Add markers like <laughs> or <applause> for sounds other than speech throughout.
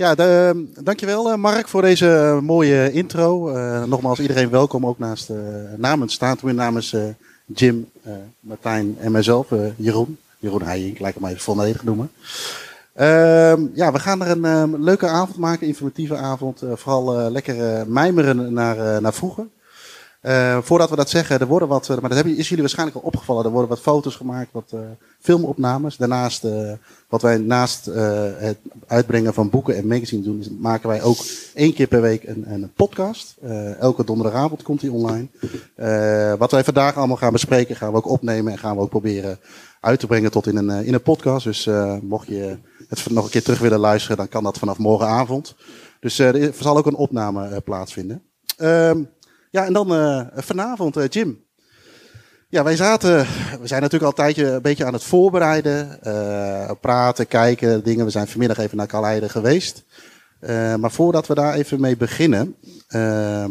Ja, de, dankjewel Mark voor deze mooie intro. nogmaals, iedereen welkom ook naast, namens, staat weer namens Jim, Martijn en mijzelf, Jeroen. Jeroen Heijink, lijkt hem even volledig noemen. Ehm, ja, we gaan er een ehm, leuke avond maken, informatieve avond. Uh, vooral uh, lekker uh, mijmeren naar, naar vroeger. Voordat we dat zeggen, er worden wat, maar dat hebben, is jullie waarschijnlijk al opgevallen. Er worden wat foto's gemaakt, wat filmopnames. Daarnaast, wat wij naast het uitbrengen van boeken en magazines doen, maken wij ook één keer per week een, een podcast. elke donderdagavond komt die online. wat wij vandaag allemaal gaan bespreken, gaan we ook opnemen en gaan we ook proberen uit te brengen tot in een, in een podcast. Dus mocht je het nog een keer terug willen luisteren, dan kan dat vanaf morgenavond. Dus er zal ook een opname plaatsvinden. Uh, ja, en dan uh, vanavond, Jim. Ja, wij zaten, we zijn natuurlijk al een tijdje een beetje aan het voorbereiden. praten, kijken, dingen. We zijn vanmiddag even naar Kaleide geweest. maar voordat we daar even mee beginnen. Ehm,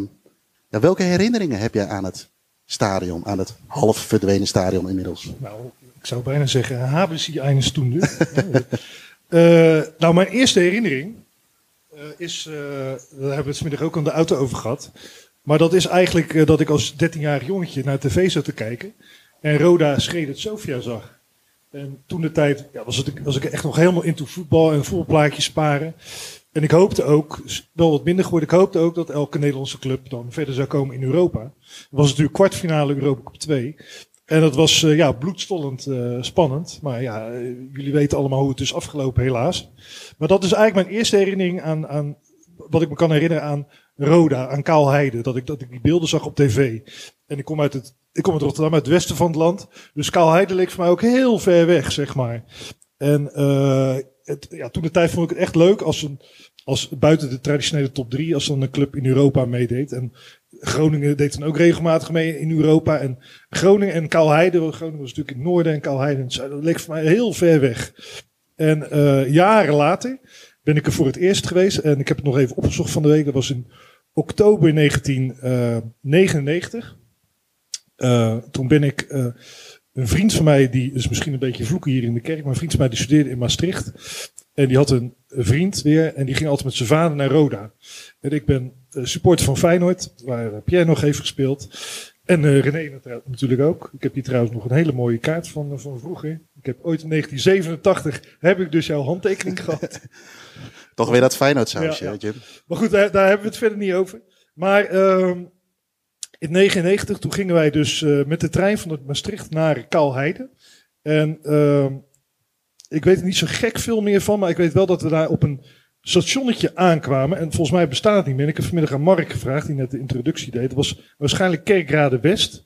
welke herinneringen heb jij aan het stadion, aan het half verdwenen stadion inmiddels? Nou, ik zou bijna zeggen, hebben ze eine? Uh, nou, mijn eerste herinnering uh, is, uh, daar hebben we het vanmiddag ook aan de auto over gehad. Maar dat is eigenlijk dat ik als 13-jarig jongetje naar tv zat te kijken. En Roda het Sofia zag. En toen de tijd ja, was, het, was ik echt nog helemaal into voetbal en voetbalplaatjes sparen. En ik hoopte ook, wel wat minder geworden, ik hoopte ook dat elke Nederlandse club dan verder zou komen in Europa. Het was natuurlijk kwartfinale Europa Cup 2. En dat was uh, ja, bloedstollend uh, spannend. Maar ja, jullie weten allemaal hoe het is afgelopen, helaas. Maar dat is eigenlijk mijn eerste herinnering aan, aan wat ik me kan herinneren aan Roda, aan Kaalheide. Dat ik, dat ik die beelden zag op tv. En ik kom uit het, ik kom uit Rotterdam, uit het westen van het land. Dus Kaalheide leek voor mij ook heel ver weg, zeg maar. En het, ja, toen de tijd vond ik het echt leuk als een, als buiten de traditionele top 3, als dan een club in Europa meedeed. En Groningen deed dan ook regelmatig mee in Europa. En Groningen en Kaalheide, Groningen was natuurlijk in het noorden en Kaalheide in het zuiden. Dat leek voor mij heel ver weg. En uh, jaren later ben ik er voor het eerst geweest. En ik heb het nog even opgezocht van de week. Dat was in oktober 1999. Uh, toen ben ik uh, een vriend van mij, die is misschien een beetje vloeken hier in de kerk, maar een vriend van mij die studeerde in Maastricht. En die had een vriend weer en die ging altijd met zijn vader naar Roda. En ik ben supporter van Feyenoord, waar Pierre nog heeft gespeeld. En René natuurlijk ook. Ik heb hier trouwens nog een hele mooie kaart van, van vroeger. Ik heb ooit in 1987, heb ik dus jouw handtekening gehad. <laughs> Toch weer dat Feyenoord sausje, ja, Jim. Maar goed, daar, daar, hebben we het verder niet over. Maar ehm, in 1999, toen gingen wij dus met de trein van Maastricht naar Kaalheide. En ehm, ik weet er niet zo gek veel meer van, maar ik weet wel dat we daar op een stationnetje aankwamen. En volgens mij bestaat het niet meer. Ik heb vanmiddag aan Mark gevraagd, die net de introductie deed. Het was waarschijnlijk Kerkrade West.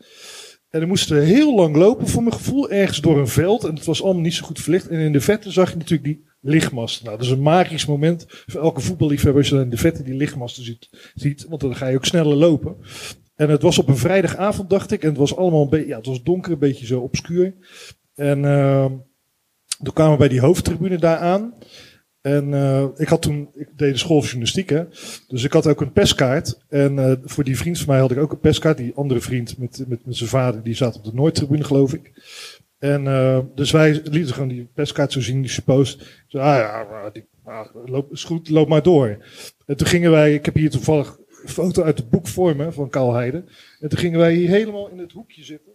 En we moesten heel lang lopen, voor mijn gevoel, ergens door een veld. En het was allemaal niet zo goed verlicht. En in de vette zag je natuurlijk die lichtmast. Nou, dat is een magisch moment voor elke voetballiefhebber als je in de vette die lichtmasten ziet, ziet. Want dan ga je ook sneller lopen. En het was op een vrijdagavond, dacht ik. En het was allemaal een beetje, ja, het was donker, een beetje zo obscuur. En uh, toen kwamen we bij die hoofdtribune daar aan. En uh, ik had toen, ik deed de school journalistiek, hè. Dus ik had ook een perskaart. En uh, voor die vriend van mij had ik ook een perskaart. Die andere vriend met, met, met zijn vader, die zat op de Noordtribune, geloof ik. En uh, dus wij lieten gewoon die perskaart zo zien, die suppost. Zo, ah ja, die, ah, loop, is goed, loop maar door. En toen gingen wij, ik heb hier toevallig een foto uit het boek voor me, van Karl Heide. En toen gingen wij hier helemaal in het hoekje zitten.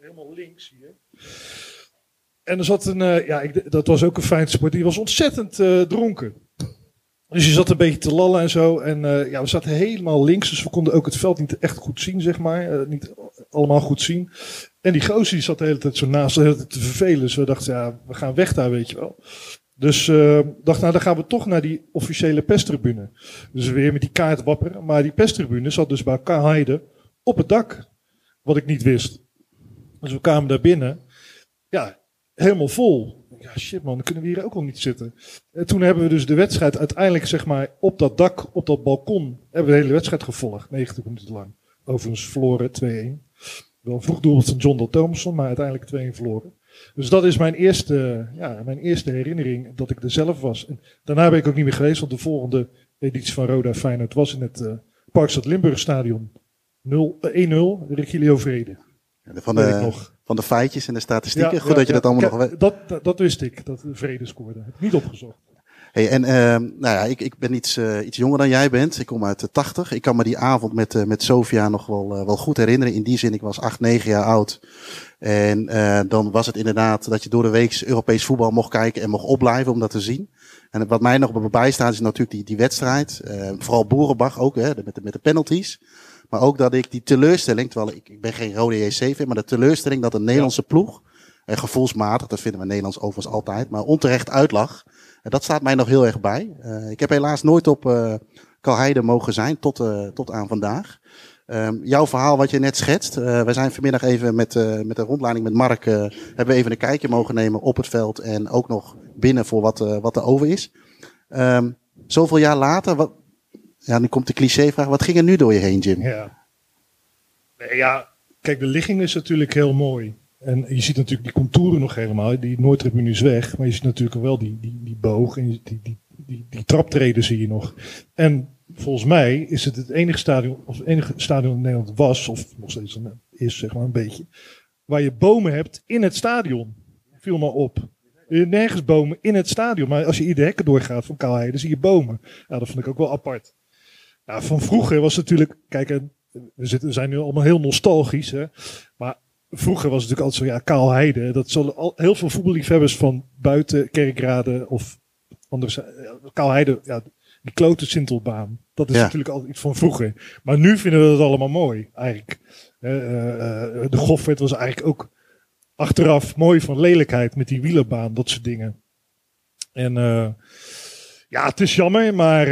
Helemaal links hier. En er zat een, uh, ja, ik, dat was ook een fijn sport. Die was ontzettend uh, dronken. Dus je zat een beetje te lallen en zo. En uh, ja, we zaten helemaal links, dus we konden ook het veld niet echt goed zien, zeg maar. niet allemaal goed zien. En die gozer die zat de hele tijd zo naast, de hele tijd te vervelen. Dus we dachten, ja, we gaan weg daar, weet je wel. Dus uh, dacht, nou dan gaan we toch naar die officiële pestribune. Dus weer met die kaart wapperen. Maar die pestribune zat dus bij Heide op het dak. Wat ik niet wist. Dus we kwamen daar binnen. Ja, helemaal vol. Ja, shit man, dan kunnen we hier ook al niet zitten. En toen hebben we dus de wedstrijd uiteindelijk, zeg maar, op dat dak, op dat balkon, hebben we de hele wedstrijd gevolgd. 90 minuten lang. Overigens verloren 2-1. Wel vroeg doel van John Dal Thomason, maar uiteindelijk 2-1 verloren. Dus dat is mijn eerste, ja, mijn eerste herinnering dat ik er zelf was. En daarna ben ik ook niet meer geweest, want de volgende editie van Roda Feyenoord was in het uh, Parkstad Limburg Stadion 1-0, Regilio Vrede. Van de, van de feitjes en de statistieken. Goed dat je dat allemaal nog weet. Dat, dat, wist ik, dat de vrede scoorde. Heb niet opgezocht. Hey, en ehm, nou ja, ik, ik ben iets, eh, iets jonger dan jij bent. Ik kom uit de 80. Ik kan me die avond met, eh, met Sofia nog wel, eh, wel goed herinneren. In die zin, ik was 8, 9 jaar oud. En dan was het inderdaad dat je door de week Europees voetbal mocht kijken en mocht opblijven om dat te zien. En wat mij nog bijstaat is natuurlijk die, die wedstrijd. Eh, vooral Boerenbach ook, hè, met, de, met de penalties. Maar ook dat ik die teleurstelling, terwijl ik, ik ben geen rode JC-fan, maar de teleurstelling dat een Nederlandse ploeg, en gevoelsmatig, dat vinden we Nederlands overigens altijd, maar onterecht uitlag. En dat staat mij nog heel erg bij. Eh, ik heb helaas nooit op uh, Kalheide mogen zijn, tot, uh, tot aan vandaag. Um, jouw verhaal wat je net schetst. Uh, wij zijn vanmiddag even met, uh, met een rondleiding met Mark. Uh, hebben we even een kijkje mogen nemen op het veld. En ook nog binnen voor wat, wat er over is. Um, zoveel jaar later. Wat, ja, nu komt de clichévraag. Wat ging er nu door je heen, Jim? Ja. Ja, kijk, de ligging is natuurlijk heel mooi. En je ziet natuurlijk die contouren nog helemaal. Die Noordtribune is weg. Maar je ziet natuurlijk wel die, die, die boog. En die, die, die, die, traptreden zie je nog. En volgens mij is het het enige stadion, of het enige stadion in Nederland was, of nog steeds is, zeg maar een beetje, waar je bomen hebt in het stadion. Viel maar op. Nergens bomen in het stadion, maar als je ieder hekken doorgaat van Kaalheide, zie je bomen. Ja, dat vond ik ook wel apart. Ja, van vroeger was het natuurlijk, kijk, we, zitten, we zijn nu allemaal heel nostalgisch, hè, maar vroeger was het natuurlijk altijd zo, ja, Kaalheide, dat zullen al, heel veel voetballiefhebbers van buiten Kerkrade of anders, Kaalheide, ja, die klote Sintelbaan. Dat is ja. natuurlijk altijd iets van vroeger. Maar nu vinden we dat allemaal mooi, eigenlijk. Uh, uh, de Goffert was eigenlijk ook achteraf mooi van lelijkheid met die wielerbaan, dat soort dingen. En uh, ja, het is jammer, maar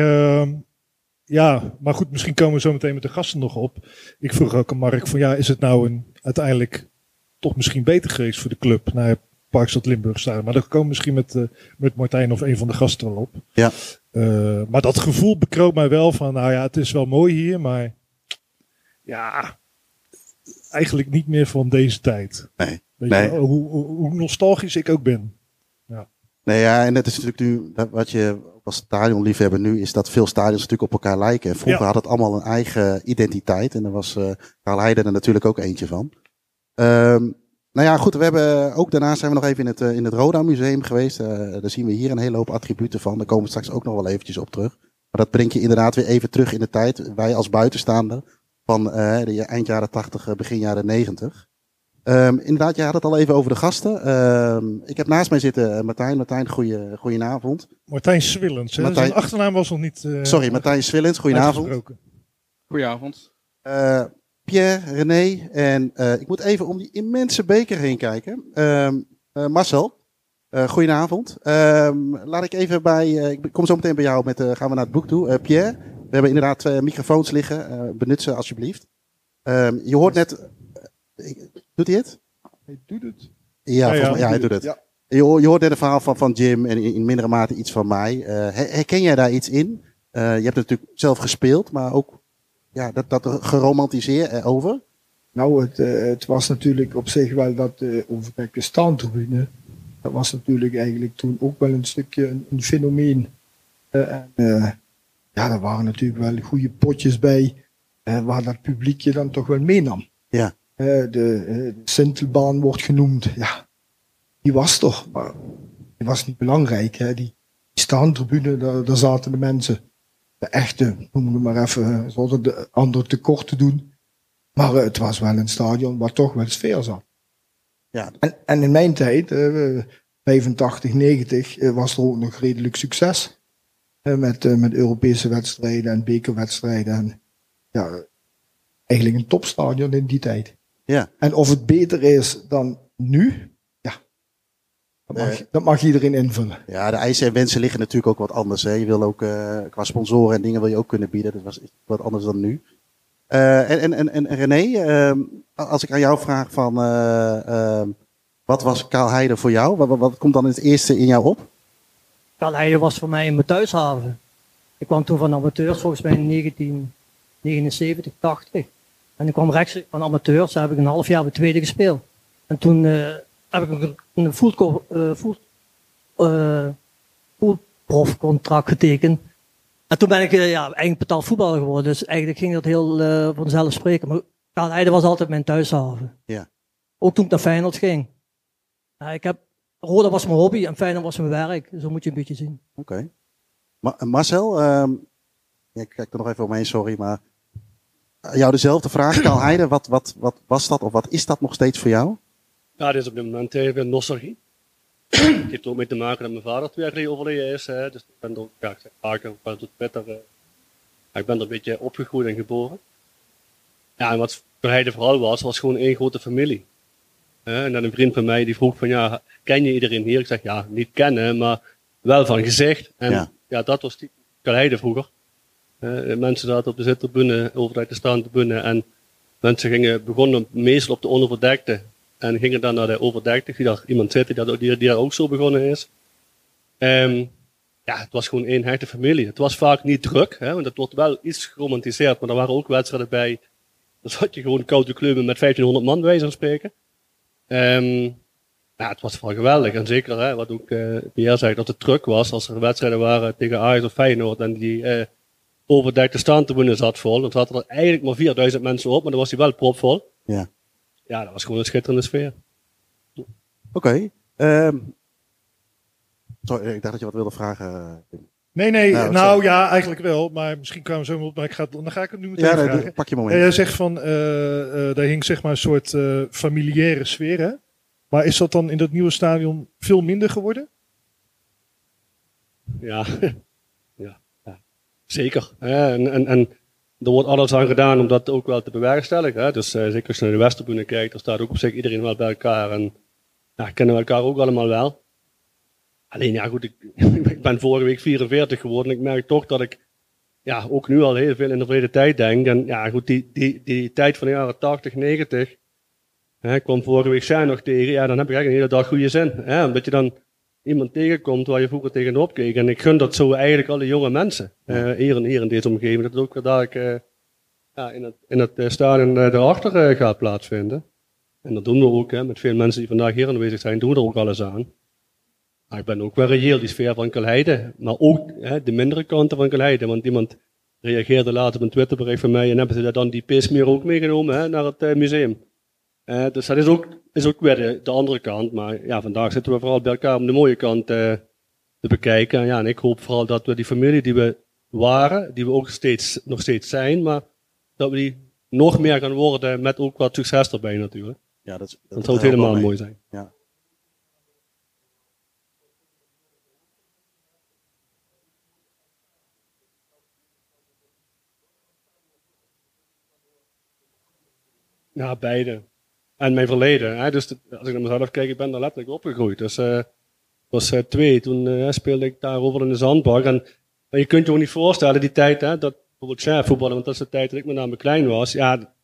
ja, maar goed, misschien komen we zo meteen met de gasten nog op. Ik vroeg ook aan Mark van ja, is het nou een, uiteindelijk toch misschien beter geweest voor de club? Nou, Parkstad Limburg staan. Maar daar komen we misschien met, uh, met Martijn of een van de gasten wel op. Ja. Uh, maar dat gevoel bekroop mij wel van, nou ja, het is wel mooi hier, maar ja, eigenlijk niet meer van deze tijd. Nee. Weet nee. Je, hoe, hoe, nostalgisch ik ook ben. Ja. Nee, ja, en het is natuurlijk nu, wat je als stadionliefhebber nu, is dat veel stadions natuurlijk op elkaar lijken. En vroeger ja. had het allemaal een eigen identiteit. En daar was uh, Karl Heijden er natuurlijk ook eentje van. Um, nou ja, goed. We hebben ook daarna zijn we nog even in het, uh, in het Roda Museum geweest. Uh, daar zien we hier een hele hoop attributen van. Daar komen we straks ook nog wel eventjes op terug. Maar dat brengt je inderdaad weer even terug in de tijd. Wij als buitenstaander van de eind jaren 80, begin jaren 90. Um, inderdaad, je had het al even over de gasten. Um, ik heb naast mij zitten Martijn. Martijn, goeie, goedenavond. Martijn Swillens. Martijn... Zijn achternaam was nog niet... Sorry, Martijn Swillens. Goedenavond. Goedenavond. Pierre, René en uh, ik moet even om die immense beker heen kijken. Uh, uh, Marcel, goedenavond. Ehm, laat ik even bij, ik kom zo meteen bij jou met, gaan we naar het boek toe. Pierre, we hebben inderdaad twee microfoons liggen. benut ze alsjeblieft. Ehm, je hoort net, doet hij het? Hij doet het. Ja, ja, ja, ja hij doet het. Ja. Je, je, hoort net een verhaal van, van Jim en in, in mindere mate iets van mij. herken jij daar iets in? je hebt het natuurlijk zelf gespeeld, maar ook ja, dat, dat geromantiseer over? Nou, het, uh, het was natuurlijk op zich wel dat uh, over de staantribune. Dat was natuurlijk eigenlijk toen ook wel een stukje een, een fenomeen. Uh, en, ja, er waren natuurlijk wel goede potjes bij waar dat publiekje dan toch wel meenam. Ja. De, de Sintelbaan wordt genoemd. Ja, die was toch, maar die was niet belangrijk. Hè? Die, die staantribune, daar, daar zaten de mensen de echte, noem het maar even, zonder de andere tekort te doen. Maar het was wel een stadion waar toch wel sfeer zat. Ja. En, en in mijn tijd, uh, 85, 90, uh, was er ook nog redelijk succes. met, met Europese wedstrijden en bekerwedstrijden. En, ja, eigenlijk een topstadion in die tijd. Ja. En of het beter is dan nu, dat mag, uh, dat mag, iedereen invullen. Ja, de eisen en wensen liggen natuurlijk ook wat anders. Hè. Je wil ook uh, qua sponsoren en dingen wil je ook kunnen bieden. Dat was wat anders dan nu. Uh, en, en, en, en René, als ik aan jou vraag van wat was Kaalheide voor jou? Wat, wat, wat, komt dan het eerste in jou op? Kaalheide was voor mij in mijn thuishaven. Ik kwam toen van amateurs volgens mij in 1979, 80. En ik kwam rechts van amateurs, daar heb ik een half jaar bij tweede gespeeld. En toen heb ik een, full, uh, full, uh, getekend. En toen ben ik uh, ja, eigenlijk betaald voetballer geworden. Dus eigenlijk ging dat heel uh, vanzelf spreken. Maar Karl Heide was altijd mijn thuishaven. Ja. Ook toen ik naar Feyenoord ging. Ja, ik heb, Roda was mijn hobby en Feyenoord was mijn werk. Zo moet je een beetje zien. Oké. Okay. Ma- Marcel, ehm, ja, ik kijk er nog even omheen, sorry, maar eh, jou dezelfde vraag, Karl Heide, wat, wat, wat was dat of wat is dat nog steeds voor jou? Ja, dit is op dit moment even nostalgie. Het heeft ook mee te maken dat mijn vader twee jaar geleden overleden is. Hè. Dus ik ben er ook, ja, ik zeg vaker, tot Twitter, ja, ik ben er een beetje opgegroeid en geboren. Ja, en wat voor hij de vooral was, was gewoon één grote familie. En dan een vriend van mij die vroeg van, ja, ken je iedereen hier? Ik zeg, ja, niet kennen, maar wel van gezicht. En Ja. ja, dat was die Kaleide vroeger. Mensen zaten op de zittribune, overdag de staande tribune. En mensen gingen, begonnen meestal op de onderverdekte. En gingen dan naar de overdekte. Die daar iemand zit die, die, die daar ook zo begonnen is. Ehm, ja, het was gewoon één hechte familie. Het was vaak niet druk, hè, want het wordt wel iets geromantiseerd. Maar er waren ook wedstrijden bij. Dan zat je gewoon koude kleumen met 1500 man, van spreken. Ehm, ja, het was vooral geweldig. En zeker, hè, wat ook eh Pierre zei, dat het druk was. Als er wedstrijden waren tegen Ajax of Feyenoord en die eh overdekte staantribune zat vol. Dan zaten er eigenlijk maar 4000 mensen op, maar dan was die wel propvol. Ja. Ja, dat was gewoon een schitterende sfeer. Oké. ehm, sorry, ik dacht dat je wat wilde vragen. eh, Tim. Nee, nee, Nou, nou, ja, eigenlijk wel. Maar misschien kwamen we zo op. Maar ik ga, dan ga ik het nu meteen Ja, nee, vragen. doe- pak je Ja, moment. jij zegt van, eh eh daar hing zeg maar een soort eh, familiaire sfeer, hè? Maar is dat dan in dat nieuwe stadion veel minder geworden? Ja, ja, <laughs> ja. Zeker. En, en, en er wordt alles aan gedaan om dat ook wel te bewerkstelligen. Hè. Dus eh, zeker als je naar de Westerbune kijkt, dan staat ook op zich iedereen wel bij elkaar. En ja, kennen we elkaar ook allemaal wel. Alleen ja, goed, ik, <laughs> ben vorige week 44 geworden. Ik merk toch dat ik ja, ook nu al heel veel in de verleden tijd denk. En ja, goed, die, die, die tijd van de jaren 80, 90. Hè, ik kwam vorige week zijn nog tegen. Ja, dan heb ik eigenlijk een hele dag goede zin. Hè, omdat je dan iemand tegenkomt waar je vroeger tegenop keek. En ik gun dat zo eigenlijk alle jonge mensen. eh hier, en hier in deze omgeving. Dat het ook daar ik, eh, ja, in het, in het eh, stadion daarachter eh, gaat plaatsvinden. En dat doen we ook. Hè, met veel mensen die vandaag hier aanwezig zijn, doen we er ook alles aan. Maar ik ben ook wel reëel, die sfeer van Kalheide. Maar ook hè, de mindere kanten van Kalheide. Want iemand reageerde later op een Twitterbericht van mij. En hebben ze daar dan die pismeer ook meegenomen hè, naar het museum. Dus dat is ook, is ook weer de, de andere kant. Maar ja, vandaag zitten we vooral bij elkaar om de mooie kant eh, te bekijken. En, ja, en ik hoop vooral dat we die familie die we waren, die we ook steeds, nog steeds zijn, maar dat we die nog meer gaan worden met ook wat succes erbij natuurlijk. Ja, dat, zou het helemaal mooi zijn. Ja. Ja, beide. En mijn verleden. Hè? Dus als ik naar mezelf kijk, ik ben daar letterlijk opgegroeid. Dus eh, ik was eh, twee, toen eh, speelde ik daarover in de zandbak. En, je kunt je ook niet voorstellen, die tijd, hè, dat bijvoorbeeld chef voetballen, want dat is de tijd dat ik met name klein was. Ja,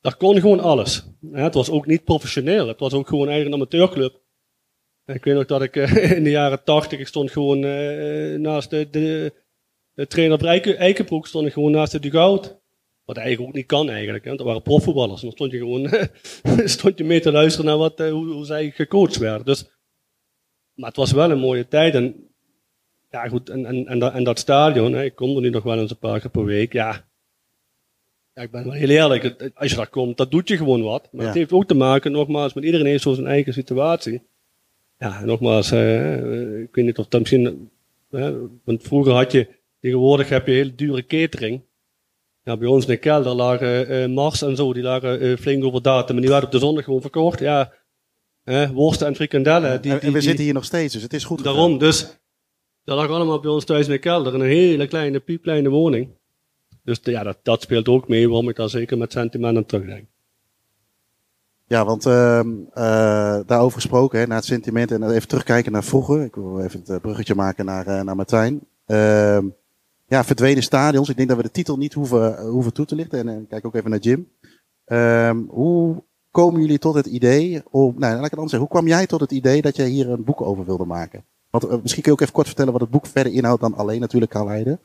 daar kon gewoon alles. Hè? Het was ook niet professioneel. Het was ook gewoon eigen amateurclub. Ik weet nog dat ik eh, <laughs> in de jaren tachtig, ik stond gewoon eh, naast de, de, de trainer Eikenbroek, stond ik gewoon naast de dugout. Wat eigenlijk ook niet kan eigenlijk. Hè? want Dat waren profvoetballers. En dan stond je gewoon <laughs> stond je mee te luisteren naar wat, eh, hoe, hoe zij gecoacht werden. Dus, maar het was wel een mooie tijd. En, ja, goed, en, en, en, dat, en dat stadion, hè, ik kom er nu nog wel eens een paar keer per week. Ja, ja ik ben wel heel eerlijk. Als je daar komt, dat doet je gewoon wat. Maar Ja. het heeft ook te maken, nogmaals, met iedereen heeft zo zijn eigen situatie. Ja, nogmaals, eh, ik weet niet of dat misschien... eh, want vroeger had je, tegenwoordig heb je heel dure catering. Ja, bij ons in de kelder lagen eh, Mars en zo, die lagen eh, flink over datum. En die werden op de zondag gewoon verkocht. Ja, eh, worsten en frikandellen. Die, en, we die- zitten hier nog steeds, dus het is goed. Daarom, dus dat lag allemaal bij ons thuis in de kelder. In een hele kleine, piepkleine woning. Dus ja, dat, dat speelt ook mee, waarom ik daar zeker met sentiment aan terugdenk. Ja, want ehm, eh, daarover gesproken, hè, naar het sentiment en even terugkijken naar vroeger. Ik wil even het bruggetje maken naar, naar Martijn. Ja, verdwenen stadions. Ik denk dat we de titel niet hoeven, eh, hoeven toe te lichten. En, en kijk ook even naar Jim. Ehm, hoe komen jullie tot het idee om, nou, laat ik het anders zeggen. Hoe kwam jij tot het idee dat je hier een boek over wilde maken? Eh, misschien kun je ook even kort vertellen wat het boek verder inhoudt dan alleen natuurlijk Karl.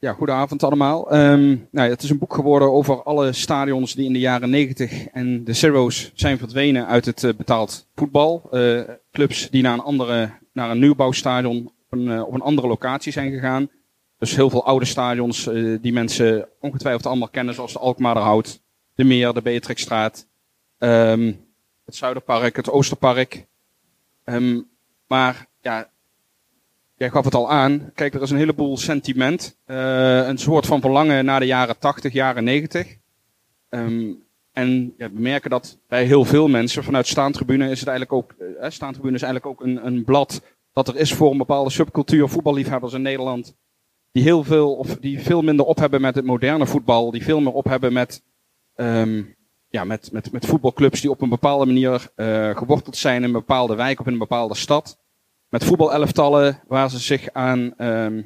Ja, goedenavond allemaal. Ehm, nou, het is een boek geworden over alle stadions die in de jaren 90 en de Zero's zijn verdwenen uit het eh, betaald voetbal. Eh, clubs die naar een, andere, naar een nieuwbouwstadion eh, op een andere locatie zijn gegaan. Dus heel veel oude stadions eh, die mensen ongetwijfeld allemaal kennen, zoals de Alkmaarderhout, de Meer, de Beatrixstraat, ehm, het Zuiderpark, het Oosterpark. Ehm, maar ja, jij gaf het al aan. Kijk, er is een heleboel sentiment. eh, een soort van verlangen naar de jaren 80, jaren 90. Ehm, en we merken dat bij heel veel mensen vanuit Staantribune is het eigenlijk ook, eh, Staantribune is eigenlijk ook een, een blad dat er is voor een bepaalde subcultuur, voetballiefhebbers in Nederland. Die heel veel, of die veel minder op hebben met het moderne voetbal. Die veel meer op hebben met, ehm, ja, met, met, met voetbalclubs die op een bepaalde manier eh, geworteld zijn in een bepaalde wijk of in een bepaalde stad. Met voetbalelftallen waar ze zich aan, ehm,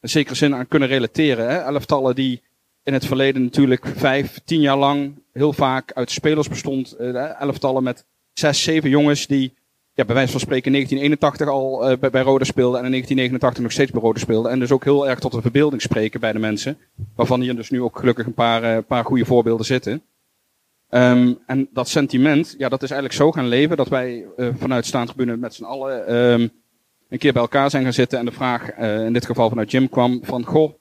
in zekere zin aan kunnen relateren. Hè? Elftallen die in het verleden natuurlijk vijf, tien jaar lang heel vaak uit spelers bestond. Eh, elftallen met zes, zeven jongens die ja, bij wijze van spreken in 1981 al eh, bij, Rode speelden en in 1989 nog steeds bij Rode speelden. En dus ook heel erg tot de verbeelding spreken bij de mensen. Waarvan hier dus nu ook gelukkig een paar, eh, paar goede voorbeelden zitten. Ehm, en dat sentiment, ja, dat is eigenlijk zo gaan leven dat wij eh, vanuit Staantribune met z'n allen ehm, een keer bij elkaar zijn gaan zitten. En de vraag, in dit geval vanuit Jim, kwam van, goh,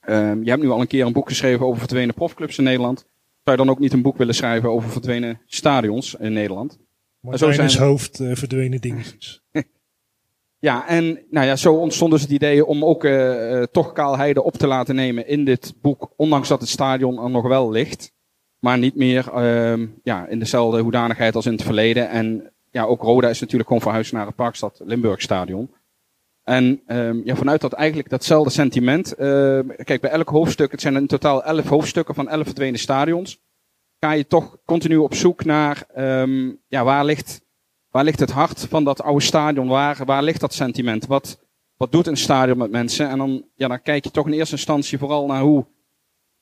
ehm, je hebt nu al een keer een boek geschreven over verdwenen profclubs in Nederland. Zou je dan ook niet een boek willen schrijven over verdwenen stadions in Nederland? Martijn zijn is we. hoofd eh, verdwenen dingetjes. <laughs> Ja, en nou ja, zo ontstond dus het idee om ook eh, toch Kaalheide op te laten nemen in dit boek. Ondanks dat het stadion er nog wel ligt. Maar niet meer ehm, ja, in dezelfde hoedanigheid als in het verleden. En ja, ook Roda is natuurlijk gewoon verhuisd naar het Parkstad Limburg stadion. En ehm, ja, vanuit dat eigenlijk datzelfde sentiment. ehm, kijk, bij elk hoofdstuk, het zijn in totaal elf hoofdstukken van elf verdwenen stadions. Ga je toch continu op zoek naar ehm, ja, waar ligt Waar ligt het hart van dat oude stadion? Waar, waar ligt dat sentiment? Wat, wat doet een stadion met mensen? En dan, ja, dan kijk je toch in eerste instantie vooral naar hoe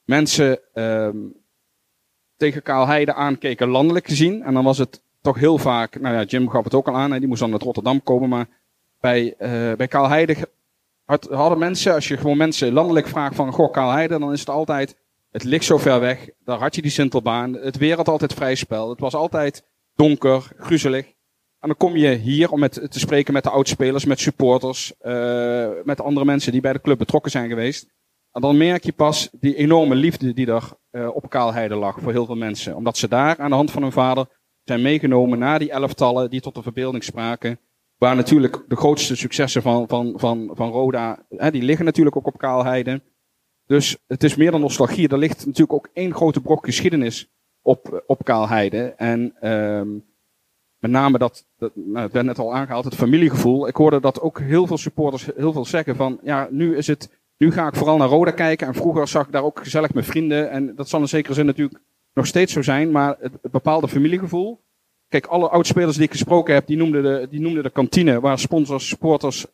mensen ehm, tegen Kaalheide aankeken, landelijk gezien. En dan was het toch heel vaak, nou ja, Jim gaf het ook al aan, hè, die moest dan uit Rotterdam komen. Maar bij, eh bij Kaalheide had, hadden mensen, als je gewoon mensen landelijk vraagt van, goh, Kaalheide, dan is het altijd, het ligt zo ver weg. Daar had je die Sintelbaan. Het weer had altijd vrij spel. Het was altijd donker, griezelig. En dan kom je hier om met, te spreken met de oudspelers, met supporters, uh, met andere mensen die bij de club betrokken zijn geweest. En dan merk je pas die enorme liefde die er uh, op Kaalheide lag voor heel veel mensen. Omdat ze daar aan de hand van hun vader zijn meegenomen naar die elftallen die tot de verbeelding spraken. Waar natuurlijk de grootste successen van, van, van, van Roda, hè, die liggen natuurlijk ook op Kaalheide. Dus het is meer dan nostalgie. Er ligt natuurlijk ook één grote brok geschiedenis op, op Kaalheide. En um, met name dat, dat nou, het werd net al aangehaald, het familiegevoel. Ik hoorde dat ook heel veel supporters heel veel zeggen van, ja, nu is het, nu ga ik vooral naar Roda kijken. En vroeger zag ik daar ook gezellig met vrienden. En dat zal in zekere zin natuurlijk nog steeds zo zijn. Maar het, het bepaalde familiegevoel. Kijk, alle oudspelers die ik gesproken heb, die noemden de, die noemden de kantine waar sponsors, supporters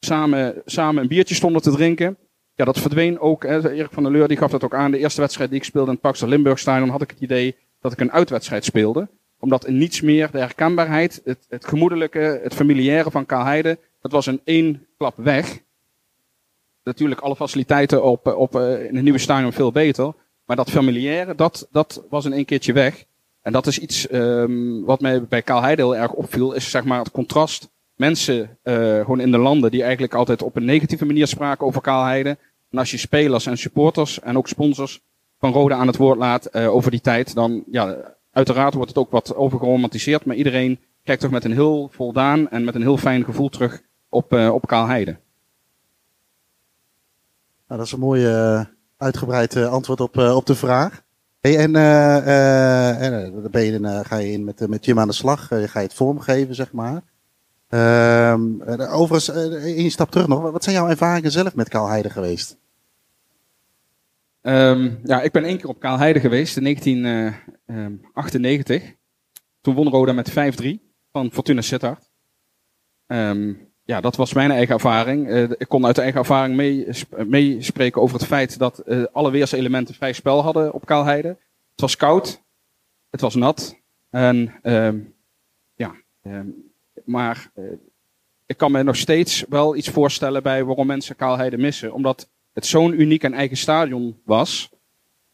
samen, samen een biertje stonden te drinken. Ja, dat verdween ook. Hè. Erik van der Leur die gaf dat ook aan. De eerste wedstrijd die ik speelde in het Paxter Limburg Stadion had ik het idee dat ik een uitwedstrijd speelde omdat in niets meer de herkenbaarheid, het, het gemoedelijke, het familiaire van Kaalheide, dat was in één klap weg. Natuurlijk alle faciliteiten op, op, in het nieuwe stadion veel beter. Maar dat familiaire, dat, dat was in één keertje weg. En dat is iets um, wat mij bij Kaalheide heel erg opviel, is zeg maar het contrast. Mensen uh, gewoon in de landen die eigenlijk altijd op een negatieve manier spraken over Kaalheide. En als je spelers en supporters en ook sponsors van Rode aan het woord laat uh, over die tijd, dan ja, Uiteraard wordt het ook wat overgeromantiseerd, maar iedereen kijkt toch met een heel voldaan en met een heel fijn gevoel terug op, uh, op. Nou, dat is een mooi uitgebreid antwoord op, op de vraag. Hey, en dan ben je in, ga je in met, met Jim aan de slag, ga je het vormgeven, zeg maar. Ehm, overigens, één stap terug nog. Wat zijn jouw ervaringen zelf met Kaalheide geweest? Um, ja, ik ben één keer op Kaalheide geweest in 1998. Um, Toen won Roda met 5-3 van Fortuna Sittard. Um, ja, dat was mijn eigen ervaring. Uh, ik kon uit eigen ervaring meespreken mee over het feit dat uh, alle weerselementen vrij spel hadden op Kaalheide. Het was koud, het was nat. En ja, maar uh, ik kan me nog steeds wel iets voorstellen bij waarom mensen Kaalheide missen. Omdat het zo'n uniek en eigen stadion was.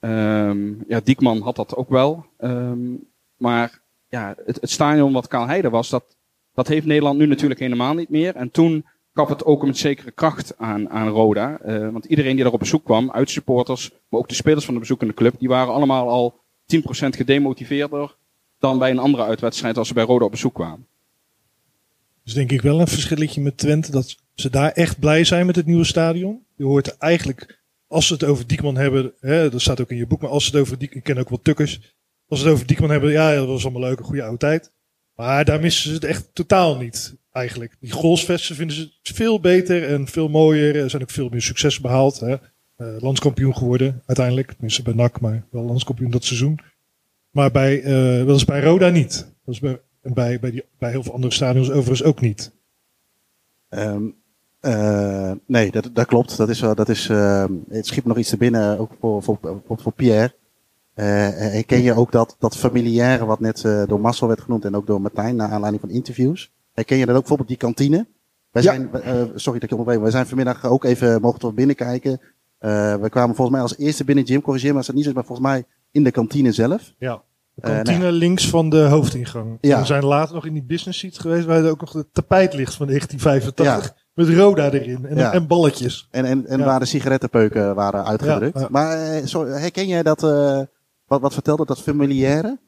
Um, ja, Diekman had dat ook wel. Um, maar ja, het, stadion wat Kaalheide was, dat, dat heeft Nederland nu natuurlijk helemaal niet meer. En toen gaf het ook een zekere kracht aan, aan Roda. Uh, want iedereen die daar op bezoek kwam, uit supporters, maar ook de spelers van de bezoekende club, die waren allemaal al 10% gedemotiveerder dan bij een andere uitwedstrijd als ze bij Roda op bezoek kwamen. Dus denk ik wel een verschilletje met Twente, dat ze daar echt blij zijn met het nieuwe stadion. Je hoort eigenlijk, als ze het over Diekman hebben, hè, dat staat ook in je boek, maar als ze het over Diekman, ik ken ook wel tukkers. Als ze het over Diekman hebben, ja, dat was allemaal leuk, een goede oude tijd. Maar daar missen ze het echt totaal niet, eigenlijk. Die goalsvesten vinden ze veel beter en veel mooier. Er zijn ook veel meer succes behaald. Hè. Eh, landskampioen geworden, uiteindelijk. Tenminste bij NAC, maar wel landskampioen dat seizoen. Maar bij, eh dat bij Roda niet. Dat is bij, en bij, bij, die, bij heel veel andere stadions overigens ook niet. Ehm, eh, nee, dat, dat klopt. Dat is, wel- dat is, ehm, het schiet nog iets te binnen, ook voor, voor, voor, voor Pierre. Eh, herken je ook dat, dat familiaire wat net eh, door Marcel werd genoemd en ook door Martijn naar aanleiding van interviews? Herken je dat ook bijvoorbeeld die kantine? Wij Ja. zijn, eh, sorry dat ik je onderbreek, wij zijn vanmiddag ook even mogen toch binnenkijken. Eh we kwamen volgens mij als eerste binnen Jim, corrigeer me als het niet is, maar volgens mij in de kantine zelf. Ja. Eh, kantine links van de hoofdingang. Ja. We zijn later nog in die business seat geweest, waar er ook nog de tapijt ligt van 1985. Met Roda erin en, Ja. en balletjes. En, en, en Ja. waar de sigarettenpeuken waren uitgedrukt. Ja, ja. Maar eh, sorry, herken jij dat, eh, wat, wat vertelde dat familiaire?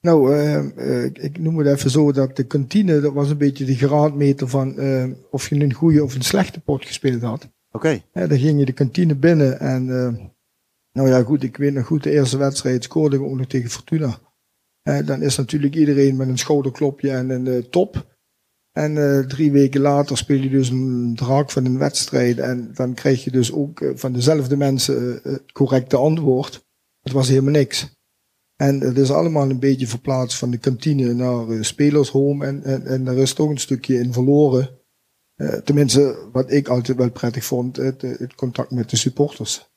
Nou, eh, eh, ik- noem het even zo dat de kantine, dat was een beetje de graadmeter van eh, of je een goede of een slechte pot gespeeld had. Oké, Hè, dan ging je de kantine binnen en, eh, nou ja goed, ik weet nog goed, de eerste wedstrijd scoorde ik ook nog tegen Fortuna. Dan is natuurlijk iedereen met een schouderklopje en een eh, top. En eh, drie weken later speel je dus een draak van een wedstrijd en dan krijg je dus ook eh, van dezelfde mensen het correcte antwoord. Het was helemaal niks. En het is allemaal een beetje verplaatst van de kantine naar spelershome. En, en, en daar is toch een stukje in verloren. Tenminste, wat ik altijd wel prettig vond, het, het contact met de supporters.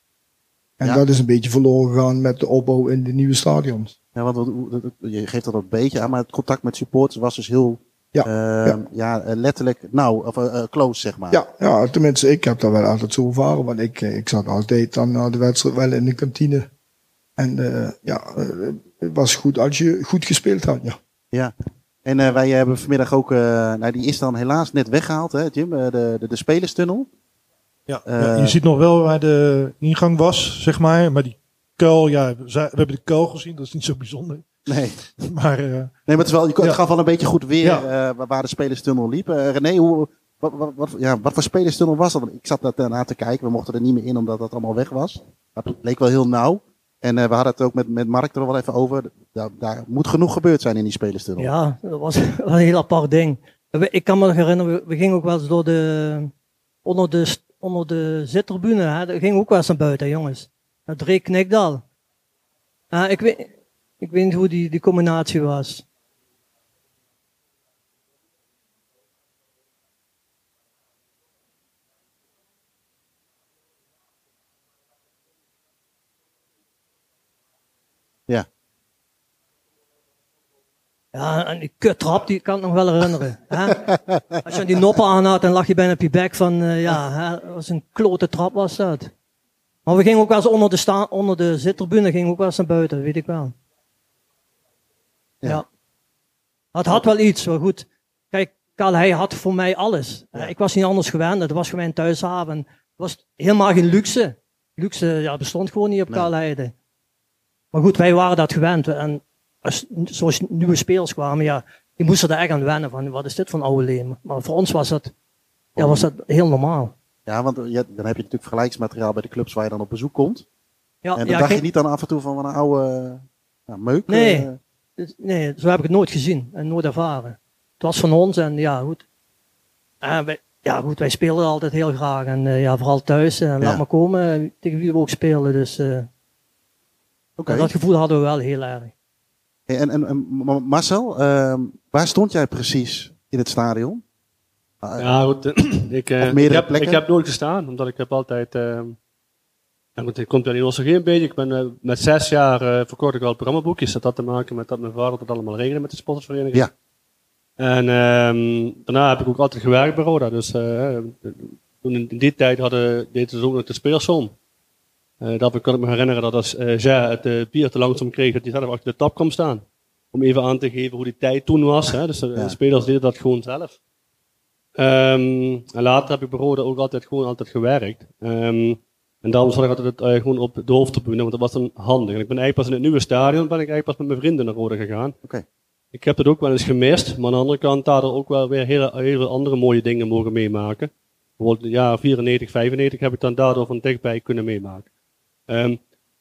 En Ja. dat is een beetje verloren gegaan met de opbouw in de nieuwe stadions. Ja, want je geeft dat een beetje aan, maar het contact met supporters was dus heel Ja, eh, ja. ja, eh, letterlijk nauw, of eh, eh, close zeg maar. Ja, ja, tenminste, ik heb dat wel altijd zo ervaren. Want ik, ik zat altijd dan na de wedstrijd wel in de kantine. En eh, ja, het was goed als je goed gespeeld had, ja. Ja. En wij hebben vanmiddag ook, eh, nou die is dan helaas net weggehaald, hè Jim, de, de, de spelerstunnel. Ja, ja, je ziet nog wel waar de ingang was, zeg maar. Maar die kuil, ja, we, hebben de kuil gezien, dat is niet zo bijzonder. Nee, <laughs> Maar eh, nee maar het, is wel, het Ja. gaf wel een beetje goed weer Ja. eh, waar- de spelerstunnel liep. Eh, René, hoe, wat, wat, wat, ja, wat voor spelerstunnel was dat? Want ik zat daarna te kijken, we mochten er niet meer in omdat dat allemaal weg was. Maar het leek wel heel nauw. En eh, we hadden het ook met, met Mark er wel even over. Daar, daar moet genoeg gebeurd zijn in die spelerstunnel. Ja, dat was <laughs> wel een heel apart ding. Ik kan me nog herinneren, we, we gingen ook wel eens door de, onder de, onder de zittribune, hè, daar gingen we ook wel eens naar buiten, jongens. Naar Dree Knikdal. Ja, ik, weet, ik weet niet hoe die, die combinatie was. Ja. Ja, en die kuttrap, die kan ik nog wel herinneren. Hè? <laughs> Als je die noppen aan had, dan lag je bijna op je bek van, eh, ja, hè, dat was een klote trap was dat. Maar we gingen ook wel eens onder de, sta onder de zittribune, gingen ook wel eens naar buiten, weet ik wel. Ja. Ja. Het had wel iets, maar goed. Kijk, Karl, hij had voor mij alles. Ja. Ik was niet anders gewend, het was gewoon mijn thuishaven. Het was helemaal geen luxe. Luxe ja, bestond gewoon niet op Nee. Maar goed, wij waren dat gewend. En als, zoals nieuwe spelers kwamen, ja, die moesten er echt aan wennen van, wat is dit voor een oude leem? Maar voor ons was dat, ja, was dat heel normaal. Ja, want eh, je, dan heb je natuurlijk vergelijksmateriaal bij de clubs waar je dan op bezoek komt. Ja, en dan ja, dacht je niet dan af en toe van een oude ja, meuk. Nee. eh, Dus, Nee, zo heb ik het nooit gezien en nooit ervaren. Het was van ons en ja, goed. En wij, ja, goed, wij speelden altijd heel graag en eh, ja, vooral thuis. En Ja. laat maar komen eh, tegen wie we ook spelen. Dus eh, Oké. dat gevoel hadden we wel heel erg. En, en, en Ma- Marcel, ehm, waar stond jij precies in het stadion? Ja, goed. eh, <clears throat> ik, eh, ik, heb, ik heb nooit gestaan, omdat ik heb altijd... eh goed, ik komt wel in Nostalgie een beetje. Ik ben met zes jaar eh verkocht ik al programmaboekjes. Dat had te maken met dat mijn vader dat allemaal regelde met de sportersvereniging. Ja. En ehm, daarna heb ik ook altijd gewerkt bij Roda. Dus toen in, die tijd hadden, deden ze ook nog de speelsom. Dat kan ik me herinneren dat als ja, het bier te langzaam kreeg, dat hij zelf achter de tap kwam staan. Om even aan te geven hoe die tijd toen was. Hè. Dus de, Ja. de spelers deden dat gewoon zelf. Ehm, en later heb ik bij Roda ook altijd gewoon altijd gewerkt. Ehm, en daarom zat ik altijd eh, gewoon op de hoofdtribune, want dat was dan handig. En ik ben eigenlijk pas in het nieuwe stadion, ben ik eigenlijk pas met mijn vrienden naar Roda gegaan. Oké. Ik heb het ook wel eens gemist, maar aan de andere kant daar er ook wel weer hele, hele andere mooie dingen mogen meemaken. Bijvoorbeeld de jaren 94, 95 heb ik dan daardoor van dichtbij kunnen meemaken. Ehm,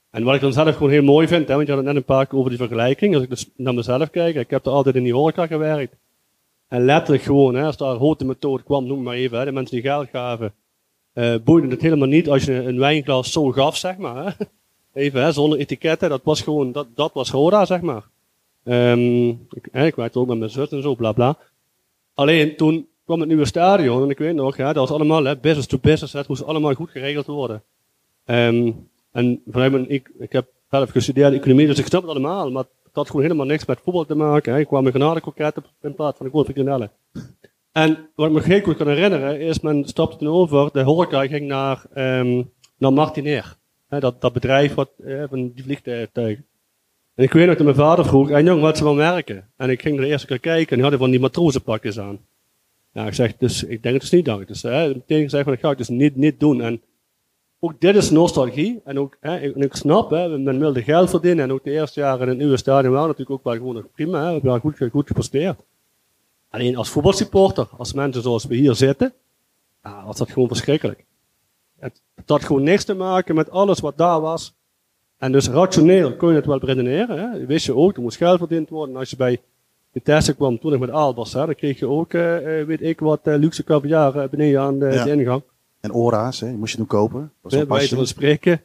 en wat ik dan zelf gewoon heel mooi vind, hè, want je had het net een paar keer over die vergelijking. Als ik dus naar mezelf kijk, ik heb er altijd in die horeca gewerkt. En letterlijk gewoon, hè, als daar hote methode kwam, noem maar even, hè, de mensen die geld gaven, eh boeide het helemaal niet als je een wijnglas zo gaf, zeg maar. Hè. Even, hè, zonder etiketten, dat was gewoon, dat, dat was Roda, zeg maar. Ehm, ik, hè, ik werkte ook met mijn zus en zo, bla bla. Alleen toen kwam het nieuwe stadion en ik weet nog, ja, dat was allemaal hè, business to business, het moest allemaal goed geregeld worden. Ehm, en vanuit mijn, ik, ik heb zelf gestudeerd economie, dus ik snap het allemaal, maar had gewoon helemaal niks met voetbal te maken. Ik kwam een genadekoket op in plaats van goede frikandellen. En wat ik me heel goed kan herinneren, is men stapte toen over, de horeca ging naar, ehm naar dat, dat bedrijf wat, eh, van die vliegtuigen. En ik weet nog dat mijn vader vroeg, en jong, wat ze wel merken? En ik ging er de eerste keer kijken en die hadden van die matrozenpakjes aan. Ja, ik zeg, dus ik denk het dus niet dank. Dus hè, meteen gezegd van, dat ga ik dus niet, niet doen. En ook dit is nostalgie. En ook, hè, ik, en ik snap, hè, men wilde geld verdienen. En ook de eerste jaren in het nieuwe stadion waren natuurlijk ook wel gewoon nog prima. Hè, we hebben goed, goed gepresteerd. Alleen als voetbalsupporter, als mensen zoals we hier zitten, ja, was dat gewoon verschrikkelijk. Het, het had gewoon niks te maken met alles wat daar was. En dus rationeel kun je het wel redeneren. Hè. Wist je ook, er moest geld verdiend worden. En als je bij Vitesse kwam, toen ik met Albers, hè, dan kreeg je ook, eh, eh, weet ik wat, eh, luxe caviar beneden aan de, Ja. de ingang. En ora's, hè, die moest je toen kopen. Bij wijze van spreken.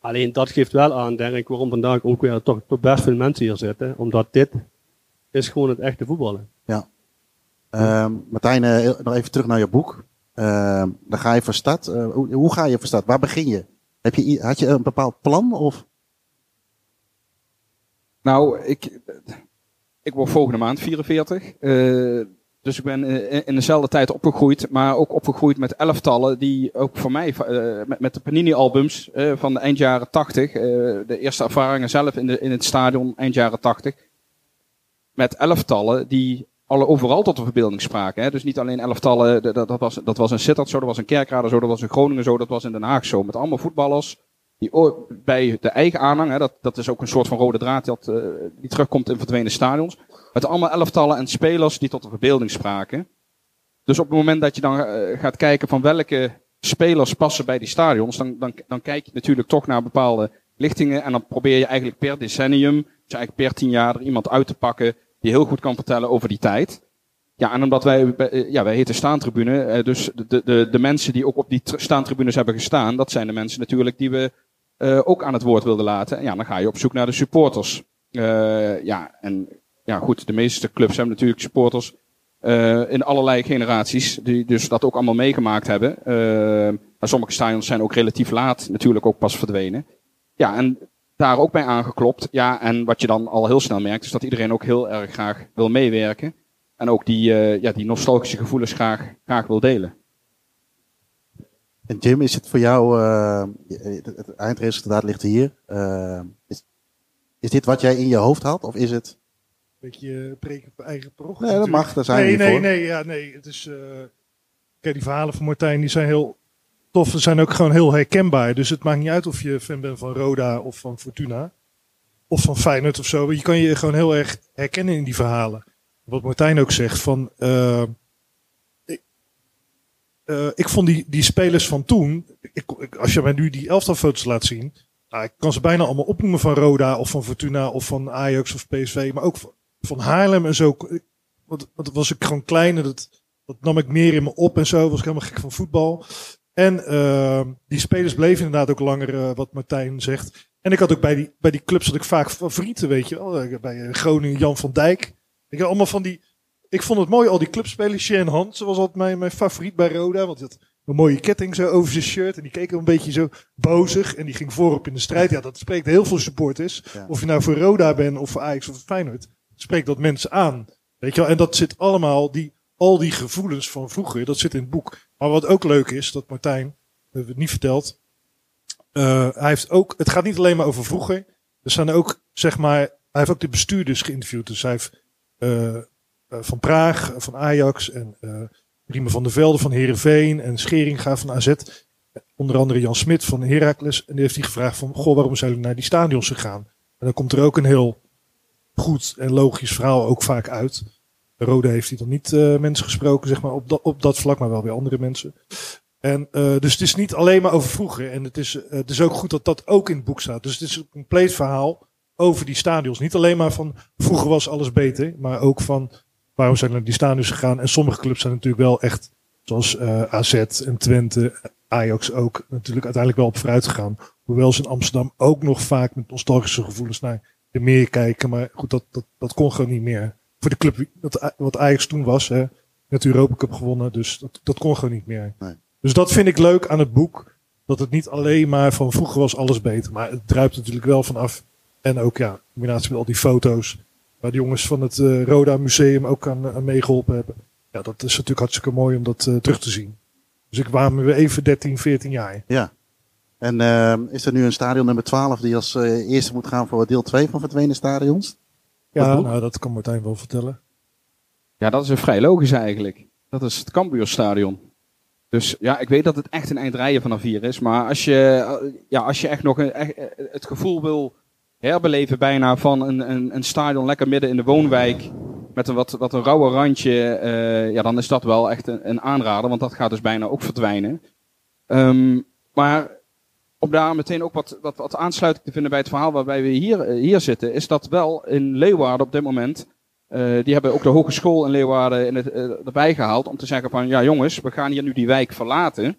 Alleen dat geeft wel aan, denk ik, waarom vandaag ook weer toch, toch best veel mensen hier zitten. Omdat dit is gewoon het echte voetballen. Ehm, Martijn, eh, nog even terug naar je boek. Ehm, dan ga je van start. Eh, hoe, hoe ga je van start? Waar begin je? Heb je had je een bepaald plan? Of? Nou, ik, ik word volgende maand 44. Dus ik ben eh, in dezelfde tijd opgegroeid, maar ook opgegroeid met elftallen die ook voor mij, eh, met, de Panini-albums eh, van de eind jaren 80, eh, de eerste ervaringen zelf in, de, in het stadion eind jaren 80, met elftallen die alle overal tot de verbeelding spraken. Dus niet alleen elftallen, dat, dat, was, dat was in Sittard zo, dat was in Kerkrade zo, dat was in Groningen zo, dat was in Den Haag zo. Met allemaal voetballers die bij de eigen aanhang, dat, dat is ook een soort van rode draad dat, die terugkomt in verdwenen stadions. Met allemaal elftallen en spelers die tot de verbeelding spraken. Dus op het moment dat je dan eh, gaat kijken van welke spelers passen bij die stadions, dan, dan, dan kijk je natuurlijk toch naar bepaalde lichtingen. En dan probeer je eigenlijk per decennium, dus eigenlijk per tien jaar, er iemand uit te pakken die heel goed kan vertellen over die tijd. Ja, en omdat wij, eh, ja, wij heten staantribune, eh, dus de, de, de mensen die ook op die tr- staantribunes hebben gestaan, dat zijn de mensen natuurlijk die we ook aan het woord wilden laten. En ja, dan ga je op zoek naar de supporters. Ja, en ja, goed, de meeste clubs hebben natuurlijk supporters eh, in allerlei generaties, die dus dat ook allemaal meegemaakt hebben. Eh, maar sommige stadions zijn ook relatief laat natuurlijk ook pas verdwenen. Ja, en daar ook bij aangeklopt. Ja, en wat je dan al heel snel merkt, is dat iedereen ook heel erg graag wil meewerken. En ook die, eh, ja, die nostalgische gevoelens graag, graag wil delen. En Jim, is het voor jou, het, eindresultaat ligt hier. Is, is dit wat jij in je hoofd had? Of is het... beetje preken op eigen parochie. Nee, dat natuurlijk. mag, daar zijn nee, nee, voor. nee, ja, nee. Het is, eh, kijk, die verhalen van Martijn die zijn heel tof. Ze zijn ook gewoon heel herkenbaar. Dus het maakt niet uit of je fan bent van Roda of van Fortuna. Of van Feyenoord of zo. Je kan je gewoon heel erg herkennen in die verhalen. Wat Martijn ook zegt van... eh, ik, eh, ik vond die, die spelers van toen... Ik, ik- als je mij nu die elftalfoto's laat zien... Nou, ik kan ze bijna allemaal opnoemen van Roda of van Fortuna of van Ajax of PSV. Maar ook van, van Haarlem en zo. Want, want was ik gewoon klein en dat, dat nam ik meer in me op en zo. Was ik helemaal gek van voetbal. En eh, die spelers bleven inderdaad ook langer, eh, wat Martijn zegt. En ik had ook bij die, bij die clubs had ik vaak favorieten, weet je wel. Eh, Bij eh, Groningen Jan van Dijk. Ik had allemaal van die... Ik vond het mooi, al die clubspelers. Shane Hans was altijd mijn, mijn favoriet bij Roda. Want hij had een mooie ketting zo over zijn shirt. En die keek een beetje zo bozig. En die ging voorop in de strijd. Ja, dat spreekt heel veel supporters. Ja. Of je nou voor Roda bent of voor Ajax of voor Feyenoord. Spreekt dat mensen aan. Weet je wel? En dat zit allemaal, die, al die gevoelens van vroeger, dat zit in het boek. Maar wat ook leuk is, dat Martijn, hebben we het niet verteld. eh, hij heeft ook, het gaat niet alleen maar over vroeger. Er zijn ook, zeg maar, hij heeft ook de bestuurders geïnterviewd. Dus hij heeft eh, eh, van Praag, van Ajax en Riemen van der Velde van Herenveen en Scheringa van AZ. Onder andere Jan Smit van Heracles. En die heeft hij gevraagd van, goh, waarom zijn jullie naar die stadions gegaan? En dan komt er ook een heel goed en logisch verhaal ook vaak uit. Rode heeft hij dan niet eh, mensen gesproken, zeg maar, op, dat op dat vlak, maar wel weer andere mensen. En, eh, dus het is niet alleen maar over vroeger. En het is, eh, het is ook goed dat dat ook in het boek staat. Dus het is een compleet verhaal over die stadions. Niet alleen maar van vroeger was alles beter, maar ook van waarom zijn naar die stadions gegaan. En sommige clubs zijn natuurlijk wel echt, zoals AZ en Twente, Ajax ook, natuurlijk uiteindelijk wel op vooruit gegaan. Hoewel ze in Amsterdam ook nog vaak met nostalgische gevoelens naar de meer kijken. Maar goed, dat, dat, dat kon gewoon niet meer. Voor de club dat, wat Ajax toen was, hè, net de Europa Cup gewonnen, dus dat, dat kon gewoon niet meer. Nee. Dus dat vind ik leuk aan het boek. Dat het niet alleen maar van vroeger was alles beter. Maar het druipt natuurlijk wel vanaf. En ook ja, in combinatie met al die foto's. Waar de jongens van het eh, Roda Museum ook aan, aan meegeholpen hebben. Ja, dat is natuurlijk hartstikke mooi om dat eh, terug te zien. Dus ik waam me weer even 13, 14 jaar. Ja. En ehm, is er nu een stadion nummer 12 die als eh, eerste moet gaan voor deel 2 van verdwenen stadions? Ja, nou, dat kan Martijn wel vertellen. Ja, dat is een vrij logisch eigenlijk. Dat is het Cambuurstadion. Dus ja, ik weet dat het echt een eind rijden vanaf hier is. Maar als je, eh, ja, als je echt nog een, echt, eh, het gevoel wil herbeleven bijna van een, een, een stadion lekker midden in de woonwijk. Met een wat, wat een rauwe randje. eh, ja, dan is dat wel echt een, een aanrader. Want dat gaat dus bijna ook verdwijnen. Ehm, maar om daar meteen ook wat, wat, wat aansluiting te vinden bij het verhaal waarbij we hier, eh, hier zitten. Is dat wel in Leeuwarden op dit moment eh, die hebben ook de hogeschool in Leeuwarden in het, eh, erbij gehaald om te zeggen van ja jongens, we gaan hier nu die wijk verlaten.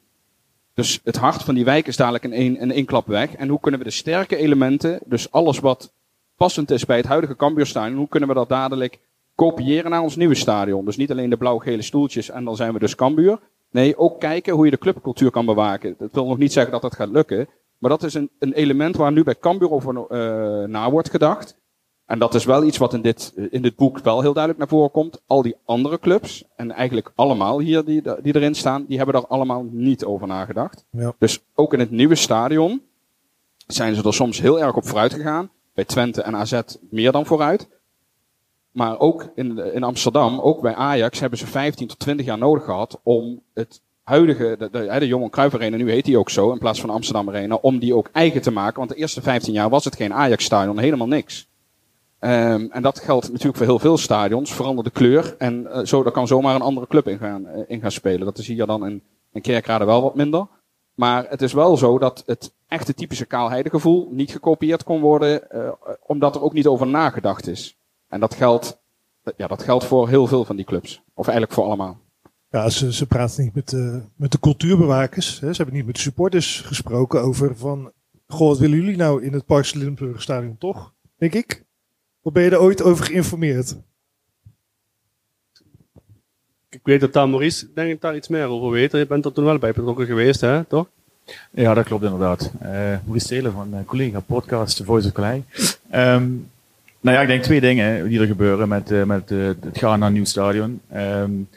Dus het hart van die wijk is dadelijk in één, in klap weg. En hoe kunnen we de sterke elementen, dus alles wat passend is bij het huidige Cambuurstadion, hoe kunnen we dat dadelijk kopiëren naar ons nieuwe stadion? Dus niet alleen de blauw-gele stoeltjes en dan zijn we dus Cambuur. Nee, ook kijken hoe je de clubcultuur kan bewaken. Dat wil nog niet zeggen dat dat gaat lukken. Maar dat is een, een element waar nu bij Cambuur over uh, na wordt gedacht. En dat is wel iets wat in dit, in dit boek wel heel duidelijk naar voren komt. Al die andere clubs, en eigenlijk allemaal hier die, die erin staan, die hebben daar allemaal niet over nagedacht. Ja. Dus ook in het nieuwe stadion zijn ze er soms heel erg op vooruit gegaan. Bij Twente en AZ meer dan vooruit. Maar ook in, in Amsterdam, ook bij Ajax, hebben ze 15 tot 20 jaar nodig gehad om het huidige, de, de, de Cruijff Arena, nu heet die ook zo, in plaats van Amsterdam Arena, om die ook eigen te maken. Want de eerste 15 jaar was het geen Ajax-stadion, helemaal niks. Um, en dat geldt natuurlijk voor heel veel stadions. Verander de kleur en uh, zo, daar kan zomaar een andere club in gaan, uh, in gaan spelen. Dat is hier dan in, in Kerkrade wel wat minder. Maar het is wel zo dat het echte typische kaalheidegevoel niet gekopieerd kon worden, uh, omdat er ook niet over nagedacht is. En dat geldt, ja, dat geldt voor heel veel van die clubs. Of eigenlijk voor allemaal. Ja, ze, ze praten niet met de, met de cultuurbewakers. Hè. Ze hebben niet met de supporters gesproken over van... Goh, wat willen jullie nou in het Parks Limburg stadion toch? Denk ik. Of ben je er ooit over geïnformeerd? Ik weet dat daar Maurice, denk ik, daar iets meer over weet. Je bent er toen wel bij betrokken geweest, hè, toch? Ja, dat klopt inderdaad. Uh, Maurice Telen van uh, collega podcast The Voice of Calais. Um, nou ja, ik denk twee dingen die er gebeuren met, uh, met uh, het gaan naar een nieuw stadion. Um,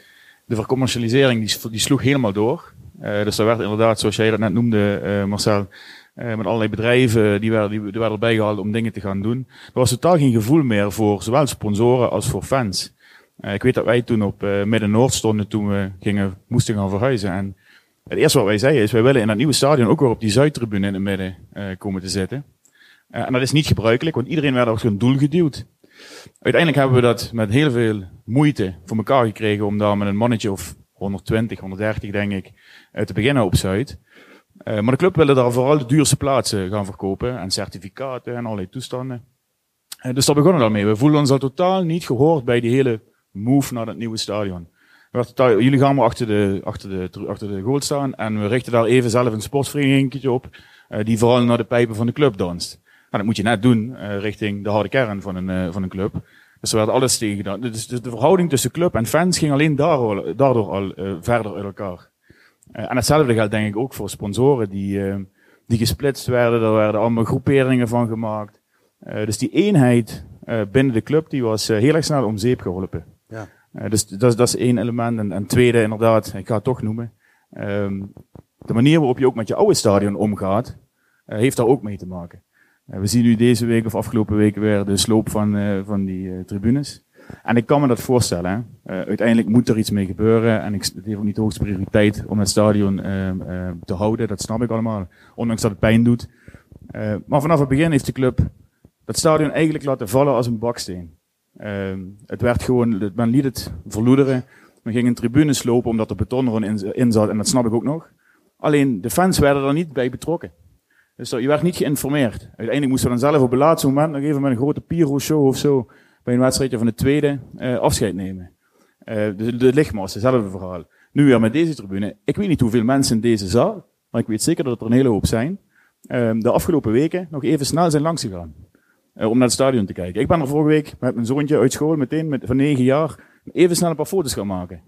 de vercommercialisering die, die sloeg helemaal door. Uh, dus er werd inderdaad, zoals jij dat net noemde, Marcel, met allerlei bedrijven die werden, die, die werden erbij gehaald om dingen te gaan doen. Er was totaal geen gevoel meer voor zowel sponsoren als voor fans. Ik weet dat wij toen op Midden-Noord stonden toen we gingen, moesten gaan verhuizen. En het eerste wat wij zeiden is, wij willen in dat nieuwe stadion ook weer op die Zuidtribune in het midden komen te zitten. Uh, en dat is niet gebruikelijk, want iedereen werd op zijn doel geduwd. Uiteindelijk hebben we dat met heel veel moeite voor elkaar gekregen om daar met een mannetje of 120, 130 denk ik, uh, te beginnen op Zuid. Uh, maar de club wilde daar vooral de duurste plaatsen gaan verkopen en certificaten en allerlei toestanden. Dus daar begonnen we daarmee. We voelden ons al totaal niet gehoord bij die hele move naar het nieuwe stadion. Totaal, jullie gaan maar achter de, achter, de, achter de goal staan en we richten daar even zelf een sportsvereniging op die vooral naar de pijpen van de club danst. Dat moet je net doen uh, richting de harde kern van een, uh, van een club. Dus er werd alles tegen gedaan. Dus de, de verhouding tussen club en fans ging alleen daardoor, daardoor al uh, verder uit elkaar. En hetzelfde geldt denk ik ook voor sponsoren die, die gesplitst werden. Er werden allemaal groeperingen van gemaakt. Dus die eenheid binnen de club die was heel erg snel om zeep geholpen. Ja. Dus dat, dat is één element. En, en tweede inderdaad, ik ga het toch noemen. Um, de manier waarop je ook met je oude stadion omgaat, heeft daar ook mee te maken. Uh, we zien nu deze week of afgelopen weken weer de sloop van, uh, van die uh, tribunes. En ik kan me dat voorstellen. Uiteindelijk moet er iets mee gebeuren. En ik, het heeft ook niet de hoogste prioriteit om het stadion uh, uh, te houden. Dat snap ik allemaal. Ondanks dat het pijn doet. Maar vanaf het begin heeft de club dat stadion eigenlijk laten vallen als een baksteen. Ehm, het werd gewoon, men liet het verloederen. Men ging in tribunes lopen omdat er beton erin in, in zat, en dat snap ik ook nog. Alleen de fans werden er niet bij betrokken. Dus je werd niet geïnformeerd. Uiteindelijk moesten we dan zelf op het laatste moment nog even met een grote pyro-show of zo bij een wedstrijdje van de tweede uh, afscheid nemen. Uh, de, de lichtmast, hetzelfde verhaal. Nu weer met deze tribune. Ik weet niet hoeveel mensen in deze zaal, maar ik weet zeker dat er een hele hoop zijn. Uh, de afgelopen weken nog even snel zijn langs gegaan. Uh, om naar het stadion te kijken. Ik ben er vorige week met mijn zoontje uit school, meteen met, van negen jaar, even snel een paar foto's gaan maken.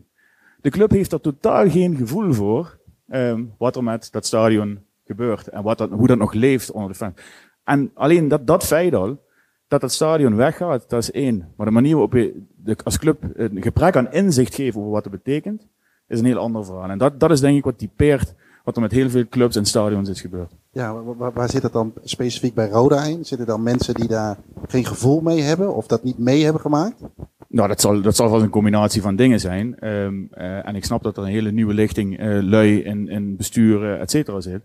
De club heeft er totaal geen gevoel voor um, wat er met dat stadion gebeurt en wat dat, hoe dat nog leeft onder de fans. En alleen dat, dat feit al, dat het stadion weggaat, dat is één. Maar de manier waarop je de, als club een gebrek aan inzicht geeft over wat het betekent, is een heel ander verhaal. En dat, dat is denk ik wat typeert wat er met heel veel clubs en stadions is gebeurd. Ja, waar, waar zit het dan specifiek bij Roda in? Zitten dan mensen die daar geen gevoel mee hebben of dat niet mee hebben gemaakt? Nou, dat zal, dat zal wel een combinatie van dingen zijn. Um, uh, en ik snap dat er een hele nieuwe lichting uh, lui in, in besturen, et cetera zit.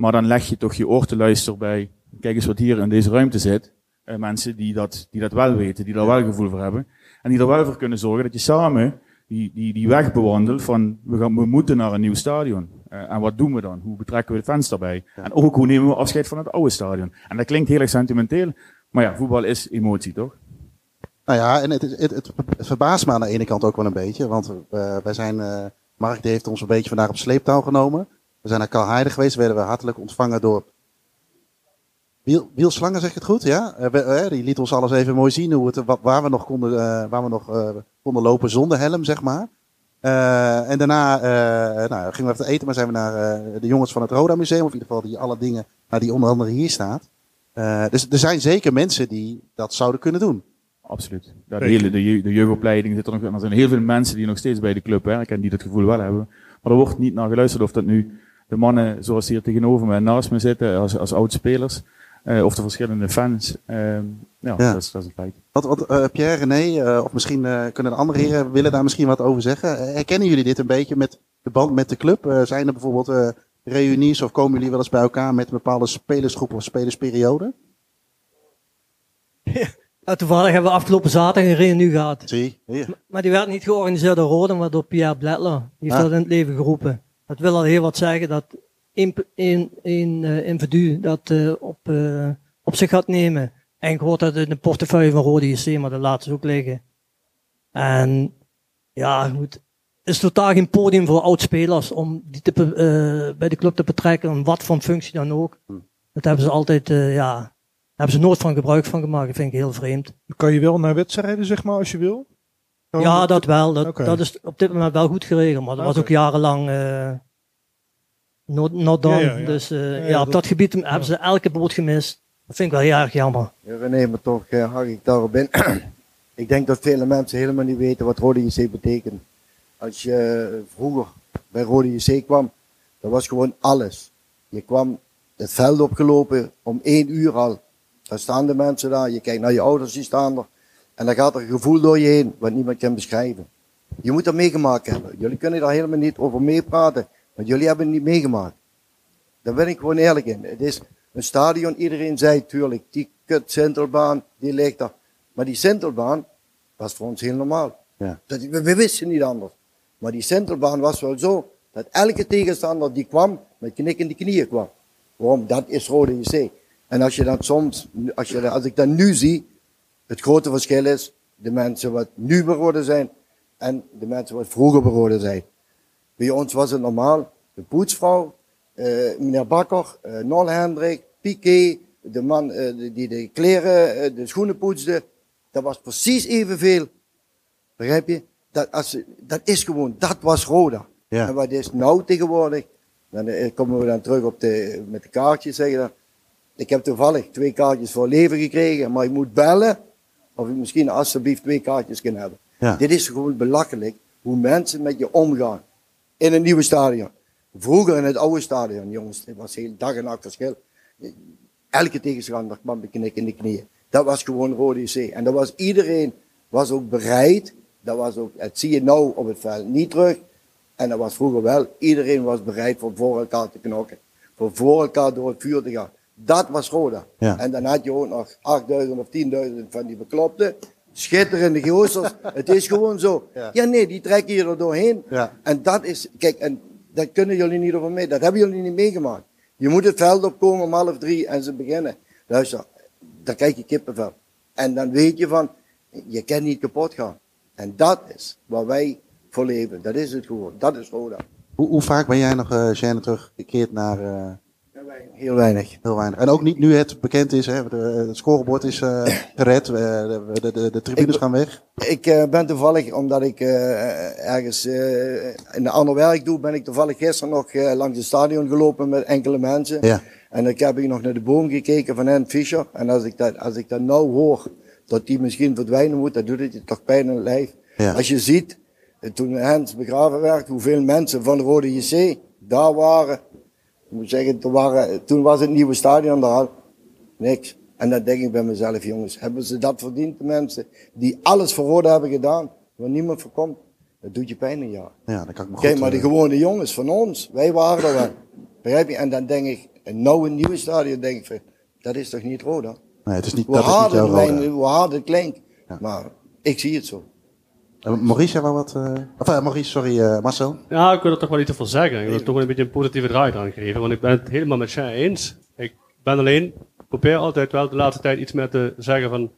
Maar dan leg je toch je oor te luisteren bij, kijk eens wat hier in deze ruimte zit. Uh, mensen die dat, die dat wel weten, die daar wel gevoel voor hebben. En die er wel voor kunnen zorgen dat je samen die, die, die weg bewandelt van, we, gaan, we moeten naar een nieuw stadion. Uh, en wat doen we dan? Hoe betrekken we de fans daarbij? Ja. En ook hoe nemen we afscheid van het oude stadion? En dat klinkt heel erg sentimenteel. Maar ja, voetbal is emotie, toch? Nou ja, en het, het, het, het verbaast me aan de ene kant ook wel een beetje. Want uh, wij zijn, Mark die heeft ons een beetje vandaag op sleeptouw genomen. We zijn naar Kalheide geweest, werden we hartelijk ontvangen door Wiel, Wiel Slangen, zeg ik het goed? Ja? Uh, die liet ons alles even mooi zien, hoe het, waar we nog konden, uh, waar we nog, uh, konden lopen zonder helm, zeg maar. en daarna nou, gingen we even eten, maar zijn we naar de jongens van het Roda Museum, of in ieder geval die alle dingen nou, die onder andere hier staat. dus er zijn zeker mensen die dat zouden kunnen doen. Absoluut. Ja, de, hele, de, de jeugdopleiding zit er nog. Er zijn heel veel mensen die nog steeds bij de club werken en die dat gevoel wel hebben. Maar er wordt niet naar geluisterd of dat nu de mannen zoals hier tegenover me en naast me zitten als, als oud-spelers. Uh, of de verschillende fans. Uh, ja, ja, Dat, is, dat is een feit. Wat, wat uh, Pierre, René, of misschien kunnen de andere heren willen daar misschien wat over zeggen. herkennen jullie dit een beetje met de band met de club? zijn er bijvoorbeeld reunies of komen jullie wel eens bij elkaar met een bepaalde spelersgroep of spelersperiode? Ja, toevallig hebben we afgelopen zaterdag een reunie gehad. Zie, hier. Maar die werd niet georganiseerd door Roden, maar door Pierre Bletler. Die heeft ah. dat in het leven geroepen. Dat wil al heel wat zeggen dat uh, individu dat uh, op, uh, op zich gaat nemen. En ik hoor dat in de portefeuille van Rode JC, maar dat laten ze ook liggen. En ja, goed. Het is totaal geen podium voor oudspelers om die te, bij de club te betrekken, om wat voor functie dan ook. Hm. Dat hebben ze altijd, ja, daar hebben ze nooit van gebruik van gemaakt. Dat vind ik heel vreemd. Kan je wel naar wedstrijden, zeg maar, als je wil? Ja, dat wel. Dat, okay. dat is op dit moment wel goed geregeld, maar dat okay. was ook jarenlang not, not done. Ja, ja, ja. Dus uh, ja, op dat gebied hebben ze elke boot gemist. Dat vind ik wel heel erg jammer. Ja, René, maar toch uh, hak ik daarop in. <clears throat> ik denk dat vele mensen helemaal niet weten wat Rode JC betekent. Als je uh, vroeger bij Rode JC kwam, dat was gewoon alles. Je kwam het veld opgelopen om één uur al. Daar staan de mensen daar, je kijkt naar je ouders, die staan er. En dan gaat er een gevoel door je heen, wat niemand kan beschrijven. Je moet dat meegemaakt hebben. Jullie kunnen daar helemaal niet over meepraten. Want jullie hebben het niet meegemaakt. Daar ben ik gewoon eerlijk in. Het is een stadion, iedereen zei tuurlijk, die kut Centralbaan, die ligt daar. Maar die Centralbaan was voor ons heel normaal. Ja. Dat, we, we wisten niet anders. Maar die Centralbaan was wel zo, dat elke tegenstander die kwam, met knikkende knieën kwam. Waarom? Dat is Rode JC. En als je dat soms, als, je, als ik dat nu zie, het grote verschil is, de mensen wat nu beroden zijn, en de mensen wat vroeger beroden zijn. Bij ons was het normaal. De poetsvrouw, uh, meneer Bakker, uh, Nol Hendrik, Piquet, de man uh, die de kleren, de schoenen poetste. Dat was precies evenveel. Begrijp je? Dat, als, dat is gewoon, dat was Roda. Ja. En wat is nou tegenwoordig? Dan komen we dan terug op de, met de kaartjes, zeggen dan. Ik heb toevallig twee kaartjes voor leven gekregen, maar ik moet bellen of ik misschien alsjeblieft twee kaartjes kan hebben. Ja. Dit is gewoon belachelijk hoe mensen met je omgaan in een nieuwe stadion. Vroeger in het oude stadion, jongens, het was heel dag en nacht verschil. Elke tegenstander kwam knik in de knieën. Dat was gewoon Rode C. En dat was iedereen was ook bereid. Dat was ook, het zie je nou op het veld niet terug. En dat was vroeger wel. Iedereen was bereid voor voor elkaar te knokken. Voor voor elkaar door het vuur te gaan. Dat was Roda. Ja. En dan had je ook nog 8000 of 10.000 van die beklopten. schitterende gozers. <laughs> het is gewoon zo. Ja. Ja. nee, die trekken hier er doorheen. Ja. En dat is, kijk, en dat kunnen jullie niet over mee. Dat hebben jullie niet meegemaakt. Je moet het veld opkomen om half drie en ze beginnen. Luister, dan krijg je kippenvel. En dan weet je van, je kan niet kapot gaan. En dat is waar wij voor leven. Dat is het gewoon. Dat is Roda. Hoe, hoe vaak ben jij nog, uh, Jeanne, teruggekeerd naar... Uh, Heel weinig. Heel weinig. En ook niet nu het bekend is, hè, de, het scorebord is <clears throat> uh, gered, de, de, de, de tribunes ik, gaan weg. Ik uh, ben toevallig, omdat ik uh, ergens in een ander werk doe, ben ik toevallig gisteren nog langs het stadion gelopen met enkele mensen. Ja. En ik heb ik nog naar de boom gekeken van Ant Fischer. En als ik dat, als ik dat nou hoor, dat die misschien verdwijnen moet, dan doet het je toch pijn in het lijf. Ja. Als je ziet, toen Hans begraven werd, hoeveel mensen van de Rode JC daar waren. Ik moet zeggen, toen, waren, toen was het nieuwe stadion daar niks. En dan denk ik bij mezelf, jongens, hebben ze dat verdiend, de mensen die alles voor Roda hebben gedaan, waar niemand voor komt? Dat doet je pijn een jaar. Ja, dat kan ik me Kijk, goed, maar de uh, gewone jongens van ons, wij waren er wel. Begrijp je? En dan denk ik, en nou een nieuwe stadion, denk ik, van, dat is toch niet Roda? Nee, het is niet, Hoe dat is niet jouw het, Roda. mijn, hoe hard het klinkt. Ja. Maar ik zie het zo. Uh, Maurice, jij wou wat... Uh, of uh, Maurice, sorry, uh, Marcel. Ja, ik wil er toch wel iets over zeggen. Ik wil er toch wel een beetje een positieve draai aan geven. Want ik ben het helemaal met Jean eens. Ik ben alleen, probeer altijd wel de laatste tijd iets meer te zeggen van...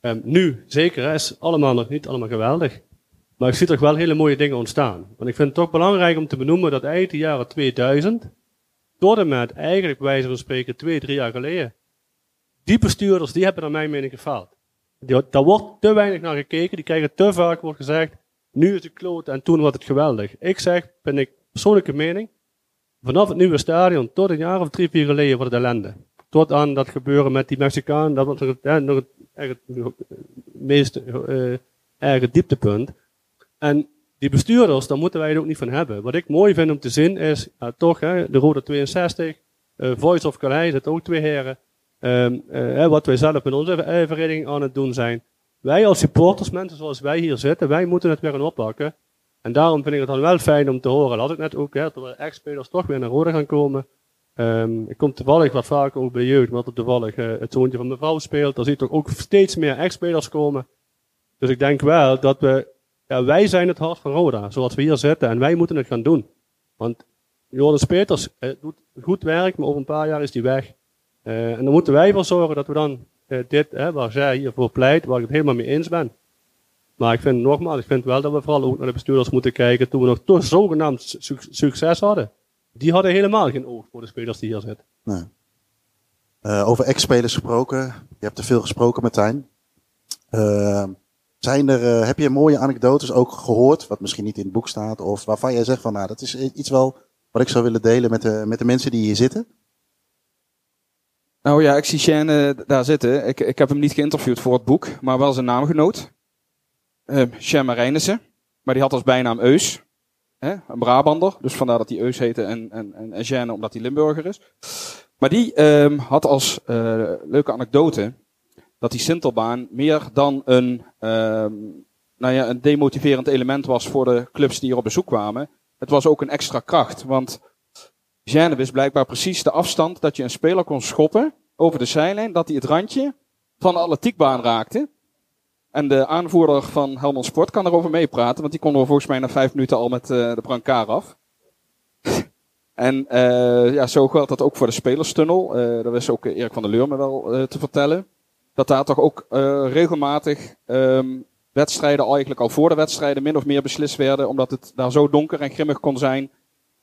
Um, nu, zeker, hè, is allemaal nog niet allemaal geweldig. Maar ik zie toch wel hele mooie dingen ontstaan. Want ik vind het toch belangrijk om te benoemen dat eind de jaren 2000... tot en met eigenlijk bij wijze van spreken twee, drie jaar geleden... die bestuurders, die hebben naar mijn mening gefaald. Daar wordt te weinig naar gekeken. Die krijgen te vaak, wordt gezegd, nu is het kloot en toen was het geweldig. Ik zeg, ben ik persoonlijke mening, vanaf het nieuwe stadion tot een jaar of drie, vier geleden wordt het ellende. Tot aan dat gebeuren met die Mexicaan, dat was nog het, eh, nog het meest erge dieptepunt. En die bestuurders, daar moeten wij het ook niet van hebben. Wat ik mooi vind om te zien is, toch, hè, de Rode 62, uh, Voice of Calais, zitten ook twee heren. Um, uh, wat wij zelf met onze vereniging aan het doen zijn. Wij als supporters, mensen zoals wij hier zitten, wij moeten het weer gaan oppakken. En daarom vind ik het dan wel fijn om te horen. Dat ik net ook, hè, dat er ex-spelers toch weer naar Rode gaan komen. Um, ik kom toevallig wat vaker ook bij jeugd, er toevallig uh, het zoontje van mevrouw speelt. Daar zie je toch ook steeds meer ex-spelers komen. Dus ik denk wel dat we, ja, wij zijn het hart van Roda, zoals we hier zitten. En wij moeten het gaan doen. Want Joris Peters doet goed werk, maar over een paar jaar is hij weg. Uh, en dan moeten wij voor zorgen dat we dan uh, dit, hè, waar zij hiervoor pleit, waar ik het helemaal mee eens ben. Maar ik vind nogmaals, ik vind wel dat we vooral ook naar de bestuurders moeten kijken toen we nog toch zogenaamd su succes hadden. Die hadden helemaal geen oog voor de spelers die hier zitten. Nee. Uh, over ex-spelers gesproken. Je hebt er veel gesproken, Martijn. zijn er, heb je mooie anekdotes ook gehoord, wat misschien niet in het boek staat, of waarvan jij zegt van, nou, dat is iets wel wat ik zou willen delen met de, met de mensen die hier zitten? Nou ja, ik zie Shane uh, daar zitten. Ik, ik heb hem niet geïnterviewd voor het boek, maar wel zijn naamgenoot. Uh, Shane Marijnissen. Maar die had als bijnaam Eus. Hè? Een Brabander. Dus vandaar dat hij Eus heette en, en, en, Shane omdat hij Limburger is. Maar die um, had als uh, leuke anekdote dat die Sintelbaan meer dan een, um, nou ja, een demotiverend element was voor de clubs die hier op bezoek kwamen. Het was ook een extra kracht, want Jeanne wist blijkbaar precies de afstand dat je een speler kon schoppen over de zijlijn, dat hij het randje van de atletiekbaan raakte. En de aanvoerder van Helmond Sport kan erover meepraten, want die kon er volgens mij na vijf minuten al met uh, de brancard af. <laughs> en uh, ja, zo geldt dat ook voor de spelerstunnel. Uh, dat wist ook Erik van der Leur me wel te vertellen. Dat daar toch ook regelmatig um, wedstrijden, eigenlijk al voor de wedstrijden, min of meer beslist werden, omdat het daar zo donker en grimmig kon zijn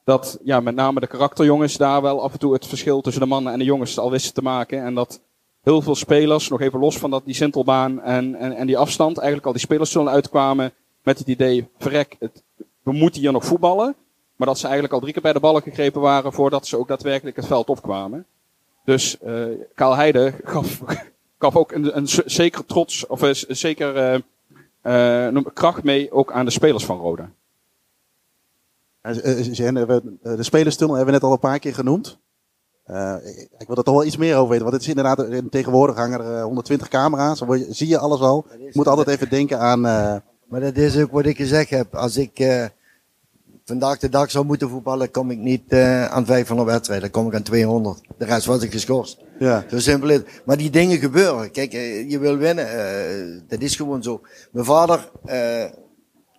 dat ja, met name de karakterjongens daar wel af en toe het verschil tussen de mannen en de jongens al wisten te maken. En dat heel veel spelers, nog even los van dat, die Sintelbaan en, en, en die afstand, eigenlijk al die spelers zullen uitkwamen met het idee, verrek, het, we moeten hier nog voetballen. Maar dat ze eigenlijk al drie keer bij de ballen gegrepen waren voordat ze ook daadwerkelijk het veld opkwamen. Dus uh, Kaal Heide gaf, <laughs> gaf ook een, een zeker trots, of een zeker uh, uh, kracht mee ook aan de spelers van Roda. De spelerstunnel hebben we net al een paar keer genoemd. Uh, ik wil er toch wel iets meer over weten, want het is inderdaad, tegenwoordig hangen er 120 camera's, dan zie je alles al. Je moet altijd even denken aan... Uh... Maar dat is ook wat ik gezegd heb. Als ik uh, vandaag de dag zou moeten voetballen, kom ik niet eh, aan 500 wedstrijden. Dan kom ik aan 200. De rest was ik geschorst. Ja. Zo simpel is het. Maar die dingen gebeuren. Kijk, eh, je wil winnen. eh, dat is gewoon zo. Mijn vader eh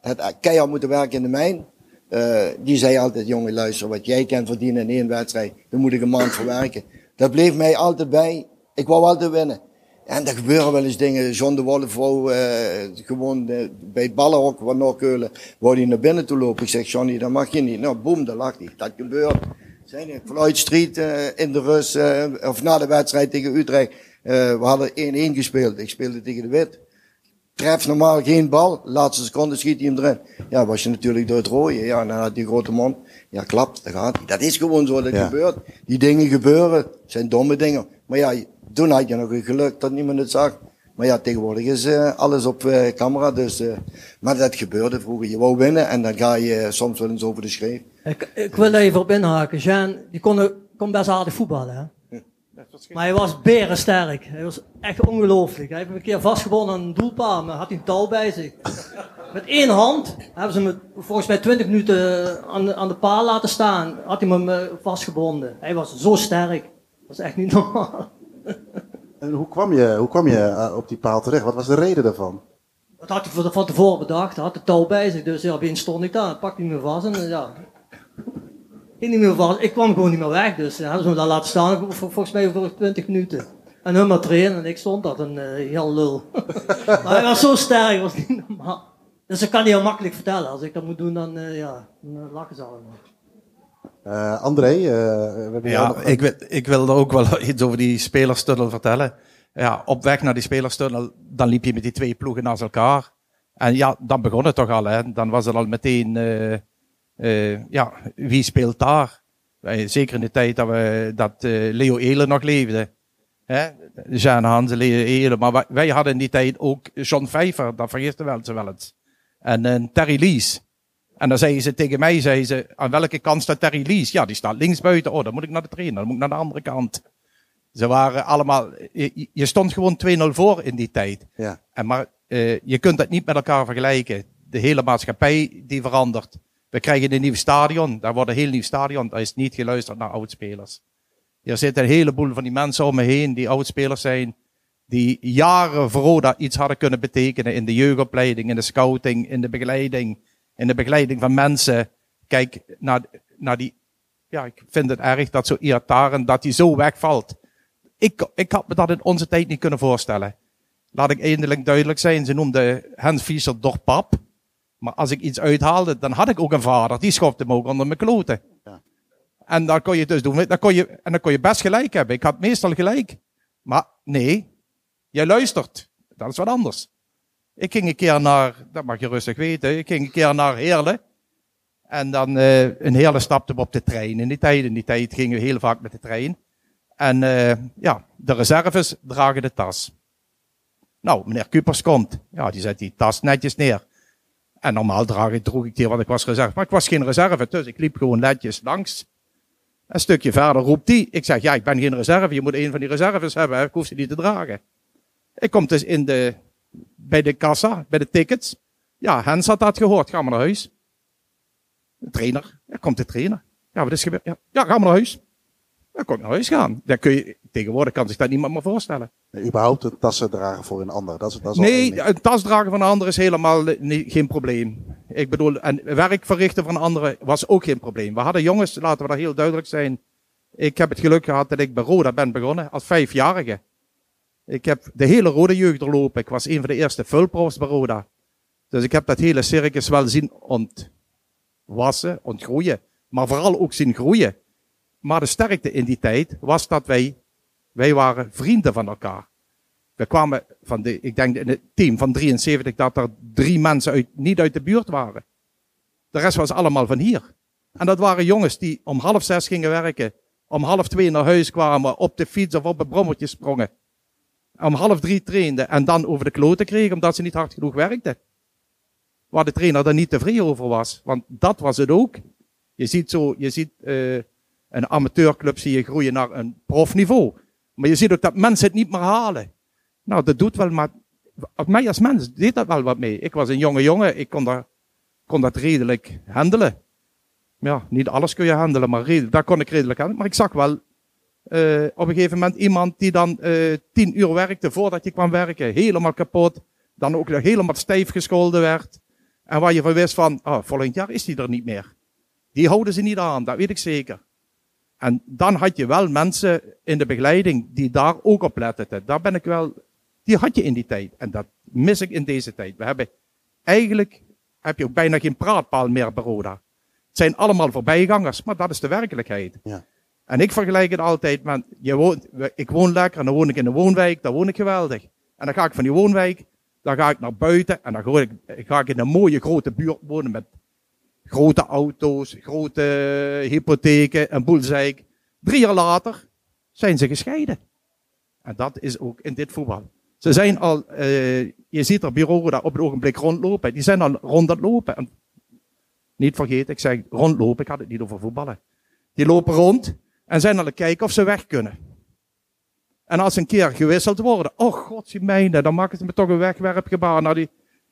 had keihard moeten werken in de mijn. Eh, die zei altijd, jongen luister, wat jij kan verdienen in één wedstrijd, daar moet ik een maand voor werken. Dat bleef mij altijd bij. Ik wou altijd winnen. En er gebeuren wel eens dingen. John de Wollevo, eh gewoon eh, bij het ballenhok van Noordkeulen, wou hij naar binnen toe lopen. Ik zeg, Johnny, dat mag je niet. Nou, boem, daar lag hij. Dat gebeurt. Zijn er Floyd Street in de rust, of na de wedstrijd tegen Utrecht. we hadden 1-1 gespeeld. Ik speelde tegen de Wit. Treft normaal geen bal. Laatste seconde schiet hij hem erin. Ja, was je natuurlijk door het rooien. Ja, dan had die grote mond. Ja, klapt, daar gaat hij. Dat is gewoon zo, dat Ja. gebeurt. Die dingen gebeuren. Het zijn domme dingen. Maar ja, toen had je nog een geluk dat niemand het zag. Maar ja, tegenwoordig is eh, alles op eh, camera. Dus, eh, maar dat gebeurde vroeger. Je wou winnen en dan ga je soms wel eens over de schreef. Ik, ik wil even op inhaken. Jean, die kon, kon best aardig voetballen, hè? Maar hij was berensterk. Hij was echt ongelooflijk. Hij heeft me een keer vastgebonden aan een doelpaal, maar had hij een touw bij zich. Met één hand hebben ze me volgens mij 20 minuten aan de, aan de paal laten staan. Had hij me eh, vastgebonden. Hij was zo sterk. Dat was echt niet normaal. En hoe kwam je, hoe kwam je eh, op die paal terecht? Wat was de reden daarvan? Dat had hij van- tevoren bedacht. Hij had de touw bij zich. Dus ja, opeens stond ik daar. Pakte hij me vast en eh, ja. Ik, niet meer vast. ik kwam gewoon niet meer weg. Dus ja, hadden ze me daar laten staan. Vol- Volgens mij voor 20 minuten. En hun maar trainen. En ik stond dat een eh, heel lul. <laughs> maar hij was zo sterk. was niet normaal. Dus ik kan niet heel makkelijk vertellen. Als ik dat moet doen, dan, eh, ja, dan eh, lachen ze allemaal. Eh, André, eh, we Ja, nog- ik, wil- ik wilde ook wel <laughs> iets over die spelerstunnel vertellen. Ja, op weg naar die spelerstunnel, dan liep je met die twee ploegen naast elkaar. En ja, dan begon het toch al. Hè. Dan was het al meteen, ja, wie speelt daar? Wij- Zeker in de tijd dat, we, dat eh, Leo Ehlen nog leefde. Hè? Jean Hansen, Leo Ehlen. Maar wij, hadden in die tijd ook John Vijver, dat vergisten wel ze wel eens. En eh, Terry Lees. En dan zeiden ze tegen mij, zeiden ze, aan welke kant staat Terry Lees? Ja, die staat links buiten. Oh, dan moet ik naar de trainer, dan moet ik naar de andere kant. Ze waren allemaal, je, je stond gewoon 2-0 voor in die tijd. Ja. En maar eh, je kunt dat niet met elkaar vergelijken. De hele maatschappij die verandert. We krijgen een nieuw stadion, daar wordt een heel nieuw stadion. Daar is niet geluisterd naar oudspelers. Er zitten een heleboel van die mensen om me heen die oudspelers zijn. Die jaren voor Roda iets hadden kunnen betekenen in de jeugdopleiding, in de scouting, in de begeleiding, in de begeleiding van mensen. Kijk naar, naar die, ja, ik vind het erg dat zo Iataren, dat die zo wegvalt. Ik, ik had me dat in onze tijd niet kunnen voorstellen. Laat ik eindelijk duidelijk zijn, ze noemden Hans Fischer toch pap. Maar als ik iets uithaalde, dan had ik ook een vader. Die schopte me ook onder mijn kloten. Ja. En dan kon je dus doen. Dan kon je, en dan kon je best gelijk hebben. Ik had meestal gelijk. Maar nee, jij luistert. Dat is wat anders. Ik ging een keer naar, dat mag je rustig weten, ik ging een keer naar Heerlen. En dan eh een hele stapte op de trein. In die tijd, in die tijd gingen we heel vaak met de trein. En eh, ja, de reserves dragen de tas. Nou, meneer Kupers komt. Ja, die zet die tas netjes neer. En normaal draag ik, droeg ik die, want ik was reserve. Maar ik was geen reserve, dus ik liep gewoon netjes langs. Een stukje verder roept die. Ik zeg, ja, ik ben geen reserve. Je moet een van die reserves hebben. Ik hoef ze niet te dragen. Ik kom dus in de, bij de kassa, bij de tickets. Ja, Hens had dat gehoord. Ga maar naar huis. De trainer. Ja, komt de trainer. Ja, wat is gebeurd? Ja, ja ga maar naar huis. Dan kon ik naar huis gaan. Dan kun je, tegenwoordig kan zich dat niemand meer voorstellen. Nee, überhaupt een tassen dragen voor een ander. Dat is, dat is Nee, een tas dragen van een ander is helemaal geen probleem. Ik bedoel, en werk verrichten van anderen was ook geen probleem. We hadden jongens, laten we daar heel duidelijk zijn. Ik heb het geluk gehad dat ik bij Roda ben begonnen als vijfjarige. Ik heb de hele Rode jeugd doorlopen. Ik was een van de eerste vulprofs bij Roda. Dus ik heb dat hele circus wel zien ontwassen, ontgroeien. Maar vooral ook zien groeien. Maar de sterkte in die tijd was dat wij, wij waren vrienden van elkaar. We kwamen van de, ik denk in het team van 73 dat er drie mensen uit, niet uit de buurt waren. De rest was allemaal van hier. En dat waren jongens die om half zes gingen werken. Om half twee naar huis kwamen, op de fiets of op een brommetje sprongen. Om half drie trainden en dan over de kloten kregen omdat ze niet hard genoeg werkten. Waar de trainer er niet tevreden over was. Want dat was het ook. Je ziet zo, je ziet eh, een amateurclub zie je groeien naar een profniveau. Maar je ziet ook dat mensen het niet meer halen. Nou, dat doet wel, maar op mij als mens deed dat wel wat mee. Ik was een jonge jongen, ik kon dat, kon dat redelijk handelen. ja, niet alles kun je handelen, maar redelijk, daar kon ik redelijk aan. Maar ik zag wel eh, op een gegeven moment iemand die dan eh, tien uur werkte voordat je kwam werken, helemaal kapot. Dan ook nog helemaal stijf gescholden werd. En waar je van wist van, oh, volgend jaar is die er niet meer. Die houden ze niet aan, dat weet ik zeker. En dan had je wel mensen in de begeleiding die daar ook op letten. Daar ben ik wel, die had je in die tijd. En dat mis ik in deze tijd. We hebben eigenlijk, heb je ook bijna geen praatpaal meer bij Roda. Het zijn allemaal voorbijgangers, maar dat is de werkelijkheid. Ja. En ik vergelijk het altijd met, je woont, ik woon lekker en dan woon ik in een woonwijk, daar woon ik geweldig. En dan ga ik van die woonwijk, dan ga ik naar buiten en dan ga ik, ga ik in een mooie grote buurt wonen met grote auto's, grote hypotheken, een boel zeik. Drie jaar later zijn ze gescheiden. En dat is ook in dit voetbal. Ze zijn al, uh, je ziet er bureaus daar op het ogenblik rondlopen. Die zijn al rond het lopen. En niet vergeten, ik zeg rondlopen, ik had het niet over voetballen. Die lopen rond en zijn aan het kijken of ze weg kunnen. En als ze een keer gewisseld worden, oh god, je mijne, dan maken ze me toch een wegwerpgebaar naar die.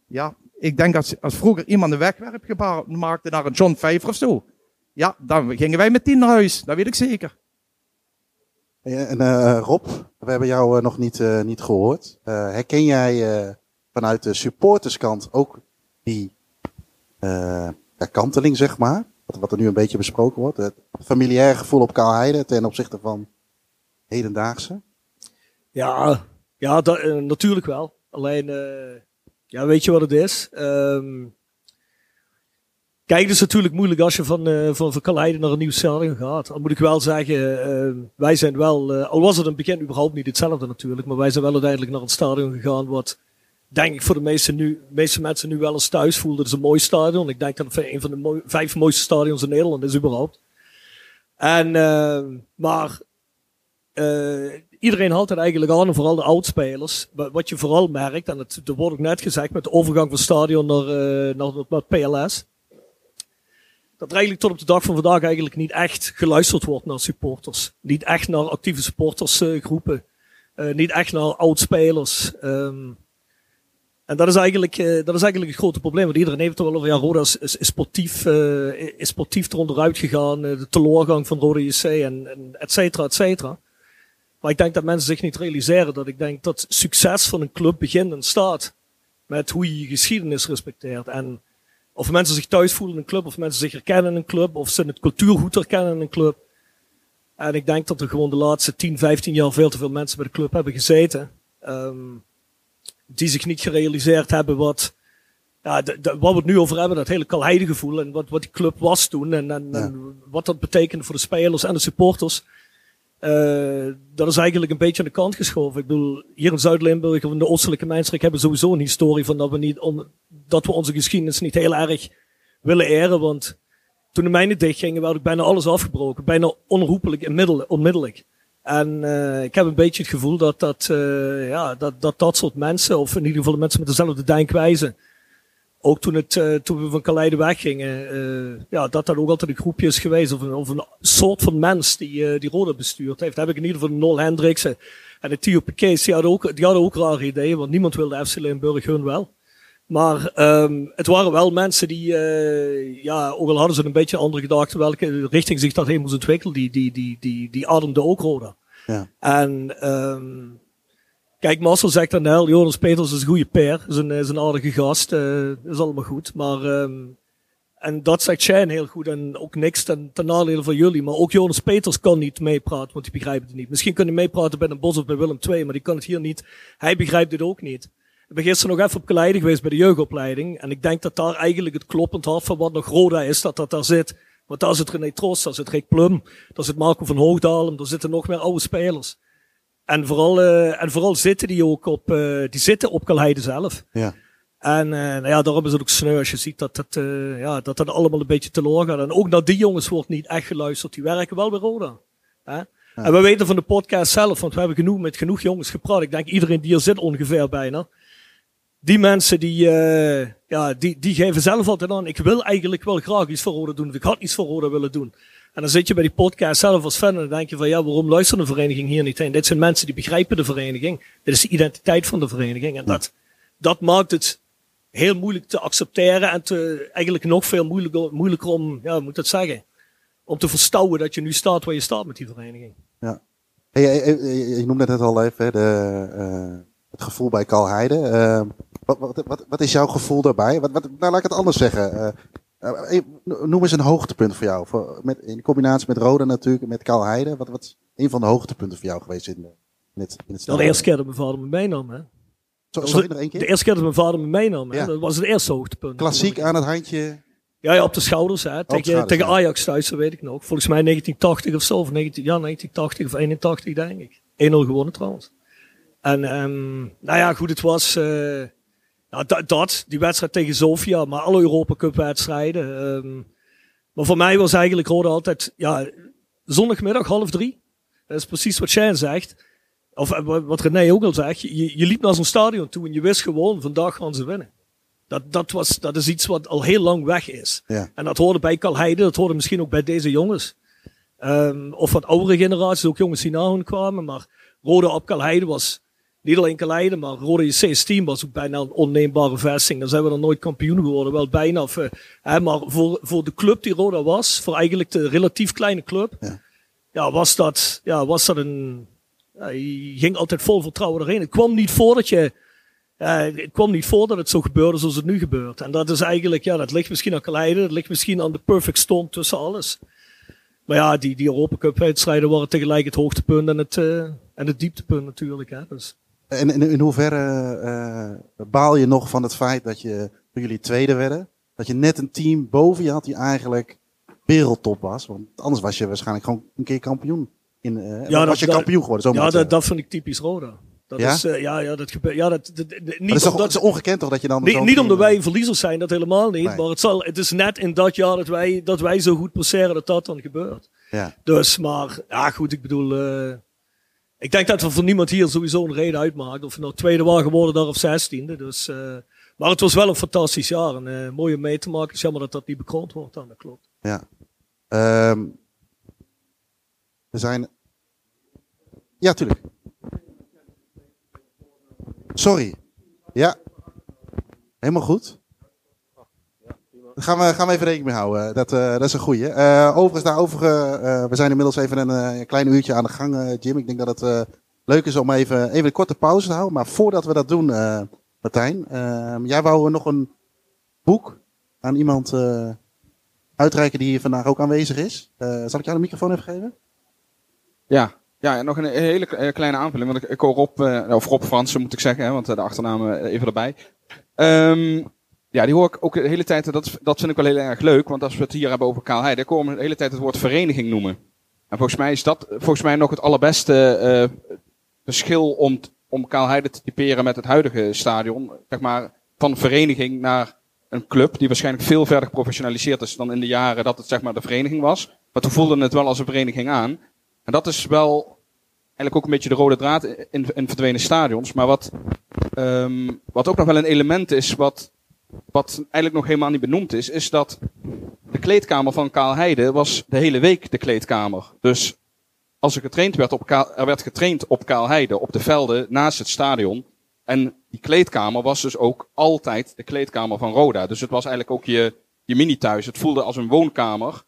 Ja, ik denk als, als vroeger iemand een wegwerpgebaar maakte naar een John Pfeiffer of zo. Ja, dan gingen wij met tien naar huis, dat weet ik zeker. En uh, Rob, we hebben jou uh, nog niet, uh, niet gehoord. herken jij vanuit de supporterskant ook die kanteling, zeg maar? Wat, wat, er nu een beetje besproken wordt. Het familiaire gevoel op Kaalheide ten opzichte van hedendaagse? Ja, ja dat, natuurlijk wel. Alleen, ja, weet je wat het is? Um, Kijk, het is natuurlijk moeilijk als je van, uh, van, van Kaleiden naar een nieuw stadion gaat. Dan moet ik wel zeggen, uh, wij zijn wel, uh, al was het in het begin überhaupt niet hetzelfde natuurlijk, maar wij zijn wel uiteindelijk naar een stadion gegaan wat, denk ik, voor de meeste, nu, meeste mensen nu wel eens thuis voelde. Het is een mooi stadion. Ik denk dat het een van de vijf mooiste stadions in Nederland is überhaupt. En, maar, iedereen houdt het eigenlijk aan, en vooral de oudspelers. Wat je vooral merkt, en het, er wordt ook net gezegd met de overgang van stadion naar, naar, naar PLS dat er eigenlijk tot op de dag van vandaag eigenlijk niet echt geluisterd wordt naar supporters. Niet echt naar actieve supportersgroepen. Uh, niet echt naar oudspelers. Um, en dat is, eigenlijk, uh, dat is eigenlijk het grote probleem. Want iedereen heeft het wel over, ja, Roda is, is, sportief, is sportief eronder uitgegaan. de teleurgang van Roda JC en, en et cetera, et cetera. Maar ik denk dat mensen zich niet realiseren dat ik denk dat succes van een club begint en staat met hoe je je geschiedenis respecteert. En of mensen zich thuis voelen in een club, of mensen zich herkennen in een club, of ze het cultuurgoed herkennen in een club. En ik denk dat er gewoon de laatste 10, 15 jaar veel te veel mensen bij de club hebben gezeten. Um, die zich niet gerealiseerd hebben wat, ja, de, de, wat we het nu over hebben, dat hele Kalheide gevoel en wat, wat die club was toen en, en, ja. en wat dat betekende voor de spelers en de supporters. Uh, dat is eigenlijk een beetje aan de kant geschoven. Ik bedoel, hier in Zuid-Limburg of in de oostelijke mijnstreek hebben we sowieso een historie van dat we, niet dat we onze geschiedenis niet heel erg willen eren. Want toen de mijnen dichtgingen, werd bijna alles afgebroken. Bijna onherroepelijk, onmiddellijk. En uh, ik heb een beetje het gevoel dat dat, uh, ja, dat, dat dat soort mensen, of in ieder geval de mensen met dezelfde denkwijze, ook toen, het, uh, toen we van Kaleide weggingen, uh, ja, dat dat ook altijd een groepje is geweest. Of een, of een soort van mens die, uh, die Roda bestuurd heeft. Dat heb ik in ieder geval Nol Hendriksen en de Theo Piquet. Die hadden ook, die hadden ook rare ideeën, want niemand wilde FC Limburg hun wel. Maar um, het waren wel mensen die, ja, ook al hadden ze een beetje andere gedachten welke richting zich dat heen moest ontwikkelen, die, die, die, die, die ademden ook Roda. Ja. En um, Kijk, Marcel zegt dan heel, Jonas Peters is een goede peer, is een, is een aardige gast, uh, is allemaal goed. Maar, um, en dat zegt Shane heel goed en ook niks ten, ten nadele van jullie. Maar ook Jonas Peters kan niet meepraten, want die begrijpt het niet. Misschien kan hij meepraten bij een Bos of bij Willem II, maar die kan het hier niet. Hij begrijpt dit ook niet. Ik ben gisteren nog even op Geleide geweest bij de jeugdopleiding. En ik denk dat daar eigenlijk het kloppend hart van wat nog Roda is, dat dat daar zit. Want daar zit René Trost, daar zit Rick Plum, daar zit Marco van Hoogdalem, daar zitten nog meer oude spelers. En vooral, uh, en vooral zitten die ook op, uh, die zitten op Kalheide zelf. Ja. En uh, nou ja, daarom is het ook sneu als je ziet dat dat, ja, dat dat allemaal een beetje teloor gaat. En ook naar die jongens wordt niet echt geluisterd. Die werken wel bij Roda. Hè? Ja. En we weten van de podcast zelf, want we hebben genoeg met genoeg jongens gepraat. Ik denk iedereen die er zit ongeveer bijna. Die mensen die, ja, die, die geven zelf altijd aan. Ik wil eigenlijk wel graag iets voor Roda doen. Of ik had iets voor Roda willen doen. En dan zit je bij die podcast zelf als fan en dan denk je van ja, waarom luistert de vereniging hier niet heen? Dit zijn mensen die begrijpen de vereniging. Dit is de identiteit van de vereniging. En dat, dat maakt het heel moeilijk te accepteren en te, eigenlijk nog veel moeilijker, moeilijker om, ja, hoe moet ik dat zeggen, om te verstouwen dat je nu staat waar je staat met die vereniging. Ja. Hey, hey, hey, je noemde het net al even, hè, de, eh, het gevoel bij Karl Heide. Eh, wat, wat, wat, wat is jouw gevoel daarbij? Wat, wat, nou, laat ik het anders zeggen. Eh, noem eens een hoogtepunt voor jou. Voor, met, in combinatie met Roda natuurlijk, met Karl Heide. Wat, wat is een van de hoogtepunten voor jou geweest in, de, in het, in het de eerste keer dat mijn vader me meenam, hè. Zo- sorry, de- nog één keer? De eerste keer dat mijn vader me meenam, hè. Ja. Dat was het eerste hoogtepunt. Klassiek aan het handje. Ja, ja, op de schouders, hè. Tegen, schouders, tegen ja. Ajax thuis, dat weet ik nog. Volgens mij 1980 of zo, of 19, ja, 1980 of 81, denk ik. 1-0 gewonnen trouwens. En, ehm, nou ja, goed, het was, eh, nou, dat, dat, die wedstrijd tegen Sofia, maar alle Europa Cup wedstrijden. ehm. maar voor mij was eigenlijk Rode altijd, ja, zondagmiddag half drie. Dat is precies wat Shane zegt. Of eh, wat René ook al zegt. Je, je liep naar zo'n stadion toe en je wist gewoon, vandaag gaan ze winnen. Dat, dat, was, dat is iets wat al heel lang weg is. Ja. En dat hoorde bij Kalheide, dat hoorde misschien ook bij deze jongens. Ehm, of wat oudere generaties, ook jongens die na hun kwamen. Maar Rode op Kalheide was niet alleen Kalheide, maar Rode JC's team was ook bijna een onneembare vesting. Dan zijn we dan nooit kampioen geworden. Wel bijna. Of, eh, hè, maar voor, voor de club die Roda was, voor eigenlijk de relatief kleine club, Ja. ja, was, dat, ja, was dat een. Ja, je ging altijd vol vertrouwen erin. Het kwam niet voor dat je. Ja, het kwam niet voor dat het zo gebeurde zoals het nu gebeurt. En dat is eigenlijk, ja, dat ligt misschien aan Kaleide, dat ligt misschien aan de perfect storm tussen alles. Maar ja, die, die Europa Cup wedstrijden waren tegelijk het hoogtepunt en het, eh, en het dieptepunt natuurlijk. Hè. Dus, En in, in hoeverre eh, baal je nog van het feit dat je, jullie tweede werden, dat je net een team boven je had die eigenlijk wereldtop was? Want anders was je waarschijnlijk gewoon een keer kampioen. In, eh, Ja, was dat- je kampioen geworden, zo ja, dat, dat vind ik typisch Roda. Dat Ja? is, eh, ja, ja, dat gebeurt. Ja, dat, dat- dat- Maar niet dat is toch omdat- het is ongekend toch dat je dan... Niet, niet omdat wij verliezers zijn, dat helemaal niet. Nee. Maar het, zal, het is net in dat jaar dat wij, dat wij zo goed presteren dat dat dan gebeurt. Ja. Dus, maar ja goed, ik bedoel... ik denk dat er voor niemand hier sowieso een reden uitmaakt. Of we nou tweede waren geworden daar of zestiende. Dus, eh, maar het was wel een fantastisch jaar. En eh mooi om mee te maken. Het is jammer dat dat niet bekroond wordt dan, dat klopt. Ja. Ehm, er zijn. Ja, tuurlijk. Sorry. Ja. Helemaal goed. Gaan we, gaan we even rekening mee houden. Dat, eh, dat is een goeie. Eh, overigens, daarover, eh, we zijn inmiddels even een, eh, klein uurtje aan de gang, eh, Jim. Ik denk dat het eh, leuk is om even, even een korte pauze te houden. Maar voordat we dat doen, eh, Martijn. ehm, jij wou nog een boek aan iemand eh, uitreiken die hier vandaag ook aanwezig is. Eh, zal ik jou de microfoon even geven? Ja, ja nog een hele eh, kleine aanvulling. Want ik, hoor Rob, eh, of Rob Fransen moet ik zeggen, want eh, de achternaam eh, even erbij. Ehm, ja, die hoor ik ook de hele tijd. en Dat, dat vind ik wel heel erg leuk. Want als we het hier hebben over Kaal Heide, ik hoor hem de hele tijd het woord vereniging noemen. En volgens mij is dat volgens mij nog het allerbeste eh, verschil om, om Kaal Heide te typeren met het huidige stadion. Zeg maar van vereniging naar een club die waarschijnlijk veel verder geprofessionaliseerd is dan in de jaren dat het zeg maar de vereniging was. Maar toen voelde het wel als een vereniging aan. En dat is wel eigenlijk ook een beetje de rode draad in, in verdwenen stadions. Maar wat, ehm, wat ook nog wel een element is, wat, wat eigenlijk nog helemaal niet benoemd is, is dat de kleedkamer van Kaal Heide was de hele week de kleedkamer. Dus als er getraind werd op Kaal, er werd getraind op Kaal Heide, op de velden naast het stadion. En die kleedkamer was dus ook altijd de kleedkamer van Roda. Dus het was eigenlijk ook je, je mini-thuis. Het voelde als een woonkamer.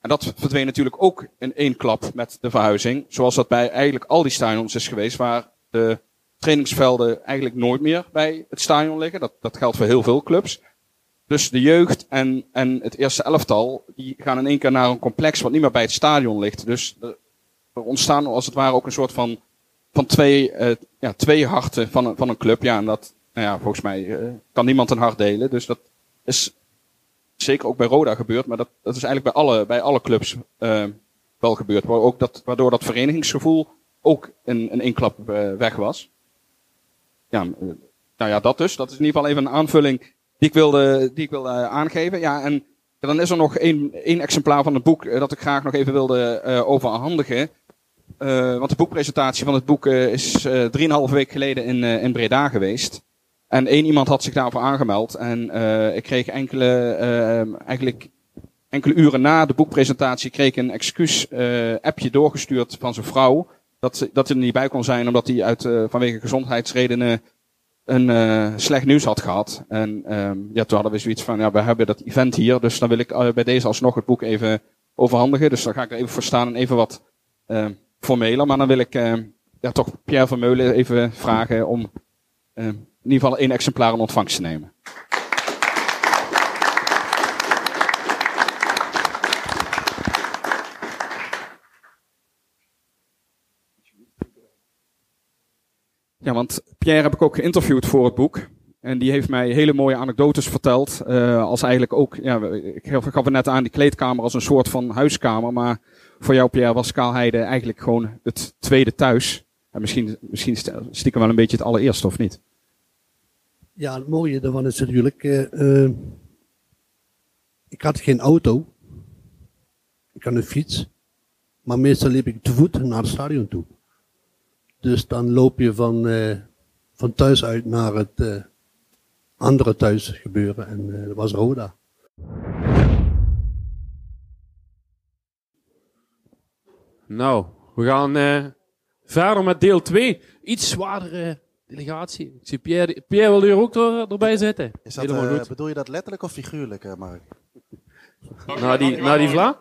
En dat verdween natuurlijk ook in één klap met de verhuizing. Zoals dat bij eigenlijk al die stadions is geweest, waar de trainingsvelden eigenlijk nooit meer bij het stadion liggen. Dat, dat geldt voor heel veel clubs. Dus de jeugd en, en het eerste elftal, die gaan in één keer naar een complex wat niet meer bij het stadion ligt. Dus er ontstaan als het ware ook een soort van, van twee, eh, ja, twee harten van een, van een club. Ja, en dat, nou ja, volgens mij eh, kan niemand een hart delen. Dus dat is zeker ook bij Roda gebeurd, maar dat, dat is eigenlijk bij alle, bij alle clubs eh, wel gebeurd. Waar ook dat, waardoor dat verenigingsgevoel ook in, in één klap eh, weg was. Ja, eh, nou ja, dat dus. Dat is in ieder geval even een aanvulling die ik wilde, die ik wilde eh, aangeven. Ja, en dan is er nog één, één exemplaar van het boek eh, dat ik graag nog even wilde overhandigen. Want de boekpresentatie van het boek eh, is drieënhalve week geleden in, in Breda geweest. En één iemand had zich daarvoor aangemeld. En ik kreeg enkele, eh, eigenlijk enkele uren na de boekpresentatie kreeg een excuus appje doorgestuurd van zijn vrouw. Dat, dat hij er niet bij kon zijn omdat hij uit, eh, vanwege gezondheidsredenen een eh, slecht nieuws had gehad. En ehm, ja, toen hadden we zoiets van, ja, we hebben dat event hier, dus dan wil ik eh, bij deze alsnog het boek even overhandigen. Dus dan ga ik er even voor staan en even wat uh, formeler. Maar dan wil ik uh, ja, toch Pierre Vermeulen even vragen om in ieder geval één exemplaar in ontvangst te nemen. Ja, want Pierre heb ik ook geïnterviewd voor het boek. En die heeft mij hele mooie anekdotes verteld. Uh, als eigenlijk ook, ja, ik gaf het net aan, die kleedkamer als een soort van huiskamer. Maar voor jou, Pierre, was Kaalheide eigenlijk gewoon het tweede thuis. En misschien, misschien stiekem wel een beetje het allereerste, of niet? Ja, het mooie daarvan is natuurlijk, uh, uh, ik had geen auto. Ik had een fiets. Maar meestal liep ik te voet naar het stadion toe. Dus dan loop je van, uh, van thuis uit naar het uh, andere thuis gebeuren. En uh, dat was Roda. Nou, we gaan verder met deel 2. Iets zwaardere delegatie. Ik zie Pierre, Pierre wil hier ook er, erbij zitten. Is dat, bedoel je dat letterlijk of figuurlijk, Mark? na die, na die vla?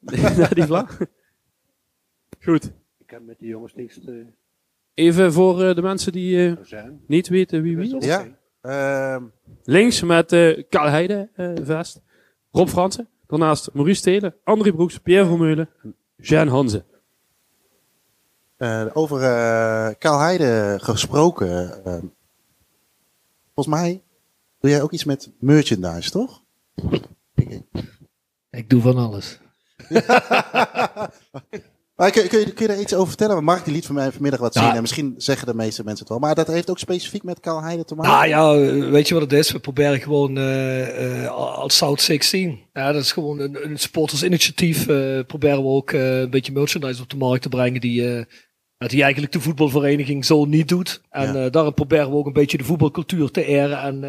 <laughs> na die vla? Goed. Heb met die jongens niks te... Even voor uh, de mensen die uh, niet weten wie wie is. Ja. Uh, Links met uh, Karl Heide vest. Rob Fransen. Daarnaast Maurice Telen, André Broeks, Pierre Vermeulen en Jean Hanze. over Karl Heide gesproken. volgens mij doe jij ook iets met merchandise, toch? Ik doe van alles. <laughs> <laughs> Maar kun, kun, je, kun je er iets over vertellen? Mark die liet van mij vanmiddag wat zien. En misschien zeggen de meeste mensen het wel. Maar dat heeft ook specifiek met Karl Heide te maken? Nou ja, weet je wat het is? We proberen gewoon uh, uh, als South 16. Ja, dat is gewoon een, een supportersinitiatief. Uh, proberen we ook een beetje merchandise op de markt te brengen die, die eigenlijk de voetbalvereniging zo niet doet. En ja. daarom proberen we ook een beetje de voetbalcultuur te eren en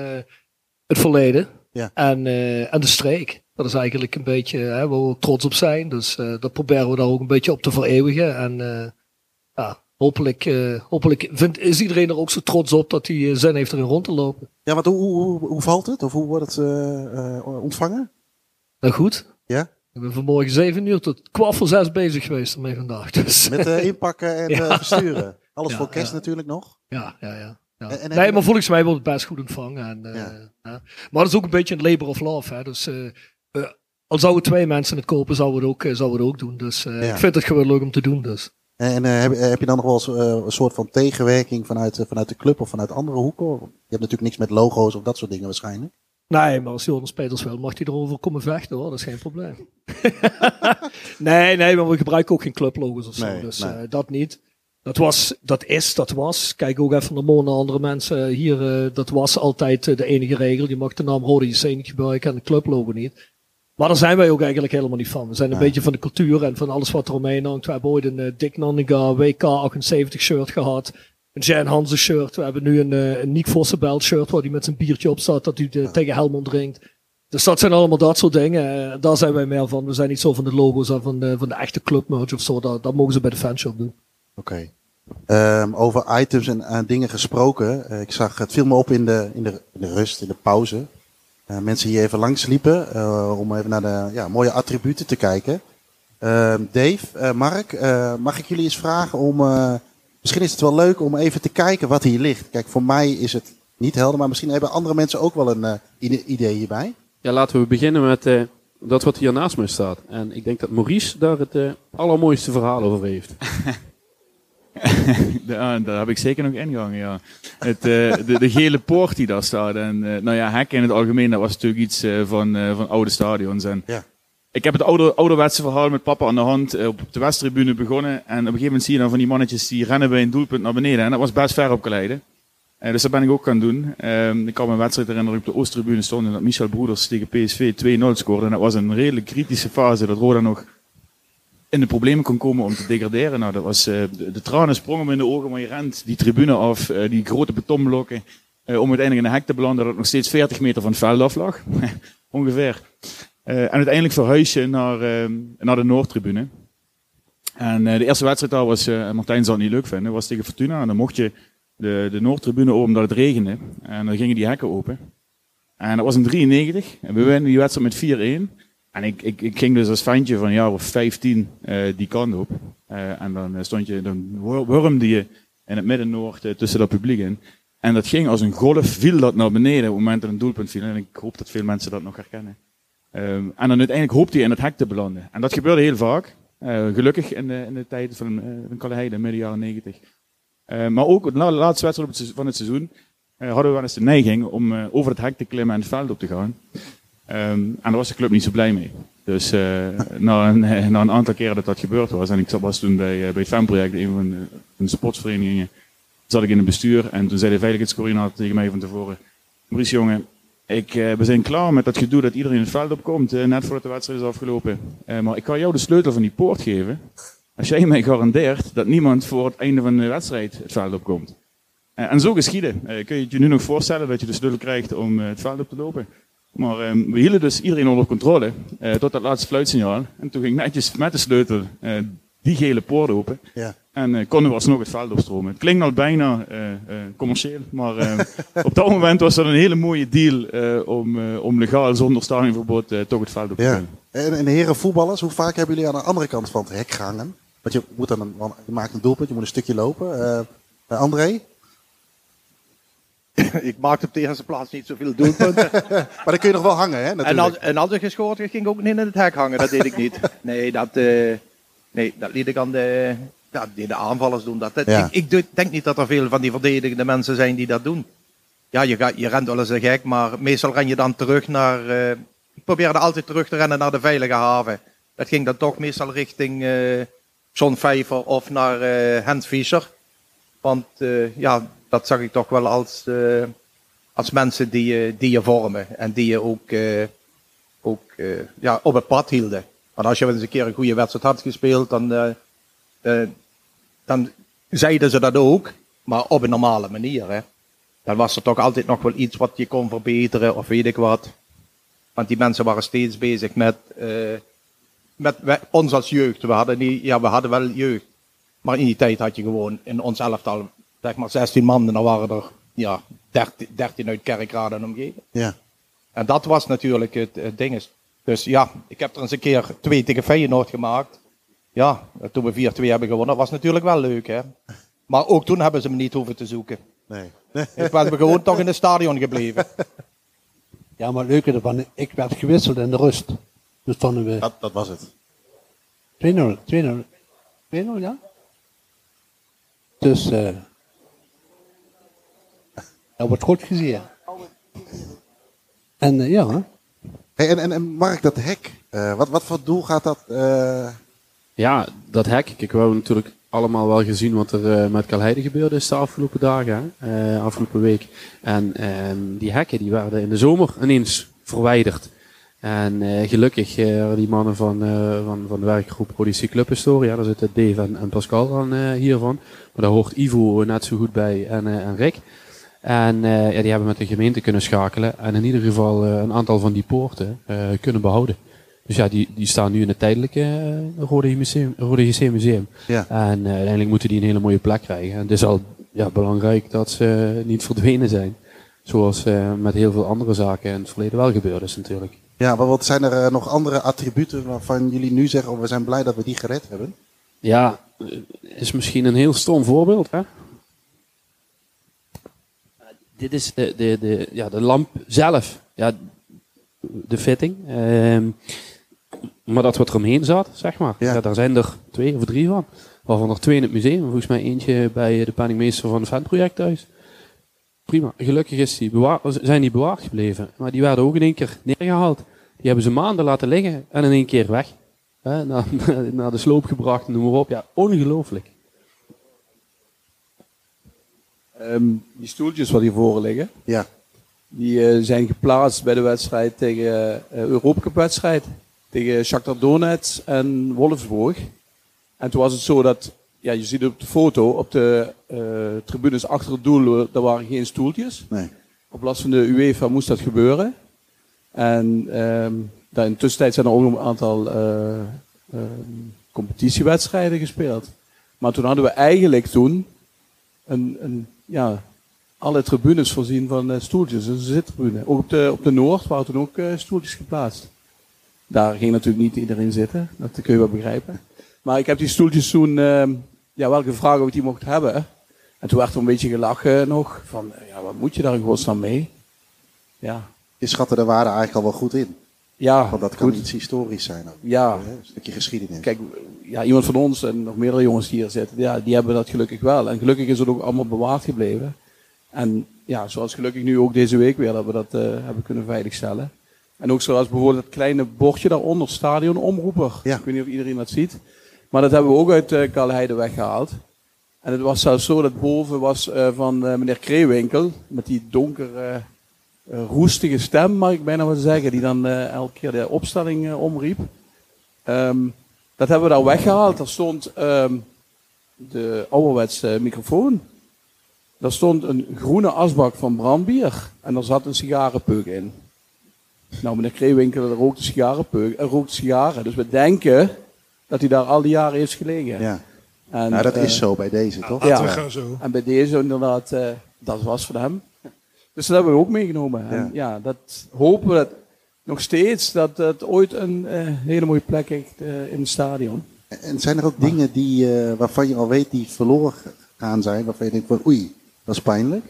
het verleden. Ja. En, en de streek. Dat is eigenlijk een beetje hè, waar we trots op zijn. Dus uh, dat proberen we daar ook een beetje op te vereeuwigen. En uh, ja, hopelijk, uh, hopelijk vindt, is iedereen er ook zo trots op dat hij zin heeft erin rond te lopen. Ja, want hoe, hoe, hoe valt het? Of hoe wordt het ontvangen? Nou goed. Ja? Ik ben vanmorgen 7 uur tot kwart voor zes bezig geweest ermee vandaag. Dus. Met <laughs> inpakken en ja. versturen. Alles ja, voor kerst natuurlijk nog. Ja, ja, ja. Ja. En, en nee, maar volgens mij wordt het best goed ontvangen. En, uh, ja. ja. Maar dat is ook een beetje een labor of love. Hè. Dus uh, al zouden twee mensen het kopen, zouden we het ook, zouden we het ook doen. Dus ja. ik vind het gewoon leuk om te doen. Dus. En heb, heb, je dan nog wel eens een soort van tegenwerking vanuit, vanuit de club of vanuit andere hoeken? Je hebt natuurlijk niks met logo's of dat soort dingen waarschijnlijk. Nee, maar als Jonas Peters wil, mag hij erover komen vechten hoor. Dat is geen probleem. <laughs> nee, nee, maar we gebruiken ook geen clublogos of zo. Nee, dus nee. dat niet. Dat was, dat is, dat was. Kijk ook even naar Mona, andere mensen hier. Dat was altijd de enige regel. Je mag de naam Rode JC niet gebruiken en de clublogo niet. Maar daar zijn wij ook eigenlijk helemaal niet van. We zijn een beetje van de cultuur en van alles wat er omheen hangt. We hebben ooit een uh, Dick Nanninga WK78 shirt gehad. Een Jan Hansen shirt. We hebben nu een, uh, een Nick Vossenbelt shirt waar hij met zijn biertje op staat. Dat hij ja. tegen Helmond drinkt. Dus dat zijn allemaal dat soort dingen. daar zijn wij meer van. We zijn niet zo van de logo's en van de, van de echte clubmerch of zo. Dat, dat mogen ze bij de fanshop doen. Oké. Okay. Um, over items en dingen gesproken. Uh, ik zag, het viel me op in de, in de, in de rust, in de pauze. Uh, mensen hier even langs liepen om even naar de ja, mooie attributen te kijken. Ehm, Dave, Mark, mag ik jullie eens vragen om. misschien is het wel leuk om even te kijken wat hier ligt. Kijk, voor mij is het niet helder, maar misschien hebben andere mensen ook wel een idee hierbij. Ja, laten we beginnen met dat wat hier naast me staat. En ik denk dat Maurice daar het allermooiste verhaal over heeft. <laughs> <laughs> daar, daar heb ik zeker nog ingang, ja. Het, uh, de, de, gele poort die daar staat. En uh, nou ja, hekken in het algemeen, dat was natuurlijk iets uh, van, van oude stadions. En ja. Ik heb het oude, ouderwetse verhaal met papa aan de hand op de Westtribune begonnen. En op een gegeven moment zie je dan van die mannetjes die rennen bij een doelpunt naar beneden. En dat was best ver opgeleiden. dus dat ben ik ook gaan doen. Ehm, ik kan een wedstrijd herinneren op de Oosttribune stond en dat Michel Broeders tegen PSV 2-0 scoorde. En dat was een redelijk kritische fase dat Roda nog in de problemen kon komen om te degraderen. Nou, dat was, uh, de, tranen sprongen me in de ogen, maar je rent die tribune af, uh, die grote betonblokken, uh, om uiteindelijk in een hek te belanden dat nog steeds 40 meter van het veld af lag. <laughs> Ongeveer. en uiteindelijk verhuis je naar, naar de Noordtribune. En de eerste wedstrijd daar was, Martijn zal het niet leuk vinden, was tegen Fortuna. En dan mocht je de, de Noordtribune open omdat het regende. En dan gingen die hekken open. En dat was in 93. En we winnen die wedstrijd met 4-1. En ik, ik, ik ging dus als ventje van een jaar of 15 uh, die kant op. Uh, en dan stond je, dan wurmde je in het midden-noord uh, tussen dat publiek in. En dat ging als een golf, viel dat naar beneden op het moment dat een doelpunt viel. En ik hoop dat veel mensen dat nog herkennen. Um, en dan uiteindelijk hoopte hij in het hek te belanden. En dat gebeurde heel vaak. Uh, gelukkig in de, in de tijd van, uh, van Kalleheide, midden jaren 90. Uh, maar ook de laatste wedstrijd van het seizoen hadden we wel eens de neiging om over het hek te klimmen en het veld op te gaan. Um, en daar was de club niet zo blij mee. Dus na, een, <laughs> een aantal keren dat dat gebeurd was, en ik was toen bij, bij het FAM-project, een van de, sportsverenigingen, zat ik in het bestuur en toen zei de veiligheidscoördinator tegen mij van tevoren, Maurice jongen, ik, uh, we zijn klaar met dat gedoe dat iedereen het veld opkomt, uh, net voordat de wedstrijd is afgelopen. Uh, maar ik kan jou de sleutel van die poort geven. Als jij mij garandeert dat niemand voor het einde van de wedstrijd het veld opkomt. en zo geschieden. kun je het je nu nog voorstellen dat je de sleutel krijgt om het veld op te lopen? Maar ehm, we hielden dus iedereen onder controle tot dat laatste fluitsignaal. En toen ging netjes met de sleutel die gele poort open. Ja. En uh, konden we alsnog het veld opstromen. Het klinkt al bijna commercieel, maar <laughs> op dat moment was dat een hele mooie deal om, om legaal zonder stadionverbod toch het veld op te ja. kunnen. En, en heren voetballers, hoe vaak hebben jullie aan de andere kant van het hek gehangen? Want je, moet dan een, je maakt een doelpunt, je moet een stukje lopen. André? <laughs> ik maakte op de eerste plaats niet zoveel doelpunten. <laughs> maar dan kun je nog wel hangen, hè? En als, en als ik gescoord ging ik ook niet in het hek hangen. Dat deed ik niet. <laughs> Nee, dat, nee, dat liet ik aan de, ja, die de aanvallers doen. Dat, Ja. ik, ik denk niet dat er veel van die verdedigende mensen zijn die dat doen. Ja, je, gaat, je rent wel eens een gek, maar meestal ren je dan terug naar... eh, ik probeerde altijd terug te rennen naar de veilige haven. Dat ging dan toch meestal richting eh John Vijver of naar eh Hent Fischer. Want eh, ja, dat zag ik toch wel als, eh, als mensen die, je- die je vormen. En die je ook, eh, ook eh, ja, op het pad hielden. Want als je eens een keer een goede wedstrijd had gespeeld, dan, eh, eh, dan zeiden ze dat ook. Maar op een normale manier. Hè. Dan was er toch altijd nog wel iets wat je kon verbeteren of weet ik wat. Want die mensen waren steeds bezig met, eh, met ons als jeugd. We hadden, niet, ja, we hadden wel jeugd. Maar in die tijd had je gewoon in ons elftal, zeg maar 16 man. En dan waren er ja, 13, 13 uit Kerkrade en omgeving. Ja. En dat was natuurlijk het, het ding. is. Dus ja, ik heb er eens een keer twee tegen Feyenoord gemaakt. Ja, toen we 4-2 hebben gewonnen, was natuurlijk wel leuk. Hè? Maar ook toen hebben ze me niet hoeven te zoeken. Nee. Ik ben gewoon toch in het stadion gebleven. <laughs> Ja, maar het leuke ervan, ik werd gewisseld in de rust. Dus stonden we Dat, dat was het. 2-0, 2-0, 2-0, ja. Dus, eh dat wordt goed gezien. En eh, ja, hè. Hey, en, en, en Mark, dat hek, eh, wat, wat voor doel gaat dat? eh, Ja, dat hek. Kijk, we hebben natuurlijk allemaal wel gezien wat er eh, met Kalheide gebeurde is de afgelopen dagen, hè, eh, afgelopen week. En ehm, die hekken die werden in de zomer ineens verwijderd. En eh, gelukkig eh, die mannen van, eh, van, van de werkgroep Odyssey Club Historia, daar zitten Dave en, en Pascal dan eh, hiervan. Maar daar hoort Ivo net zo goed bij en, eh, en Rick. En eh, ja, die hebben met de gemeente kunnen schakelen en in ieder geval eh, een aantal van die poorten eh, kunnen behouden. Dus ja, die, die staan nu in het tijdelijke Rode, Museum, Rode GC Museum. Ja. En uiteindelijk moeten die een hele mooie plek krijgen. En het is al ja, belangrijk dat ze niet verdwenen zijn. Zoals met heel veel andere zaken in het verleden wel gebeurd is natuurlijk. ja, maar wat zijn er nog andere attributen waarvan jullie nu zeggen, oh, we zijn blij dat we die gered hebben? Ja, is misschien een heel stom voorbeeld. Hè? Dit is de, de, de, ja, de lamp zelf. Ja, de fitting. Ehm, maar dat wat er omheen zat, zeg maar. Ja. daar zijn er twee of drie van. Waarvan er twee in het museum. Volgens mij eentje bij de penningmeester van het ventproject thuis. Prima. Gelukkig is die bewaar, zijn die bewaard gebleven. Maar die werden ook in één keer neergehaald. Die hebben ze maanden laten liggen en in één keer weg. Naar, naar <laughs> de sloop gebracht, noem maar op. Ja, ongelooflijk. Ehm, die stoeltjes wat hier voor liggen, Ja. die eh, zijn geplaatst bij de wedstrijd tegen uh, Europacup wedstrijd. Tegen Shakhtar Donetsk en Wolfsburg. En toen was het zo dat, ja, je ziet het op de foto, op de eh, tribunes achter het doel, eh, daar waren geen stoeltjes. Nee. Op last van de UEFA moest dat gebeuren. En ehm daar in de tussentijd zijn er ook nog een aantal eh, ehm, competitiewedstrijden gespeeld. Maar toen hadden we eigenlijk toen een, een, ja, alle tribunes voorzien van eh, stoeltjes. Een zittribune. Ook op de, op de Noord waren toen ook eh, stoeltjes geplaatst. Daar ging natuurlijk niet iedereen zitten. Dat kun je wel begrijpen. Maar ik heb die stoeltjes toen ehm, ja, wel gevraagd of ik die mocht hebben. En toen werd er een beetje gelachen nog. Van, ja, wat moet je daar in godsnaam mee? Ja. Je schatte de waarde eigenlijk al wel goed in. Ja, Want dat kan goed. iets historisch zijn ook. Ja. Hè, Een stukje geschiedenis. Kijk, ja, iemand van ons en nog meerdere jongens die hier zitten, ja, die hebben dat gelukkig wel. En gelukkig is het ook allemaal bewaard gebleven. En ja, zoals gelukkig nu ook deze week weer, dat we dat eh, hebben kunnen veiligstellen. En ook zoals bijvoorbeeld het kleine bordje daaronder, stadionomroeper. Ik weet niet of iedereen dat ziet. Maar dat hebben we ook uit uh, Kalheide weggehaald. En het was zelfs zo dat boven was eh, van meneer Kreewinkel, met die donkere, roestige stem, mag ik bijna wel zeggen, die dan eh, elke keer de opstelling eh, omriep. Ehm, dat hebben we daar weggehaald. Daar stond ehm, de ouderwetse microfoon. Daar stond een groene asbak van brandbier. En daar zat een sigarenpeuk in. Nou, meneer Kreewinkel rookte sigarenpeuk en rookte sigaren. Dus we denken dat hij daar al die jaren heeft gelegen. Ja. En, nou, dat eh, is zo bij deze, toch? laten we gaan zo. En bij deze inderdaad, eh, dat was voor hem. Dus dat hebben we ook meegenomen. En ja, dat hopen we dat nog steeds dat het ooit een eh, hele mooie plek heeft eh, in het stadion. En zijn er ook dingen die, eh, waarvan je al weet die verloren gaan zijn, waarvan je denkt van oei, dat is pijnlijk?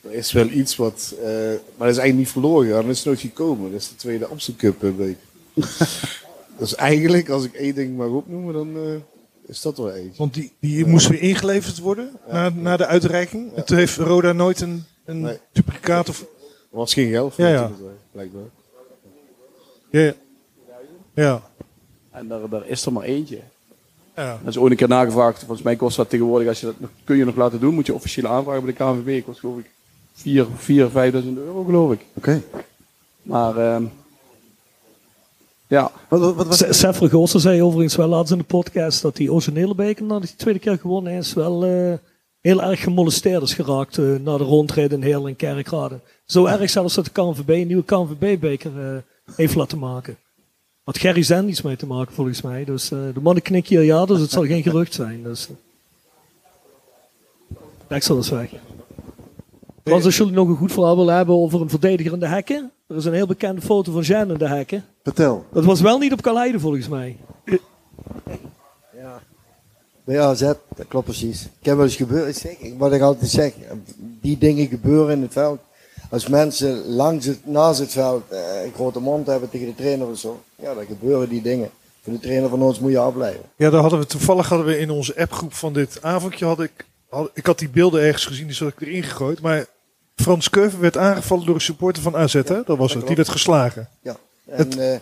Er is wel iets wat, eh, maar dat is eigenlijk niet verloren gegaan, dat is nooit gekomen. Dat is de tweede Amsterdam Cup week. <laughs> dus eigenlijk, als ik één ding mag opnoemen, dan eh, is dat wel eentje. Want die, die moest weer ingeleverd worden na, na de uitreiking. Toen heeft Roda nooit een, een Nee. duplicaat of... Er was geen geld voor, Ja, ja. blijkbaar. Ja, ja. ja. En daar, daar is er maar eentje. Ja. Dat is ooit een keer nagevraagd. Volgens mij kost dat tegenwoordig, als je dat kun je nog laten doen, moet je officieel aanvragen bij de KNVB. Kost geloof ik 4, 4 5000 euro geloof ik. Oké. Maar ehm ja. Se- Sef Vergossen zei overigens wel laatst in de podcast dat die originele beker nadat hij de tweede keer gewonnen is wel eh, heel erg gemolesteerd is geraakt eh, na de rondrit in Heerlen en Kerkrade. Zo erg zelfs dat de KNVB een nieuwe KNVB-beker eh, heeft laten maken. Had Gerry Zen iets mee te maken volgens mij. Dus eh, de mannen knikken hier ja, dus het zal geen gerucht zijn. Dus, uh, Deksel is weg. Trouwens, als jullie nog een goed verhaal willen hebben over een verdediger in de hekken. Er is een heel bekende foto van Jean in de hekken. Vertel. Dat was wel niet op Kaleide volgens mij. Bij AZ, dat klopt precies. Ik heb wel eens gebeurd, ik wat ik altijd zeg, die dingen gebeuren in het veld. Als mensen langs het, naast het veld eh, een grote mond hebben tegen de trainer of zo, ja, dan gebeuren die dingen. Voor de trainer van ons moet je afblijven. Ja, daar hadden we toevallig hadden we in onze appgroep van dit avondje had ik, had, ik had die beelden ergens gezien, die had ik erin gegooid. Maar Frans Keuven werd aangevallen door een supporter van AZ, hè? Dat was het. Die werd geslagen. Ja. En eh,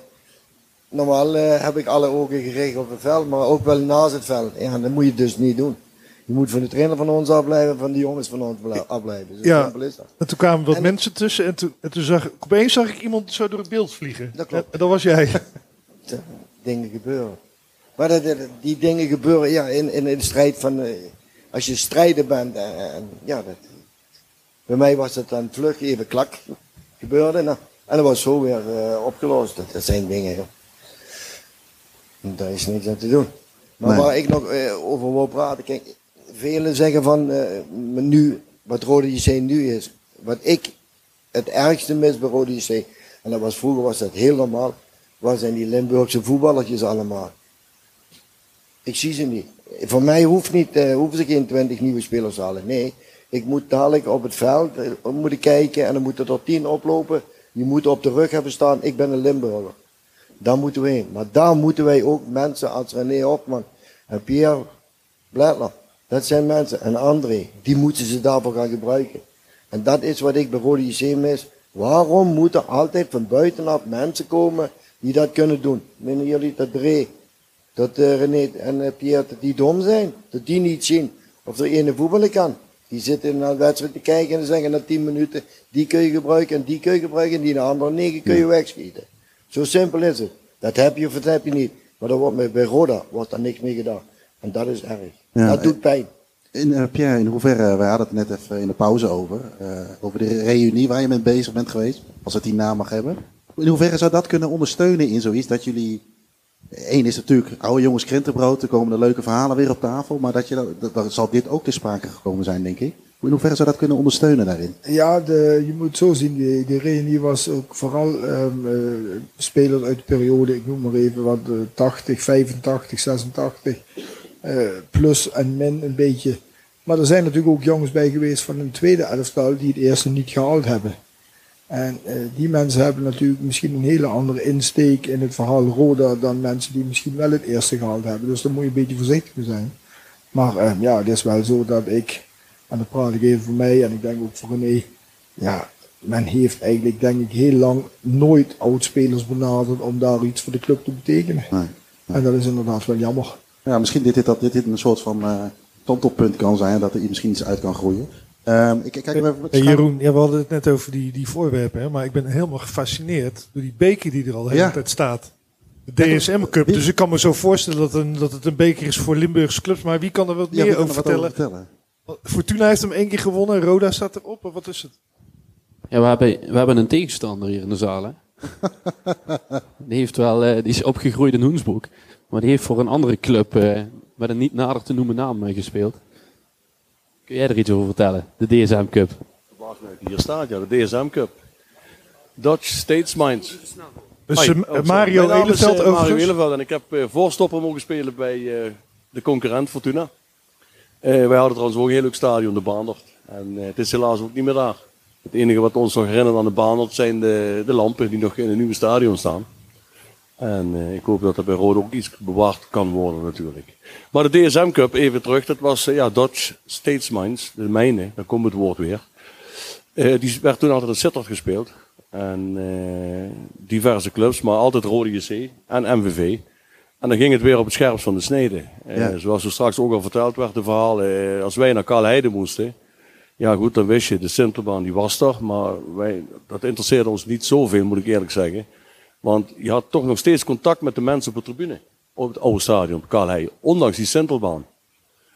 normaal eh, heb ik alle ogen gericht op het veld, maar ook wel naast het veld. Ja, dat moet je dus niet doen. Je moet van de trainer van ons afblijven, van die jongens van ons blij- afblijven. Zo Ja. is dat. En toen kwamen wat En- mensen tussen en toen, en toen zag ik, opeens zag ik iemand zo door het beeld vliegen. Dat klopt. En dat was jij. <laughs> dingen gebeuren. Maar dat, die dingen gebeuren ja, in, in, in de strijd van. eh, als je strijder bent. en, ja, dat, bij mij was het dan vlug even klak gebeurde. Nou, en dat was zo weer eh, opgelost. Dat, dat zijn dingen. joh. Daar is niks aan te doen. Maar Nee. waar ik nog eh, over wil praten. Kijk, velen zeggen van. eh, nu, wat Rode JC nu is. Wat ik het ergste mis bij Rode JC. En dat was vroeger was dat heel normaal. Waar zijn die Limburgse voetballertjes allemaal? Ik zie ze niet. Voor mij hoeft niet, hoeven ze geen 20 nieuwe spelers te halen. Nee, ik moet dadelijk op het veld eh, moet ik kijken en dan moeten er 10 oplopen. Die moeten op de rug hebben staan. Ik ben een Limburger. Daar moeten we heen. Maar daar moeten wij ook mensen als René Hopman en Pierre Bledler. Dat zijn mensen. En André. Die moeten ze daarvoor gaan gebruiken. En dat is wat ik bij Rode JC mis. Waarom moeten altijd van buitenaf mensen komen die dat kunnen doen? Menen jullie dat Dre, dat eh, René en eh, Pierre, dat die dom zijn? Dat die niet zien of er ene voetballen kan? Die zitten naar de wedstrijd te kijken en zeggen na 10 minuten, die kun je gebruiken en die kun je gebruiken en die de andere 9 kun je wegschieten. Zo simpel is het. Dat heb je of dat heb je niet. Maar er wordt bij Roda wordt daar niks mee gedaan. En dat is erg. Ja, dat doet pijn. In, eh, Pierre, in hoeverre, wij hadden het net even in de pauze over, eh, over de reunie waar je mee bezig bent geweest, als het die naam mag hebben. In hoeverre zou dat kunnen ondersteunen in zoiets, dat jullie Eén is natuurlijk oude jongens krentenbrood, er komen de leuke verhalen weer op tafel. Maar dat je, dat, zal dit ook te sprake gekomen zijn, denk ik. In hoeverre zou dat kunnen ondersteunen daarin? Ja, de, je moet zo zien, die, die reunie was ook vooral eh, spelers uit de periode, ik noem maar even wat, eh, 80, 85, 86, eh, plus en min een beetje. Maar er zijn natuurlijk ook jongens bij geweest van een tweede elftal die het eerste niet gehaald hebben. En eh, die mensen hebben natuurlijk misschien een hele andere insteek in het verhaal Roda dan mensen die misschien wel het eerste gehaald hebben. Dus daar moet je een beetje voorzichtig mee zijn. Maar eh, ja, het is wel zo dat ik, en dat praat ik even voor mij en ik denk ook voor René, ja, men heeft eigenlijk denk ik heel lang nooit oudspelers benaderd om daar iets voor de club te betekenen. En dat is inderdaad wel jammer. Ja, misschien dit, dit, dat dit, dit een soort van kantelpunt kan zijn, dat er misschien iets uit kan groeien. Ehm, ik, ik kijk even Hey, Jeroen, ja, we hadden het net over die, die voorwerpen, hè, maar ik ben helemaal gefascineerd door die beker die er al de hele Ja. tijd staat. De DSM Cup. Dus ik kan me zo voorstellen dat, een, dat het een beker is voor Limburgse clubs. Maar wie kan er wat Ja, meer over er vertellen? Fortuna heeft hem één keer gewonnen. Roda staat erop. Wat is het? Ja, we hebben, we hebben een tegenstander hier in de zaal. Hè? <laughs> die, heeft wel, eh, die is opgegroeid in Hoensbroek. Maar die heeft voor een andere club eh, met een niet nader te noemen naam eh, gespeeld. Kun jij er iets over vertellen? De DSM Cup. Nou, hier staat ja, de DSM Cup. Dutch States Minds. Dus, Hoi, eh, oh. Mario Eleveld eh, Mario. Eleveld en ik heb eh, voorstopper mogen spelen bij eh, de concurrent Fortuna. Eh, wij hadden trouwens ook een heel leuk stadion, de Baandert. En het is helaas ook niet meer daar. Het enige wat ons nog herinnert aan de Baandert zijn de, de lampen die nog in het nieuwe stadion staan. En eh, ik hoop dat er bij Rode ook iets bewaard kan worden natuurlijk. Maar de DSM Cup, even terug, dat was eh, ja, Dutch States Minds, de mijne, daar komt het woord weer. Eh, die werd toen altijd in Sittard gespeeld. En eh, diverse clubs, maar altijd Rode JC en MVV. En dan ging het weer op het scherpst van de snede. Eh, Ja. Zoals er straks ook al verteld werd, de verhalen. als wij naar Kalheide moesten, ja goed, dan wist je, de Sintelbaan die was er. Maar wij, dat interesseerde ons niet zoveel, moet ik eerlijk zeggen. Want je had toch nog steeds contact met de mensen op de tribune. Op het oude stadion, op Kalheide. Ondanks die Sintelbaan.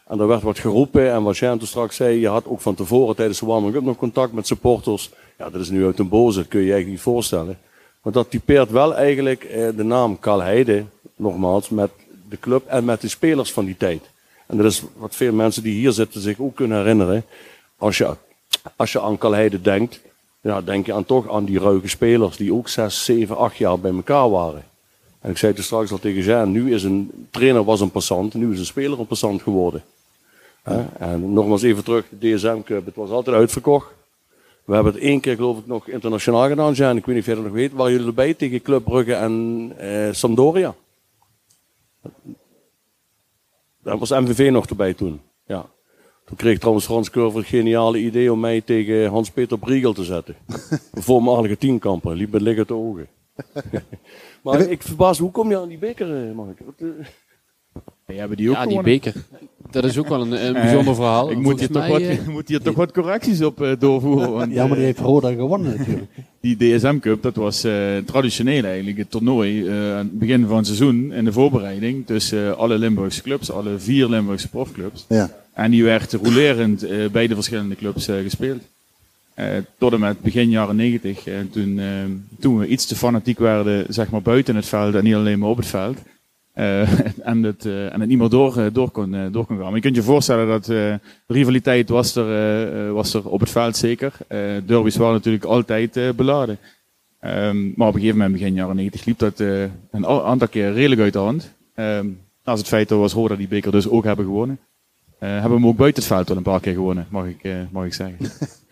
En er werd wat geroepen en wat toen straks zei, je had ook van tevoren tijdens de warming-up nog contact met supporters. Ja, dat is nu uit den boze, dat kun je je eigenlijk niet voorstellen. Maar dat typeert wel eigenlijk eh, de naam Kalheide, nogmaals, met de club en met de spelers van die tijd. En dat is wat veel mensen die hier zitten zich ook kunnen herinneren. Als je, als je aan Kalheide denkt, ja, denk je aan toch aan die ruige spelers die ook zes, zeven, acht jaar bij elkaar waren. En ik zei toen straks al tegen Jean, nu is een trainer was een passant, nu is een speler een passant geworden. En nogmaals even terug, de DSM Cup, het was altijd uitverkocht. We hebben het één keer geloof ik nog internationaal gedaan, Jean. Ik weet niet of jij dat nog weet. Waren jullie erbij tegen Club Brugge en eh, Sampdoria? Daar was MVV nog erbij toen. Ja. Toen kreeg trouwens Frans Curver het geniale idee om mij tegen Hans-Peter Briegel te zetten. <laughs> Een voormalige tienkamper, liep met liggende ogen. <laughs> <laughs> maar ik verbaas, hoe kom je aan die beker, eh, Mark? Die hebben die ook Ja, die gewonnen. beker. Dat is ook wel een, een bijzonder Eh, verhaal. Ik moet hier, toch wat, eh, <laughs> moet hier toch wat correcties op eh, doorvoeren. Want, Ja, maar die heeft Roda gewonnen natuurlijk. <laughs> Die DSM Cup, dat was eh, traditioneel eigenlijk het toernooi eh, aan het begin van het seizoen in de voorbereiding tussen eh, alle Limburgse clubs, alle vier Limburgse profclubs. Ja. En die werd rolerend eh, bij de verschillende clubs eh, gespeeld. Eh, tot en met begin jaren negentig, eh, toen, toen we iets te fanatiek werden, zeg maar buiten het veld en niet alleen maar op het veld. Eh, <laughs> en, het, eh, en het niet meer door, eh, door, kon, door kon gaan. Maar je kunt je voorstellen dat eh, rivaliteit was er, was er op het veld zeker. Derby's waren natuurlijk altijd beladen. Ehm, maar op een gegeven moment, begin jaren 90, liep dat een aantal keer redelijk uit de hand. Ehm naast het feit dat we als Roda die beker dus ook hebben gewonnen. hebben we ook buiten het veld wel een paar keer gewonnen, mag ik, mag ik zeggen. <laughs>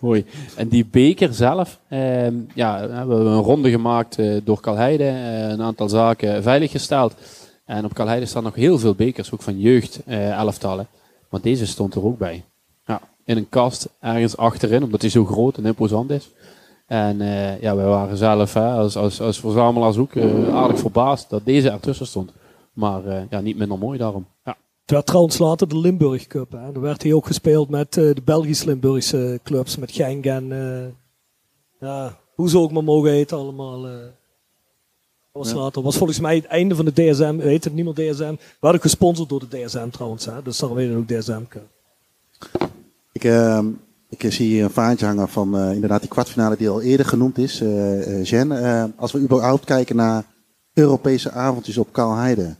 Mooi. En die beker zelf, ehm, ja, we hebben een ronde gemaakt eh, door Kalheide, eh, een aantal zaken veiliggesteld. En op Kalheide staan nog heel veel bekers, ook van jeugd eh, elftallen. Maar deze stond er ook bij. Ja, in een kast, ergens achterin, omdat hij zo groot en imposant is. En ja, wij waren zelf hè, als, als, als verzamelaars ook aardig verbaasd dat deze ertussen stond. Maar ja, niet minder mooi daarom. Ja. Het werd trouwens later de Limburg Cup. Hè. Daar werd hij ook gespeeld met eh, de Belgisch-Limburgse clubs. Met Genk en eh, ja, hoe ze ook maar mogen heten allemaal. Dat was Ja. later. was volgens mij het einde van de DSM. Heet het niet meer DSM. We werden gesponsord door de DSM trouwens. Hè. Dus daarom heet het ook DSM Cup. Ik, ehm, ik zie hier een vaantje hangen van inderdaad die kwartfinale die al eerder genoemd is. eh Jen, eh, als we überhaupt kijken naar Europese avondjes op Kaalheide.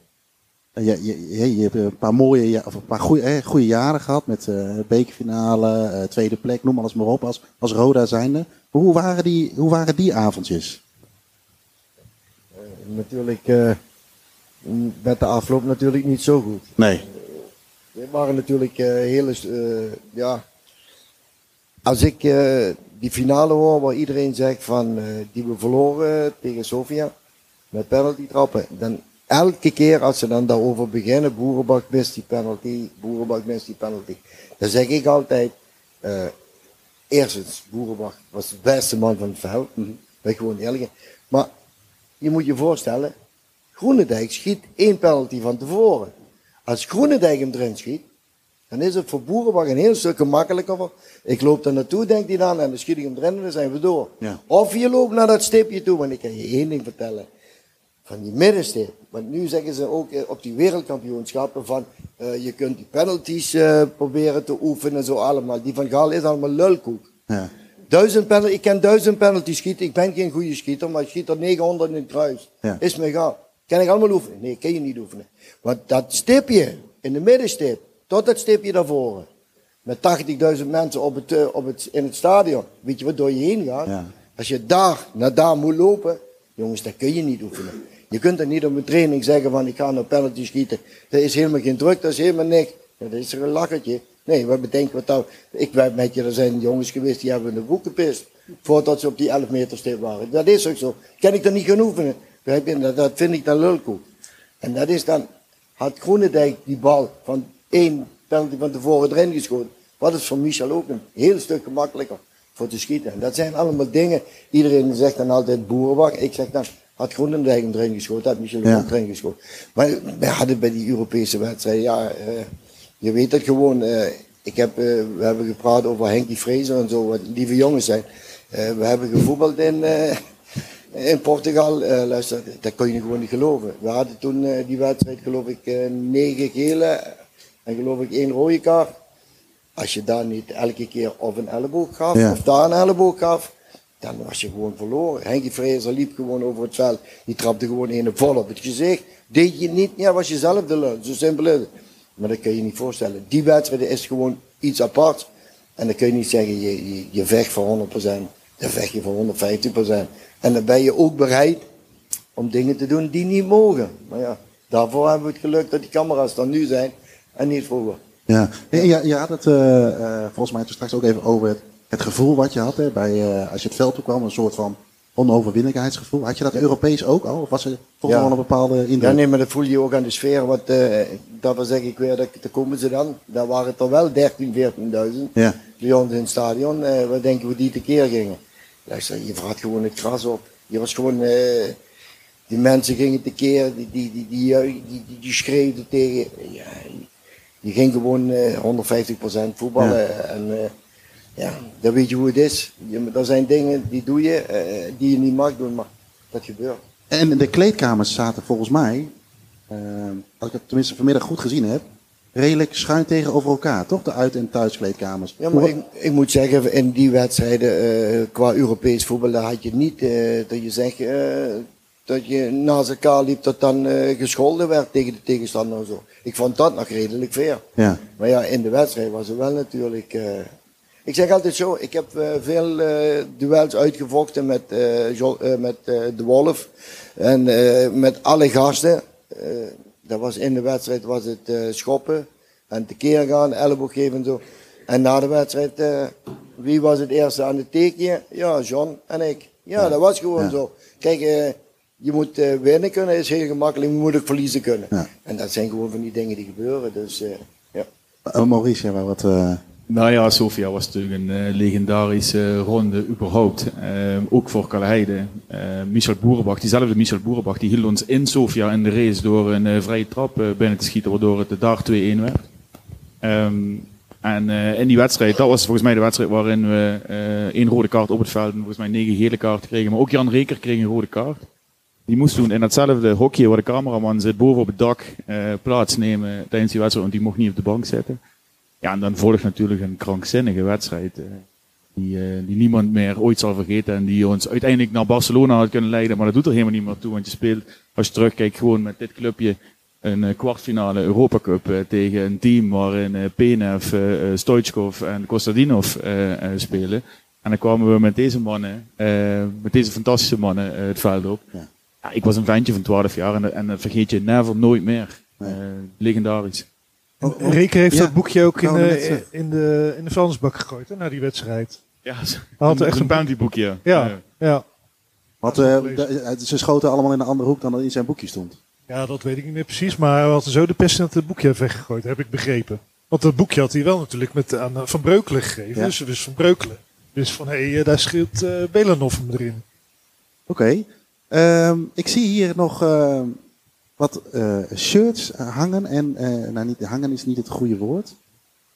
En Je, je, hebt een paar mooie, of een paar goede, eh, goede jaren gehad met eh bekerfinale, eh, tweede plek, noem alles maar op, als, als Roda zijnde. Hoe waren die, hoe waren die avondjes? Natuurlijk, eh, met de afloop natuurlijk niet zo goed. Nee. We waren natuurlijk eh, hele, eh, ja. Als ik eh, die finale hoor waar iedereen zegt van eh, die we verloren tegen Sofia met penalty trappen, dan elke keer als ze dan daarover beginnen, Boerenbak mist die penalty, Boerenbak mist die penalty, dan zeg ik altijd, eh eerstens, Boerenbak was de beste man van het veld, ben gewoon eerlijk. Maar je moet je voorstellen, Groenendijk schiet één penalty van tevoren. Als Groenendijk hem erin schiet, dan is het voor Boerenbach een heel stuk makkelijker. Ik loop er naartoe, denkt hij dan, en dan schiet ik hem erin en dan zijn we door. Ja. Of je loopt naar dat stipje toe, want ik kan je één ding vertellen. Van die middenstip. Want nu zeggen ze ook eh, op die wereldkampioenschappen van eh, je kunt die penalties eh, proberen te oefenen en zo allemaal. Die van Gaal is allemaal lulkoek. Ja. Duizend penalty, ik kan duizend penalty schieten. Ik ben geen goede schieter, maar ik schiet er 900 in het kruis. Ja. Is me egal. Kan ik allemaal oefenen? Nee, kan je niet oefenen. Want dat stipje, in de middenstip, tot dat stipje daarvoor. Met 80.000 mensen op het, op het, in het stadion. Weet je wat door je heen gaat? Ja. Als je daar naar daar moet lopen, jongens, dat kun je niet oefenen. Je kunt er niet op een training zeggen van ik ga naar penalty schieten. Dat is helemaal geen druk, dat is helemaal niks. Dat is er een lachertje. Nee, wat bedenk wat nou. Ik weet met je, er zijn jongens geweest die hebben de boek gepist. Voordat ze op die 11 meter stip waren. Dat is ook zo. Kan ik er niet gaan oefenen? Dat, dat vind ik dan lulkoek. En dat is dan, had Groenendijk die bal van één penalty van tevoren erin geschoten. Wat is voor Michel ook een heel stuk gemakkelijker voor te schieten. En dat zijn allemaal dingen, iedereen zegt dan altijd boerenbak. Ik zeg dan, had Groenendijk hem erin geschoten, had Michel Ja. erin geschoten. Maar wij hadden bij die Europese wedstrijden, ja, eh, je weet het gewoon. eh, ik heb, eh, we hebben gepraat over Henkie Fraser en zo, wat lieve jongens zijn. We hebben gevoetbald in, in Portugal. Luister, dat kon je gewoon niet geloven. We hadden toen die wedstrijd, geloof ik, negen gele en geloof ik één rode kaart. Als je daar niet elke keer of een elleboog gaf, Ja. of daar een elleboog gaf, dan was je gewoon verloren. Henkie Fraser liep gewoon over het veld. Die trapte gewoon een vol op het gezicht. Deed je niet, ja, was je zelf de lul. Zo simpel is het. Maar dat kun je niet voorstellen. Die wedstrijd is gewoon iets apart. En dan kun je niet zeggen, je, je, vecht voor 100%. Dan vecht je voor 150%. En dan ben je ook bereid om dingen te doen die niet mogen. Maar ja, daarvoor hebben we het geluk dat die camera's er nu zijn en niet vroeger. Ja, en je, je had het eh, eh, volgens mij toen straks ook even over het, het gevoel wat je had hè, bij, eh, als je het veld toe kwam, een soort van onoverwinnelijkheidsgevoel. Had je dat Europees ook al? Of was er toch Ja. wel een bepaalde indruk? Ja, nee, maar dat voel je ook aan de sfeer. Want eh daarvoor zeg ik weer, dat, daar komen ze dan. Daar waren het er wel 13, 14.000 Ja. bij ons in het stadion. Eh, wat denken we die tekeer gingen? Luister, je vraagt gewoon het gras op. Je was gewoon, die mensen gingen tekeer, die, die, die, die, die, die, die, die schreeuwden tegen. Ja, die ging gewoon eh 150% voetballen. En ja, dan weet je hoe het is. Je, er zijn dingen die doe je, eh, die je niet mag doen, maar dat gebeurt. En de kleedkamers zaten volgens mij, eh, als ik het tenminste vanmiddag goed gezien heb, redelijk schuin tegenover elkaar, toch? De uit- en thuiskleedkamers. Ja, maar ik, ik moet zeggen, in die wedstrijden eh, qua Europees voetbal, daar had je niet dat je zegt dat je naast elkaar liep dat dan eh, gescholden werd tegen de tegenstander en zo. Ik vond dat nog redelijk fair. Ja. Maar ja, in de wedstrijd was het wel natuurlijk. Ik zeg altijd zo, ik heb eh, veel eh, duels uitgevochten met, eh, met de Wolf en met alle gasten. Dat was in de wedstrijd was het schoppen en tekeer gaan, elleboog geven en zo. En na de wedstrijd, wie was het eerste aan het tekenen? Ja, John en ik. Ja, dat was gewoon Ja. zo. Kijk, je moet winnen kunnen, is heel gemakkelijk, je moet ook verliezen kunnen. En dat zijn gewoon van die dingen die gebeuren. Dus, ja. Maurice, wat... Nou ja, Sofia was natuurlijk een eh, legendarische ronde überhaupt. Ehm, ook voor Kalheide. Eh, Michel Boerenbach, diezelfde Michel Boerenbach, die hield ons in Sofia in de race door een eh, vrije trap eh, binnen te schieten, waardoor het daar 2-1 werd. Ehm, en in die wedstrijd, dat was volgens mij de wedstrijd waarin we eh, één rode kaart op het veld en volgens mij negen gele kaarten kregen. Maar ook Jan Reker kreeg een rode kaart. Die moest toen in datzelfde hokje waar de cameraman zit, boven op het dak, plaatsnemen tijdens die wedstrijd, want die mocht niet op de bank zitten. Ja, en dan volgt natuurlijk een krankzinnige wedstrijd. eh. die, eh, die niemand meer ooit zal vergeten. En die ons uiteindelijk naar Barcelona had kunnen leiden. Maar dat doet er helemaal niet meer toe. Want je speelt, als je terugkijkt, gewoon met dit clubje een eh, kwartfinale Europa Cup tegen een team waarin Penev, Stoichkov en Kostadinov spelen. En dan kwamen we met deze mannen, met deze fantastische mannen het veld op. Ja. ik was een ventje van 12 jaar en, dat- en dat vergeet je never, nooit meer. Eh, legendarisch. Reke heeft Ja, dat boekje ook in, de, net zeggen. in, de, in de vuilnisbak gegooid, hè, na die wedstrijd. Ja, Hij had een- echt een bountyboekje. Ja, Ja. ja. Want eh, de- ze schoten allemaal in een andere hoek dan dat in zijn boekje stond. Ja, dat weet ik niet meer precies, maar hij had zo de pest in dat het boekje weggegooid, heb ik begrepen. Want dat boekje had hij wel natuurlijk met, aan eh, Van Breukelen gegeven. Ja. Dus, dus Van Breukelen. Dus van, hé, hey, daar scheelt eh Belanov hem erin. Oké. Ehm, ik zie hier nog ehm, wat eh, shirts hangen. En, eh, nou, niet, hangen is niet het goede woord.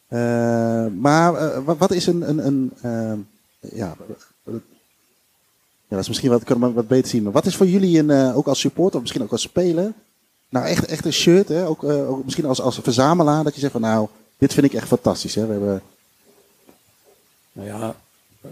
Eh, maar eh, wat, is een. een, een ja, ja, dat is misschien wat, kan wat beter zien. Maar wat is voor jullie, een, eh, ook als supporter, of misschien ook als speler, nou echt, echt een shirt, hè? Ook, eh, ook misschien als, als verzamelaar, dat je zegt van nou, dit vind ik echt fantastisch. Hè? We hebben, Nou ja,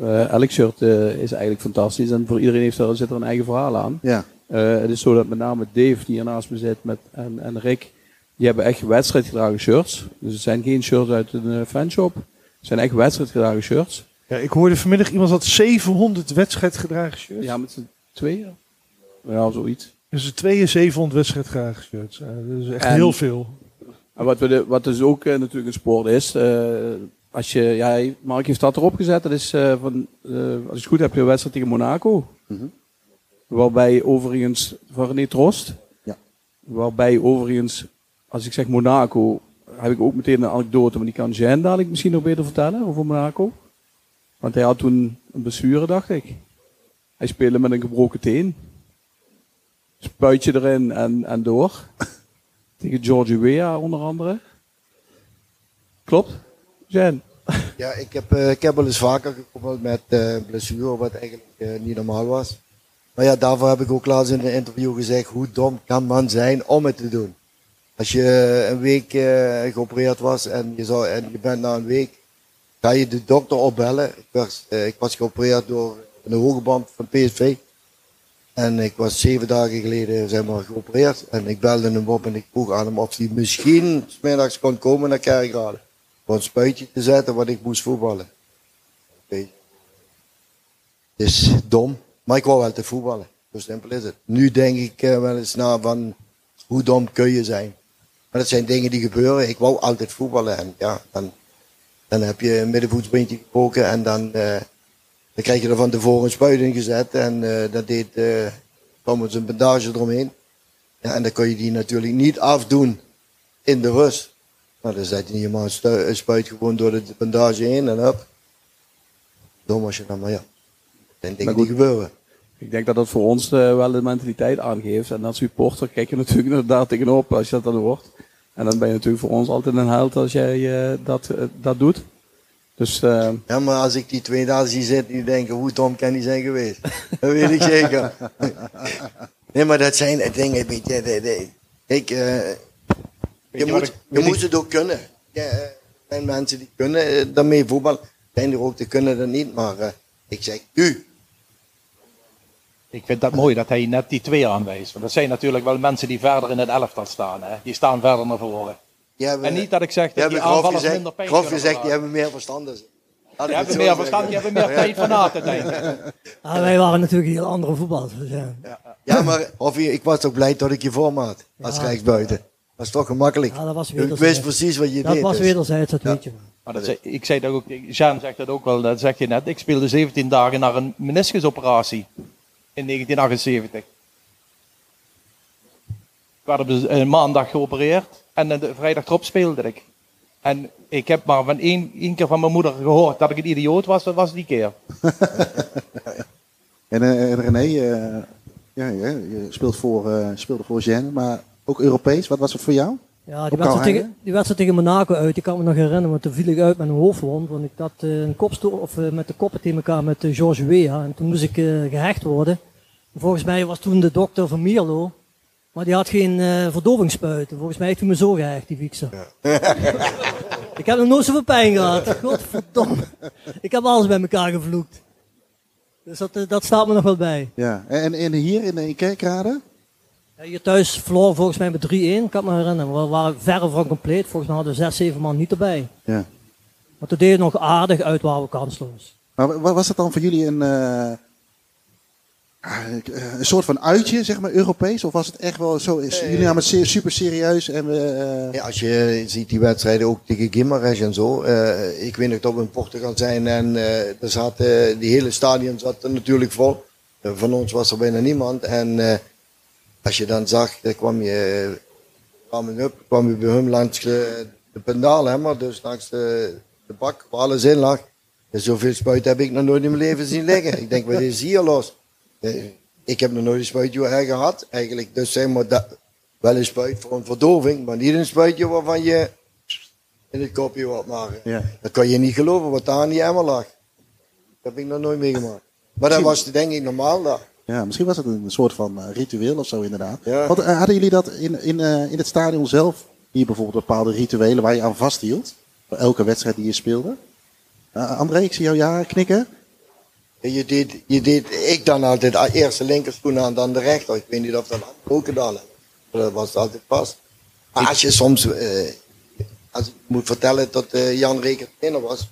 eh, elk shirt eh, is eigenlijk fantastisch en voor iedereen heeft er, zit er een eigen verhaal aan. Ja. Eh, het is zo dat met name Dave, die hier naast me zit, met, en, en Rick, die hebben echt wedstrijdgedragen shirts. Dus het zijn geen shirts uit een eh, fanshop. Het zijn echt wedstrijdgedragen shirts. Ja, ik hoorde vanmiddag iemand had 700 wedstrijdgedragen shirts. Ja, met z'n tweeën. Ja, zoiets. Dus er tweeën 700 wedstrijdgedragen shirts. Ja, dat is echt En- heel veel. En wat, we de, wat dus ook eh, natuurlijk een sport is, eh, als je, ja, Mark heeft dat erop gezet, dat is eh, van, eh, als ik het goed heb, je een wedstrijd tegen Monaco. Waarbij overigens, van René Trost, Ja. waarbij overigens, als ik zeg Monaco, heb ik ook meteen een anekdote, maar die kan Jean dadelijk misschien nog beter vertellen over Monaco. Want hij had toen een blessure, dacht ik. Hij speelde met een gebroken teen. Spuitje erin en, en door. <laughs> Tegen George Weah onder andere. Klopt? Jen? Ja, ik heb, eh, ik heb wel eens vaker gekoppeld met eh blessure, wat eigenlijk eh, niet normaal was. Maar ja, daarvoor heb ik ook laatst in een interview gezegd, hoe dom kan man zijn om het te doen? Als je een week eh, geopereerd was en je, zou, en je bent na een week, ga je de dokter opbellen. Ik was, eh, ik was geopereerd door een hoge band van PSV. En ik was zeven dagen geleden zeg maar, geopereerd. En ik belde hem op en ik vroeg aan hem of hij misschien 's middags kon komen naar Kerkrade. Voor een spuitje te zetten, want ik moest voetballen. Oké. Het is dom, maar ik wou wel te voetballen. Zo simpel is het. Nu denk ik eh, wel eens na van hoe dom kun je zijn. Maar dat zijn dingen die gebeuren. Ik wou altijd voetballen en ja, dan, dan heb je een middenvoetsbeentje gebroken en dan, eh, dan krijg je er van tevoren een spuit in gezet en eh dat deed eh trouwens een bandage eromheen. Ja, en dan kun je die natuurlijk niet afdoen in de rust. Nou, dan zet je niet maar een spuit gewoon door de bandage heen en op. Dom als je dan, maar ja. Zijn dingen die gebeuren. Ik denk dat dat voor ons eh, wel de mentaliteit aangeeft. En als supporter kijk je <laughs> natuurlijk inderdaad tegenop als je dat dan hoort. En dan ben je natuurlijk voor ons altijd een held als jij eh, dat, eh, dat doet. Dus Ja, maar als ik die twee daar zie zitten, die denken, hoe dom kan die zijn geweest? Dat weet ik zeker. <laughs> Nee, maar dat zijn dingen, weet je, kijk, eh, je, moet, je moet het ook kunnen. Ja, er zijn mensen die kunnen daarmee voetballen. Er zijn er ook die kunnen dat niet, maar ik zeg u. Ik vind dat mooi dat hij net die twee aanwijst. Want dat zijn natuurlijk wel mensen die verder in het elftal staan. Hè? Die staan verder naar voren. Die hebben, En niet dat ik zeg die dat die hebben grof aanvallers gezegd, minder pijn grof gezegd, die hebben meer verstand dan ze. Laat Die hebben meer verstand, die hebben meer tijd van na te denken. <laughs> Ah, wij waren natuurlijk heel andere voetballers. dus ja. Ja, maar of je, ik was toch blij dat ik je voor had. Als Ja. rechtsbuiten. Dat is toch gemakkelijk. Ja, dat was ik wist precies wat je Dat deed. was dus. wederzijds, dat Ja. weet je wel. Maar dat zei, ik zei dat ook, Jean zegt dat ook wel, dat zeg je net. Ik speelde 17 dagen naar een meniscusoperatie in 1978. Ik werd op de eh, maandag geopereerd en de vrijdag erop speelde ik. En ik heb maar van één, één keer van mijn moeder gehoord dat ik een idioot was, dat was die keer. <laughs> En eh, René, eh, ja, je speelt voor, eh, speelde voor Gen, maar ook Europees. Wat was het voor jou? Ja, die wedstrijd, tegen, die wedstrijd tegen Monaco uit, die kan me nog herinneren, want toen viel ik uit met een hoofdwond. Want ik had eh, een kopstoel, of eh, met de koppen tegen elkaar met uh, George Weah. En toen moest ik eh, gehecht worden. En volgens mij was toen de dokter van Mierlo, Maar die had geen verdovingsspuiten. Volgens mij heeft hij me zo gehecht, die fixer. <laughs> ik heb nog nooit zoveel pijn gehad. <laughs> Godverdomme. Ik heb alles bij elkaar gevloekt. Dus dat, dat staat me nog wel bij. Ja. En, en hier in, in Kerkrade? Ja, Hier thuis verloren volgens mij met 3-1, ik kan me herinneren. We waren verre van compleet. Volgens mij hadden we 6, 7 man niet erbij. Ja. Maar toen deed het nog aardig uit, waren we kansloos. Maar wa- wa- was dat dan voor jullie een, eh, ah, eh, een soort van uitje, zeg maar, Europees? Of was het echt wel zo, is, jullie namen het super serieus en we... eh, Ja, als je ziet die wedstrijden ook tegen Gimares en zo. eh, ik weet nog dat we in Portugal zijn en eh er zat, die hele stadion zat er natuurlijk vol. Van ons was er bijna niemand. En eh, als je dan zag, dan kwam je, kwam je, up, kwam je bij hem langs de, de pendaal, hè, maar dus langs de, de bak waar alles in lag. En zoveel spuit heb ik nog nooit in mijn leven zien liggen. Ik denk, wat is hier los? Eh, ik heb nog nooit een spuitje gehad, eigenlijk. Dus zeg maar, dat, wel een spuit voor een verdoving, maar niet een spuitje waarvan je in het kopje wat maken. Ja. Dat kan je niet geloven wat daar aan die emmer lag. Dat heb ik nog nooit meegemaakt. Maar dat was denk ik normaal daar. Ja, misschien was het een soort van eh, ritueel of zo inderdaad. Ja. Want eh, hadden jullie dat in, in, eh, in het stadion zelf, hier bijvoorbeeld bepaalde rituelen waar je aan vasthield? Voor elke wedstrijd die je speelde? André, ik zie jou ja knikken. En Je deed, je deed, ik dan altijd eerst de linkerschoen aan, dan de rechter. Ik weet niet of dat ook gedaan dat was altijd pas. Maar als je soms, als ik moet vertellen dat Jan Reker trainer was.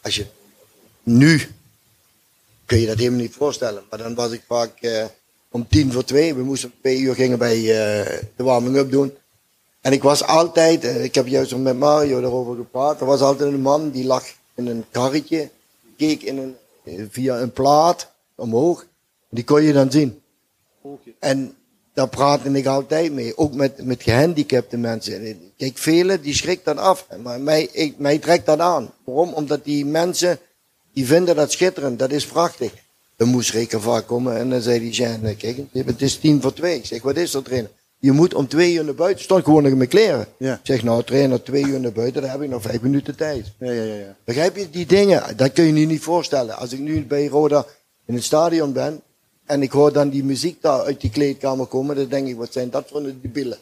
Als je nu, kun je dat helemaal niet voorstellen. Maar dan was ik vaak eh, om tien voor twee. We moesten om twee uur gingen wij eh, de warming-up doen. En ik was altijd, eh, ik heb juist met Mario daarover gepraat. Er was altijd een man die lag in een karretje. Keek in via een plaat omhoog. Die kon je dan zien. En daar praatte ik altijd mee. Ook met, met gehandicapte mensen. Kijk, velen die schrikt dat af. Maar mij, mij trekt dat aan. Waarom? Omdat die mensen, die vinden dat schitterend. Dat is prachtig. Dan moest Reken vaak komen en dan zei die Jean, kijk, het is tien voor twee. Ik zeg, wat is dat trainer? Je moet om twee uur naar buiten. Stond gewoon nog in mijn kleren. Ja. Ik zeg, nou trainer, twee uur naar buiten, dan heb ik nog vijf minuten tijd. Ja, ja, ja. Begrijp je die dingen? Dat kun je je niet voorstellen. Als ik nu bij Roda in het stadion ben en ik hoor dan die muziek daar uit die kleedkamer komen, dan denk ik, wat zijn dat voor een debielen?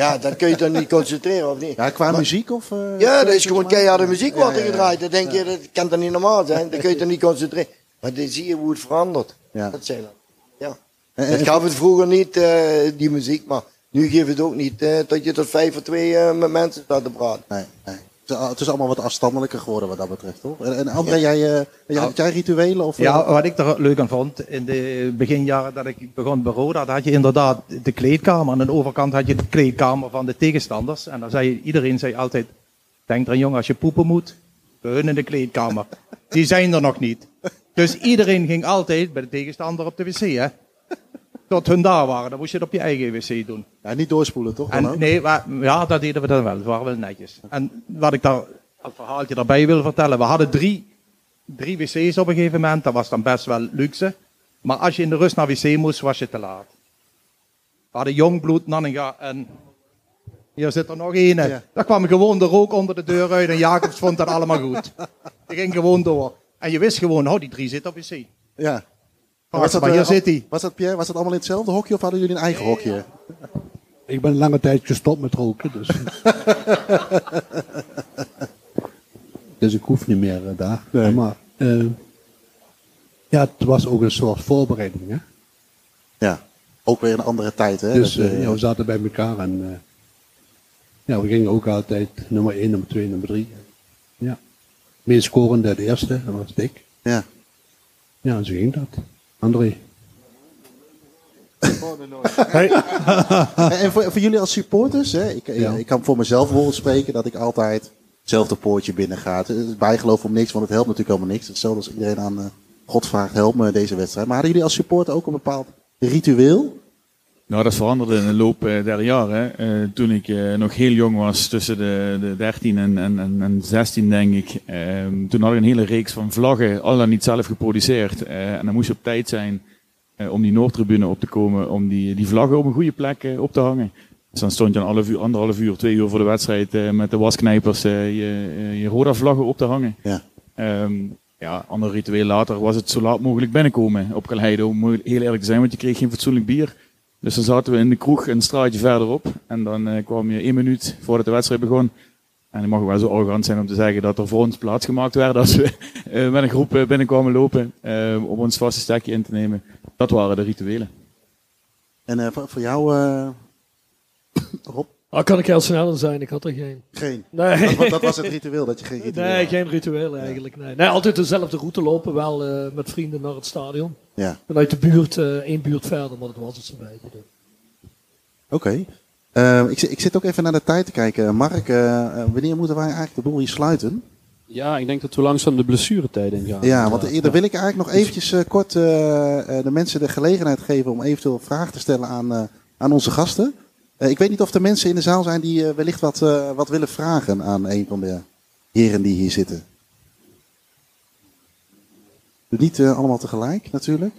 Ja, dan kun je toch niet concentreren, of niet? Ja, qua Maar- muziek of... eh, Ja, dat is gewoon keiharde muziek wordt er gedraaid. Dan denk je, dat kan toch niet normaal zijn? Dan kun je toch niet concentreren. Maar dan zie je hoe het verandert. Ja. Dat zijn dat. Ja. En- gaf het vroeger niet, eh, die muziek, maar nu geeft het ook niet eh, dat je tot vijf voor twee met mensen staat te praten. Nee, nee. Het is- Het is allemaal wat afstandelijker geworden wat dat betreft, toch? En, en André, jij, eh, jij, had jij rituelen? Of, Ja, eh, wat ik er leuk aan vond, in de beginjaren dat ik begon bij Roda, dan had je inderdaad de kleedkamer. Aan de overkant had je de kleedkamer van de tegenstanders. En dan zei iedereen zei altijd, denk eraan jongen, als je poepen moet, bij hun in de kleedkamer. <laughs> Die zijn er nog niet. Dus iedereen ging altijd bij de tegenstander op de wc, hè. Tot hun daar waren, dan moest je het op je eigen wc doen. Ja, niet doorspoelen, toch? En, nee, maar, ja, dat deden we dan wel. Dat waren wel netjes. En wat ik daar als verhaaltje daarbij wil vertellen. We hadden drie, drie wc's op een gegeven moment. Dat was dan best wel luxe. Maar als je in de rust naar wc moest, was je te laat. We hadden jong bloed, Nanninga en hier zit er nog één. Ja. Daar kwam gewoon de rook onder de deur uit en Jacobs vond dat allemaal goed. Die ging gewoon door. En je wist gewoon, oh die drie zitten op wc. Ja. Maar, maar eh, hier zit hij. Was dat, Pierre, was dat allemaal in hetzelfde hokje of hadden jullie een eigen hokje? Ik ben lange tijd gestopt met roken, dus. <laughs> dus ik hoef niet meer eh, daar. Nee. Maar eh, ja, het was ook een soort voorbereiding. Hè? Ja. Ook weer een andere tijd, hè? Dus Dat, ja, we zaten bij elkaar en eh, ja, we gingen ook altijd nummer 1, nummer 2, nummer 3. Ja. Meest scorende de eerste, dat was Dick. Ja. Ja, en zo ging dat. André. <laughs> en voor, voor jullie als supporters, hè, ik, Ja. ik kan voor mezelf bijvoorbeeld spreken dat ik altijd hetzelfde poortje binnen ga. Het is bijgeloof om niks, want het helpt natuurlijk helemaal niks. Hetzelfde als iedereen aan eh, God vraagt, help me deze wedstrijd. Maar hadden jullie als supporter ook een bepaald ritueel? Nou, dat veranderde in de loop eh, der jaren. Eh, toen ik eh, nog heel jong was, tussen de, de 13 en, en, en, en 16 denk ik. ehm, toen had ik een hele reeks van vlaggen, al dan niet zelf geproduceerd. En dan moest je op tijd zijn om die Noordtribune op te komen, om die, die vlaggen op een goede plek op te hangen. Dus dan stond je een half uur, anderhalf uur, twee uur voor de wedstrijd met de wasknijpers je, je Roda-vlaggen op te hangen. Ja. Ehm, ja, ander ritueel later was het zo laat mogelijk binnenkomen op Calheido. Om heel eerlijk te zijn, want je kreeg geen fatsoenlijk bier. Dus dan zaten we in de kroeg een straatje verderop. En dan eh, kwam je één minuut voordat de wedstrijd begon. En ik mag wel zo arrogant zijn om te zeggen dat er voor ons plaats gemaakt werd als we <laughs> eh, met een groep eh, binnenkwamen lopen om ons vaste stekje in te nemen. Dat waren de rituelen. En voor, jou, <coughs> Rob? Ah, kan ik heel snel zijn? Ik had er geen. Geen? Nee. Dat, dat was het ritueel, dat je geen ritueel Nee, had. geen ritueel eigenlijk. Nee. nee, altijd dezelfde route lopen, wel eh, met vrienden naar het stadion. Ja. Vanuit de buurt, eh één buurt verder, maar dat was het zo'n beetje. Oké. Eh, ik, zit- ik zit ook even naar de tijd te kijken. Mark, eh, wanneer moeten wij eigenlijk de boel hier sluiten? Ja, ik denk dat we langzaam de blessuretijd ingaan. Ja, want eerder wil ik eigenlijk nog eventjes kort de mensen de gelegenheid geven om eventueel vragen te stellen aan, eh, aan onze gasten. Eh, ik weet niet of er mensen in de zaal zijn die eh, wellicht wat, eh, wat willen vragen aan een van de heren die hier zitten. Niet allemaal tegelijk natuurlijk.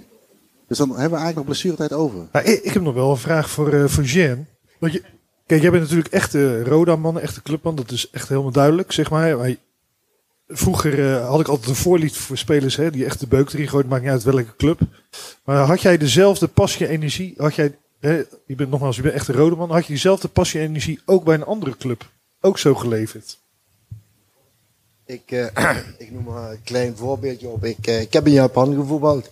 Dus dan hebben we eigenlijk nog blessuretijd over. Nou, ik, heb nog wel een vraag voor, eh voor Jean. Want je, kijk, jij bent natuurlijk echte Roda-man, echte clubman. Dat is echt helemaal duidelijk, zeg maar. Vroeger had ik altijd een voorliefde voor spelers hè, die echt de beuk erin gooien. Maakt niet uit welke club. Maar had jij dezelfde passie en energie? Had jij, je bent nogmaals, je bent echt een Roda-man. Had je diezelfde passie en energie ook bij een andere club? Ook zo geleverd? Ik, eh, <clears throat> ik noem maar een klein voorbeeldje op. Ik, eh, ik heb in Japan gevoetbald.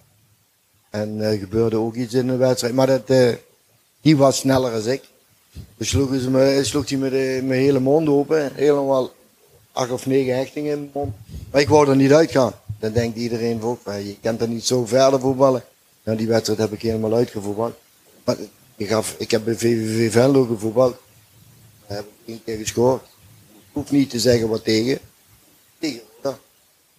En er gebeurde ook iets in de wedstrijd. Maar dat, eh, die was sneller dan ik. Dus sloeg, ze me, sloeg hij me mijn hele mond open. Helemaal acht of negen hechtingen in mijn mond. Maar ik wou er niet uitgaan. Dan denkt iedereen ook, je kan er niet zo verder voetballen. Nou, die wedstrijd heb ik helemaal uitgevoetbald. Maar ik, gaf, ik heb bij VVV Venlo gevoetbald. Daar heb ik één keer gescoord. Ik hoef niet te zeggen wat tegen. Tegen, ja.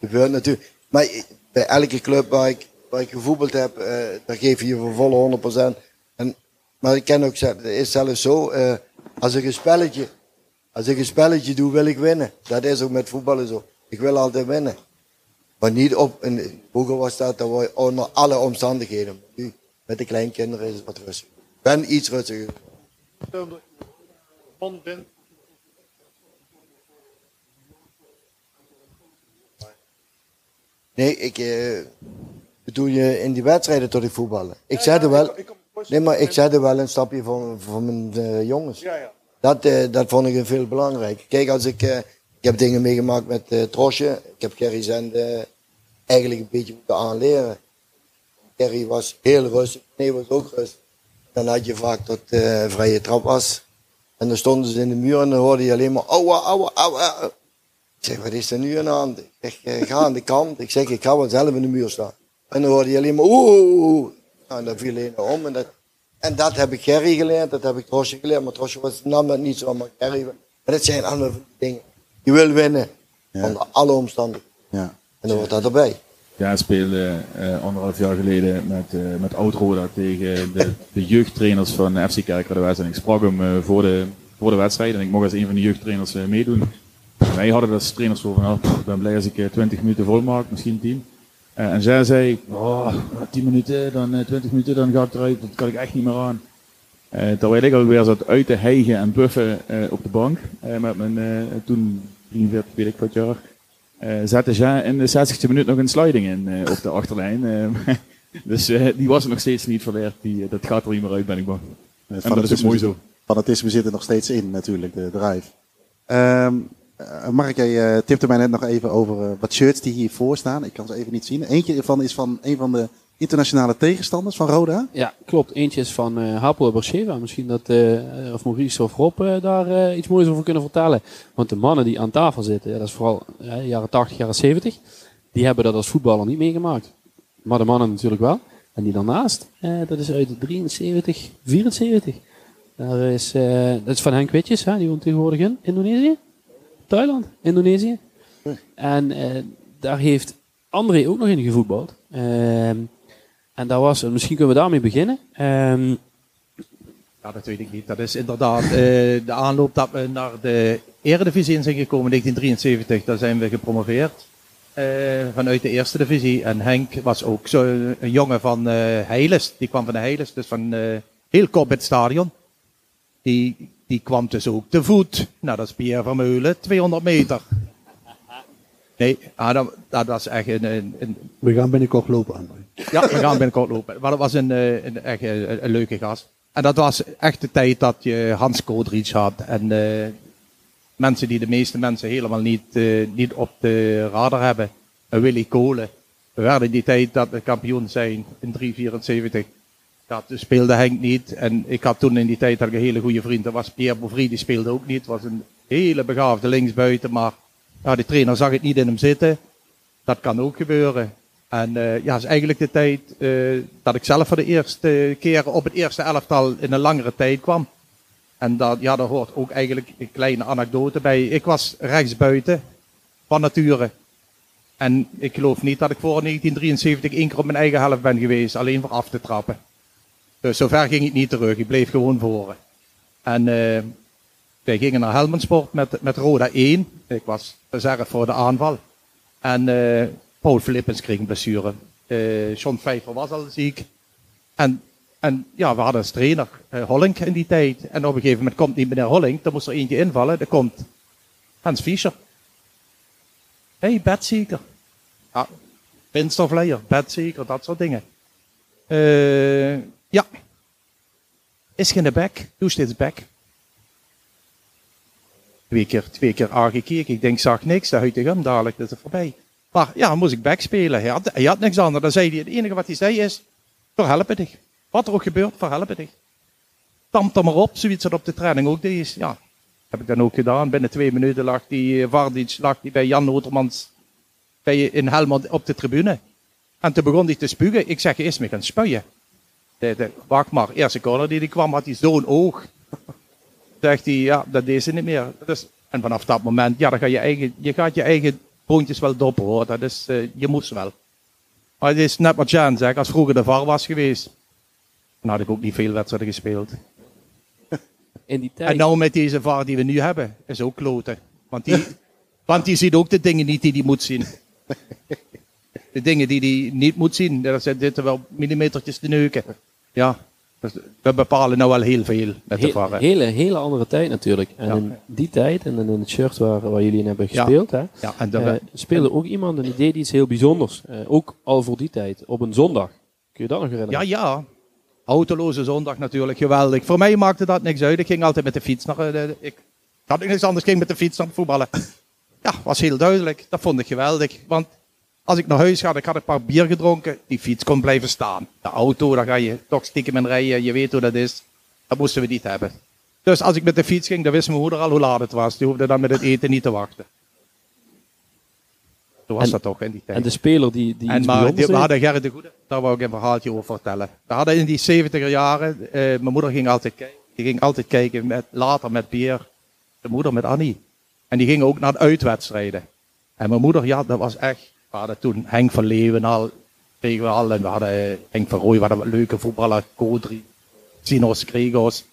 Gebeurt natuurlijk. Maar bij elke club waar ik, waar ik gevoetbald heb, eh daar geef je je voor volle 100%. En, maar ik ken ook, het is zelfs zo, eh, als ik een spelletje, als ik een spelletje doe, wil ik winnen. Dat is ook met voetballen zo. Ik wil altijd winnen. Maar niet op, in, vroeger was dat, dat onder alle omstandigheden. Nu, met de kleinkinderen is het wat rustiger. Ik ben iets rustiger. Man bent. Nee, ik eh, bedoel je in die wedstrijden tot ik voetballen. Ik zette wel, nee, maar ik zette wel een stapje voor, voor mijn eh, jongens. Dat, eh, dat vond ik veel belangrijk. Kijk, als ik, eh, ik heb dingen meegemaakt met eh Trosje. Ik heb Kerry Zende eigenlijk een beetje moeten aanleren. Kerry was heel rustig, nee was ook rustig. Dan had je vaak dat eh vrije trap was. En dan stonden ze in de muur en dan hoorde je alleen maar ouwe, ouwe, ouwe. Ik zeg, wat is er nu aan de hand? Ik zeg, eh, ga aan de kant. Ik zeg, ik ga wel zelf in de muur staan. En dan hoorde je alleen maar oeh, oeh. Nou, dan viel hij om. En dat, en dat heb ik Gerry geleerd, dat heb ik Trosje geleerd. Maar Trosje was, nam dat niet zo, maar Gerry... Maar dat zijn allemaal dingen. Je wil winnen, onder alle omstandigheden. Ja. En dan wordt dat erbij. Ja, speelde eh, anderhalf jaar geleden met, eh met Oud-Roda tegen de, de jeugdtrainers van FC Kerkrade En ik sprak hem eh, voor, de, voor de wedstrijd en ik mocht als een van de jeugdtrainers meedoen. En wij hadden als trainers zo van, nou, ik ben blij als ik eh, 20 minuten volmaak, misschien 10. Eh, en zij zei, oh, 10 minuten, dan eh, 20 minuten, dan ga ik eruit, dat kan ik echt niet meer aan. Terwijl ik alweer zat uit te hijgen en buffen op de bank met mijn toen 43, weet ik wat jaar. Eh zette Jean in de 60e minuut nog een sliding in eh, op de achterlijn. eh. <laughs> dus die was er nog steeds niet verleerd. Die, dat gaat er niet meer uit, ben ik bang. En dat is mooi zo. Fanatisme zit er nog steeds in natuurlijk, de drive. Eh, Mark, jij tipte mij net nog even over wat shirts die hiervoor staan. Ik kan ze even niet zien. Eentje ervan is van een van de internationale tegenstanders van Roda. Ja, klopt. Eentje is van eh Hapoel Beersheva. Misschien dat eh, of Maurice of Rob eh, daar iets moois over kunnen vertellen. Want de mannen die aan tafel zitten, ja, dat is vooral jaren 80, jaren 70, die hebben dat als voetballer niet meegemaakt. Maar de mannen natuurlijk wel. En die daarnaast, dat is uit de 73, 74. Daar is, dat is van Henk Witjes, hè, die woont tegenwoordig in Indonesië. Thailand, Indonesië. En daar heeft André ook nog in gevoetbald. En daar was, misschien kunnen we daarmee beginnen. Ehm, Ja, dat weet ik niet. Dat is inderdaad eh, de aanloop dat we naar de Eredivisie in zijn gekomen in 1973. Daar zijn we gepromoveerd eh, vanuit de Eerste Divisie. En Henk was ook zo een jongen van Heiles. Die kwam van de Heiles, dus van eh, heel kort het stadion. Die, die kwam dus ook te voet. Nou, dat is Pierre Vermeulen, 200 meter. Nee, dat, dat was echt een, een, een We gaan binnenkort lopen, André. ja, we gaan binnenkort lopen. Maar dat was een, eh, een, echt een, een leuke gast. En dat was echt de tijd dat je Hans Kodrich had. En eh, mensen die de meeste mensen helemaal niet, eh, niet op de radar hebben. Een Willy Kolen. We werden in die tijd dat we kampioen zijn in 374. Dat speelde Henk niet. En ik had toen in die tijd had ik een hele goede vriend. Dat was Pierre Bouvry, die speelde ook niet. Was een hele begaafde linksbuiten. Maar ja, de trainer zag het niet in hem zitten. Dat kan ook gebeuren. En uh, ja, is eigenlijk de tijd uh, dat ik zelf voor de eerste keer op het eerste elftal in een langere tijd kwam. En dat, ja, daar hoort ook eigenlijk een kleine anekdote bij. Ik was rechtsbuiten van nature. En ik geloof niet dat ik voor 1973 één keer op mijn eigen helft ben geweest, alleen voor af te trappen. Dus zover ging ik niet terug, ik bleef gewoon voor. En uh, wij gingen naar Helmensport met, met Roda 1. Ik was reserve voor de aanval. En uh, Paul Flippens kreeg een blessure. Uh, John Pfeiffer was al ziek. En, en ja, we hadden als trainer uh, Hollink in die tijd. En op een gegeven moment komt niet meneer Hollink, dan moest er eentje invallen. Dan komt Hans Fischer. Hé, hey, bedzeker. Ja, pinstofleier, bedzeker, dat soort dingen. Ja. Is geen back, doe steeds back. Twee keer, twee keer aangekeken. Ik denk, zag niks, huid ik hem dadelijk, dat is voorbij. Maar ja, moest ik backspelen. Hij had, hij had niks anders. Dan zei hij, het enige wat hij zei is, verhelpen dich. Wat er ook gebeurt, verhelpen dich. Tampt er maar op, zoiets dat op de training ook deed. Ja, heb ik dan ook gedaan. Binnen twee minuten lag die Vardic lag die bij Jan Notermans bij, in Helmond op de tribune. En toen begon hij te spugen. Ik zeg, is me gaan spuien. De, de, wacht maar, eerste corner die die kwam, had hij zo'n oog. Zegt hij, ja, dat deed ze niet meer. Dus, en vanaf dat moment, ja, dan ga je eigen, je gaat je eigen poontjes wel doppen hoor. Dat is, uh, je moest wel. Maar het is net wat Jan zegt, als vroeger de VAR was geweest, dan had ik ook niet veel wedstrijden gespeeld. In die tijd. En nou met deze VAR die we nu hebben, is ook kloten. Want die, <laughs> want die ziet ook de dingen niet die hij moet zien. <laughs> De dingen die hij niet moet zien, daar zitten wel millimetertjes te neuken. Ja, dus we bepalen nou wel heel veel met de VAR. Een hele, hele andere tijd natuurlijk. En Ja. in die tijd, en in het shirt waar, waar jullie in hebben gespeeld, hè, Ja, en we- speelde ook iemand en die deed iets heel bijzonders. Eh, ook al voor die tijd, op een zondag. Kun je dat nog Ja, herinneren? ja. Autoloze zondag natuurlijk, geweldig. Voor mij maakte dat niks uit. Ik ging altijd met de fiets naar... eh, de- ik had niks anders, ging met de fiets naar voetballen. Ja, was heel duidelijk. Dat vond ik geweldig. Want als ik naar huis ga, ik had een paar bier gedronken, die fiets kon blijven staan. De auto, daar ga je toch stiekem in rijden, je weet hoe dat is. Dat moesten we niet hebben. Dus als ik met de fiets ging, dan wist mijn moeder al hoe laat het was. Die hoefde dan met het eten niet te wachten. Zo was En- dat toch in die tijd. En de speler die, die En maar die- we hadden Gerrit de Goede, daar wou ik een verhaaltje over vertellen. We hadden in die 70er jaren, eh, mijn moeder ging altijd kijken, die ging altijd kijken met, later met Peer, de moeder met Annie. En die gingen ook naar de uitwedstrijden. En mijn moeder, ja, dat was echt, we hadden toen Henk van Leeuwen al, kregen we al, en we hadden eh, Henk van Rooij, we hadden leuke voetballers, Kodri, Sinos, Gregos.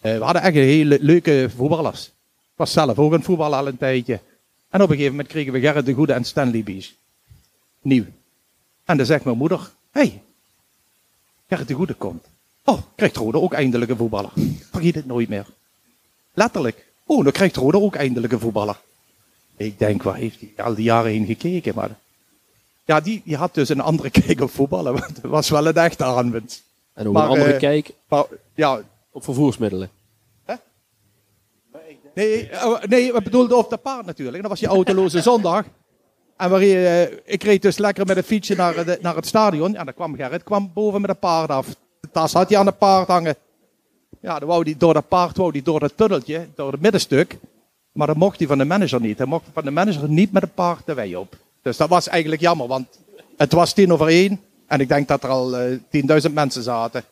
Eh, we hadden echt hele leuke voetballers. Ik was zelf ook een voetballer al een tijdje. En op een gegeven moment kregen we Gerrit de Goede en Stanley Bies. Nieuw. En dan zegt mijn moeder, hé, hey, Gerrit de Goede komt. Oh, krijgt Rode ook eindelijk een voetballer. Vergeet het nooit meer. Letterlijk. Oh, dan krijgt Rode ook eindelijk een voetballer. Ik denk, waar heeft hij al die jaren heen gekeken? Maar ja, die, die had dus een andere <laughs> kijk op voetballen. Want het was wel een echte aanwinst. En ook een andere kijk ja, op vervoersmiddelen. Nee, eh, nee, we bedoelden op de paard natuurlijk. Dat was je autoloze <laughs> zondag. En waar je, eh, ik reed dus lekker met een fietsje naar, de, naar het stadion. Ja, dan kwam Gerrit kwam boven met een paard af. De tas had hij aan het paard hangen. Ja, dan wou hij door dat paard, wou hij door dat tunneltje, door het middenstuk. Maar dat mocht hij van de manager niet. Hij mocht van de manager niet met een paard de wei op. Dus dat was eigenlijk jammer, want het was tien over één. En ik denk dat er al eh, 10.000 mensen zaten.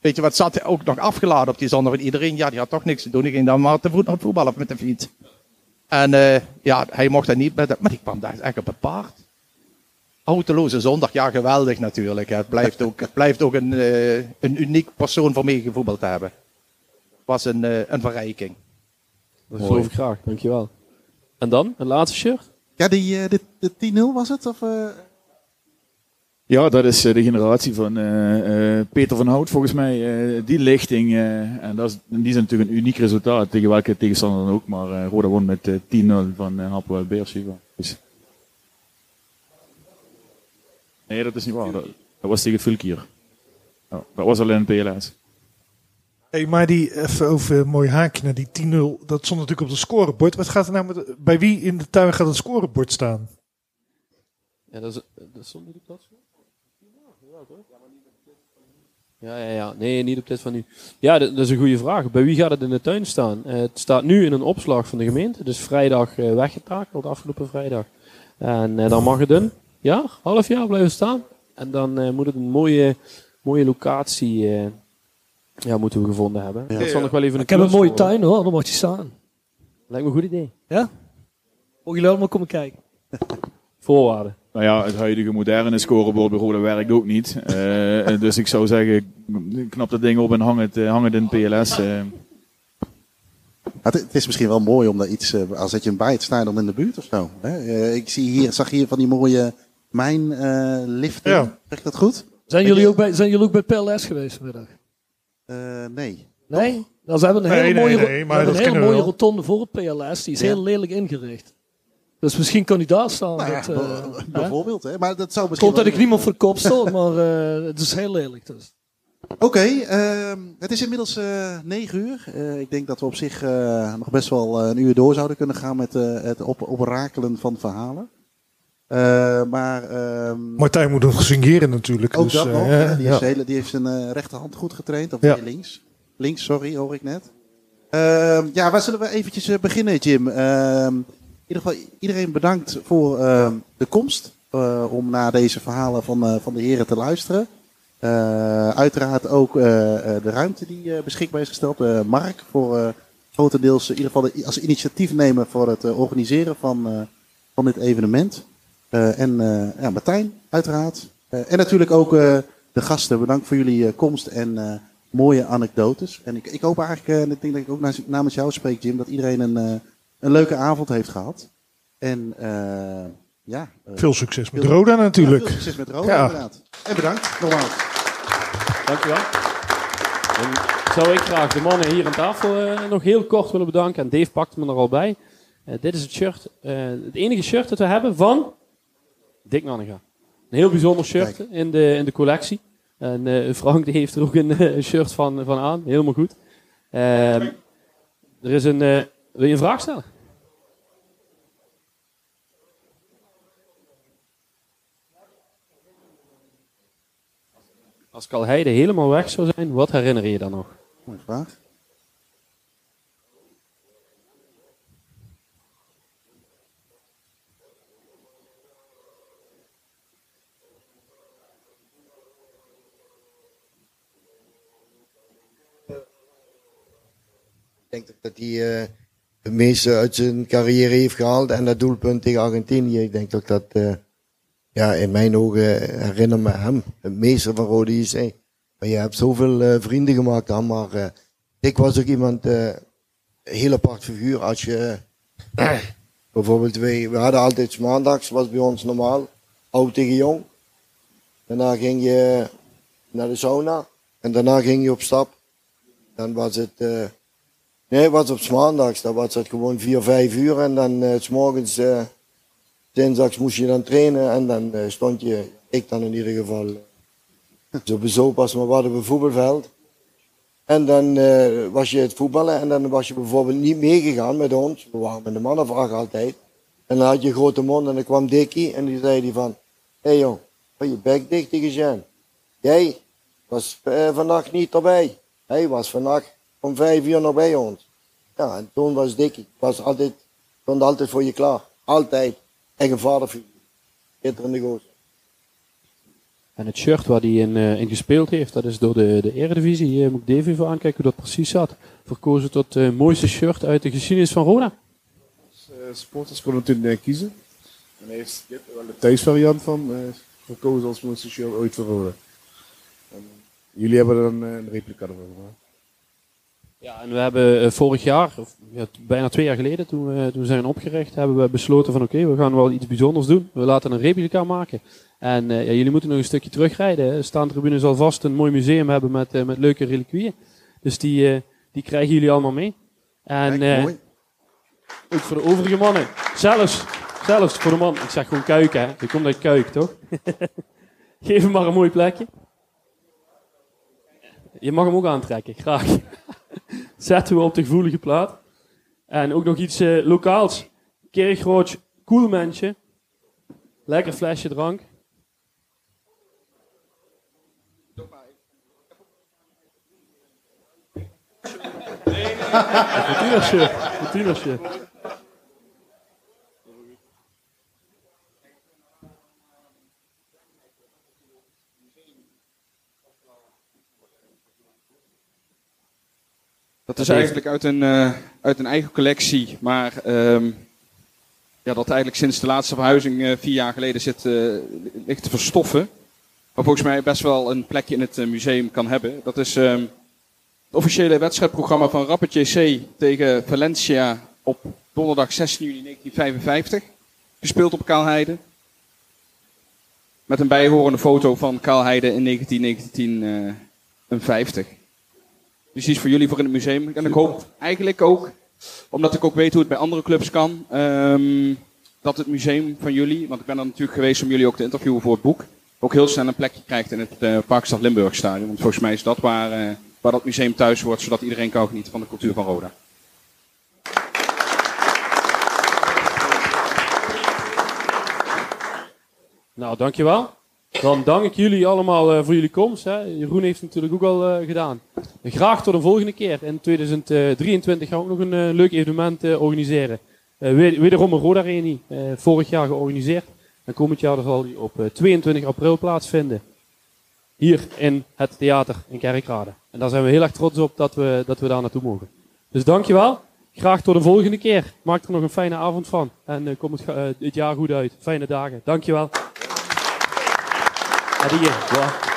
Weet je wat, zat ook nog afgeladen op die zondag. En iedereen, ja, die had toch niks te doen. Die ging dan maar te voet naar het voetballen met de fiets. En eh, ja, hij mocht dat niet met de, Maar die kwam daar echt op het paard. Autoloze zondag, ja, geweldig natuurlijk. hè. Het blijft ook, het blijft ook een, eh, een uniek persoon voor mij gevoetbald te hebben. Was een, eh, een verrijking. Dat geloof ik graag, dankjewel. En dan, een laatste shirt? Ja, die, eh, de, de 10-0 was het? Of, eh? Ja, dat is eh, de generatie van eh, eh, Peter van Hout volgens mij. eh, die lichting. en, dat is, die zijn natuurlijk een uniek resultaat tegen welke tegenstander dan ook. Maar Roda won met eh, 10-0 van uh, Hapoel Beersheva. Dus... Nee, dat is niet waar. Dat, dat was tegen Fulkier. Ja, dat was alleen een PLS. Maar die, even over een mooi haakje naar die 10-0. Dat stond natuurlijk op het scorebord. Wat gaat er nou met, bij wie in de tuin gaat het scorebord staan? Ja, dat is, dat stond niet op dat Ja, ja, ja. Nee, niet op dit van nu. Ja, dat, is een goede vraag. Bij wie gaat het in de tuin staan? Eh, het staat nu in een opslag van de gemeente. Dus vrijdag eh, weggetakeld, afgelopen vrijdag. En eh, dan mag het een jaar, half jaar blijven staan. En dan moet het een mooie, mooie locatie ja, moeten we gevonden hebben. Dat zal nog wel even een Ik heb een mooie tuin hoor, dan mag je staan. Lijkt me een goed idee. Ja? Mogen jullie allemaal komen kijken? <laughs> Voorwaarden. Nou ja, het huidige moderne scorebord bij Roda werkt ook niet. Eh, <laughs> dus ik zou zeggen, knap dat ding op en hang het, eh, hang het in PLS. eh. Het, het is misschien wel mooi om daar iets, eh, als dat je een bijt staat dan in de buurt of zo. Hè? Eh, ik zie hier, zag hier van die mooie mijnliften. Ja. Zeg ik dat goed? Zijn jullie ook bij, zijn jullie ook bij PLS geweest vanmiddag? Eh, nee. Nee? Nou, ze hebben een Nee, hele nee, mooie, nee, maar een hele mooie rotonde voor het PLS. Die is Ja. heel lelijk ingericht. Dus misschien kan die daar staan. Nou ja, dat, eh, bijvoorbeeld, hè? Maar dat zou misschien. komt dat ik niemand voor de kop stoot, maar eh, het is heel lelijk. Dus. Oké, ehm, het is inmiddels eh 9 uur. Eh, ik denk dat we op zich eh, nog best wel een uur door zouden kunnen gaan met eh, het op oprakelen van verhalen. Eh, maar ehm, Martijn moet nog signeren natuurlijk. ook dus, dat eh, nog. ja, hè, die, ja. heeft zijn hele- die heeft zijn eh, rechterhand goed getraind. Of Ja. nee, links. Links, sorry, hoor ik net. Ehm, ja, waar zullen we eventjes eh, beginnen, Jim? Ehm, in ieder geval iedereen bedankt voor de komst. eh, om naar deze verhalen van, eh, van de heren te luisteren. Eh, uiteraard ook eh, eh, de ruimte die eh, beschikbaar is gesteld. Eh, Mark voor eh, grotendeels in ieder geval de- als initiatiefnemer voor het eh, organiseren van, eh, van dit evenement. Eh, en eh, ja, Martijn, uiteraard. Eh, en natuurlijk ook eh, de gasten. Bedankt voor jullie eh, komst en eh, mooie anekdotes. En ik, ik hoop eigenlijk, eh, en ik denk dat ik ook namens- jou spreek, Jim, dat iedereen een, eh, een leuke avond heeft gehad. En eh, ja. Veel succes met veel- Roda natuurlijk. Ja, veel succes met Roda, Ja. inderdaad. En bedankt, nogmaals. Dankjewel. Dan zou ik graag de mannen hier aan tafel eh, nog heel kort willen bedanken. En Dave pakt me er al bij. Eh, dit is het shirt, eh, het enige shirt dat we hebben van Dick. Een heel bijzonder shirt in de, in de collectie. En eh, Frank die heeft er ook een eh, shirt van, van aan. Helemaal goed. Ehm, er is een... eh, wil je een vraag stellen? Als Kalheide helemaal weg zou zijn, wat herinner je je dan nog? Mooie vraag. Denk dat hij eh, het meeste uit zijn carrière heeft gehaald. En dat doelpunt tegen Argentinië, ik denk dat dat eh, ja, in mijn ogen herinner me hem, het meester van Rode JC. Maar je hebt zoveel eh, vrienden gemaakt dan, maar ik was ook iemand, een heel apart figuur. Als je <clears throat> bijvoorbeeld, wij, we hadden altijd maandags, was bij ons normaal, oud tegen jong. Daarna ging je naar de sauna en daarna ging je op stap. Dan was het, nee, was op maandags, dan was het gewoon 4, 5 uur en dan eh, 's morgens, eh, dinsdags moest je dan trainen en dan eh, stond je, ik dan in ieder geval, zo bezopen maar wat op voetbalveld. En dan was je het voetballen en dan was je bijvoorbeeld niet meegegaan met ons. We waren met de mannenvraag altijd. En dan had je een grote mond en dan kwam Dikkie en die zei die van, hé hey jong, hou je bek dicht tegen. Jij was vannacht niet erbij. Hij was vannacht om vijf uur nog bij ons. Ja, en toen was Dikkie, was altijd, stond altijd voor je klaar. Altijd. Echt een vaderfiguur. Schitterende gozer. En het shirt waar hij in, eh, in gespeeld heeft, dat is door de, de Eredivisie. Hier moet ik Dave even aankijken hoe dat precies zat. Verkozen tot het mooiste shirt uit de geschiedenis van Roda. Eh, supporters konden natuurlijk eh, kiezen. En hij heeft dit wel de thuisvariant van eh, gekozen als mooiste shirt ooit voor Roda. En jullie hebben er dan eh, een replica ervan gemaakt. Ja, en we hebben eh, vorig jaar, of ja, bijna twee jaar geleden, toen we, toen we zijn opgericht, hebben we besloten van oké, we gaan wel iets bijzonders doen. We laten een replica maken. En eh, ja, jullie moeten nog een stukje terugrijden. Staantribune zal vast een mooi museum hebben met, eh, met leuke reliquieën. Dus die, die krijgen jullie allemaal mee. En Kijk, mooi. ook voor de overige mannen. Zelfs, zelfs voor de man. Ik zeg gewoon kuiken, hè. Je komt uit kuik, toch? <laughs> Geef hem maar een mooi plekje. Je mag hem ook aantrekken, graag. <laughs> Zetten we op de gevoelige plaat. En ook nog iets eh, lokaals. Kerkrood, koelmensje. Lekker flesje drank. Fortuna-shirt. Fortuna-shirt. Dat is eigenlijk uit een, eh, uit een eigen collectie, maar ehm, ja, dat eigenlijk sinds de laatste verhuizing eh, vier jaar geleden zit, eh, ligt te verstoffen. Maar volgens mij best wel een plekje in het museum kan hebben. Dat is ehm, het officiële wedstrijdprogramma van Rapid JC tegen Valencia op donderdag 16 juni 1955. Gespeeld op Kaalheide. Met een bijhorende foto van Kaalheide in 1950. Dus iets voor jullie voor in het museum. En ik hoop eigenlijk ook, omdat ik ook weet hoe het bij andere clubs kan, ehm, dat het museum van jullie, want ik ben er natuurlijk geweest om jullie ook te interviewen voor het boek, ook heel snel een plekje krijgt in het uh, Parkstad Limburg Stadion. Want volgens mij is dat waar, uh, waar dat museum thuis wordt, zodat iedereen kan genieten van de cultuur van Roda. Nou, dankjewel. Dan dank ik jullie allemaal uh, voor jullie komst. Hè. Jeroen heeft het natuurlijk ook al uh, gedaan. Graag tot een volgende keer. In 2023 gaan we ook nog een uh, leuk evenement organiseren. wederom een Roda Reunie. vorig jaar georganiseerd. En komend jaar zal die op 22 april plaatsvinden. Hier in het theater in Kerkrade. En daar zijn we heel erg trots op dat we, dat we daar naartoe mogen. Dus dankjewel. Graag tot een volgende keer. Maak er nog een fijne avond van. En kom het, het jaar goed uit. Fijne dagen. Dankjewel. 我的眼光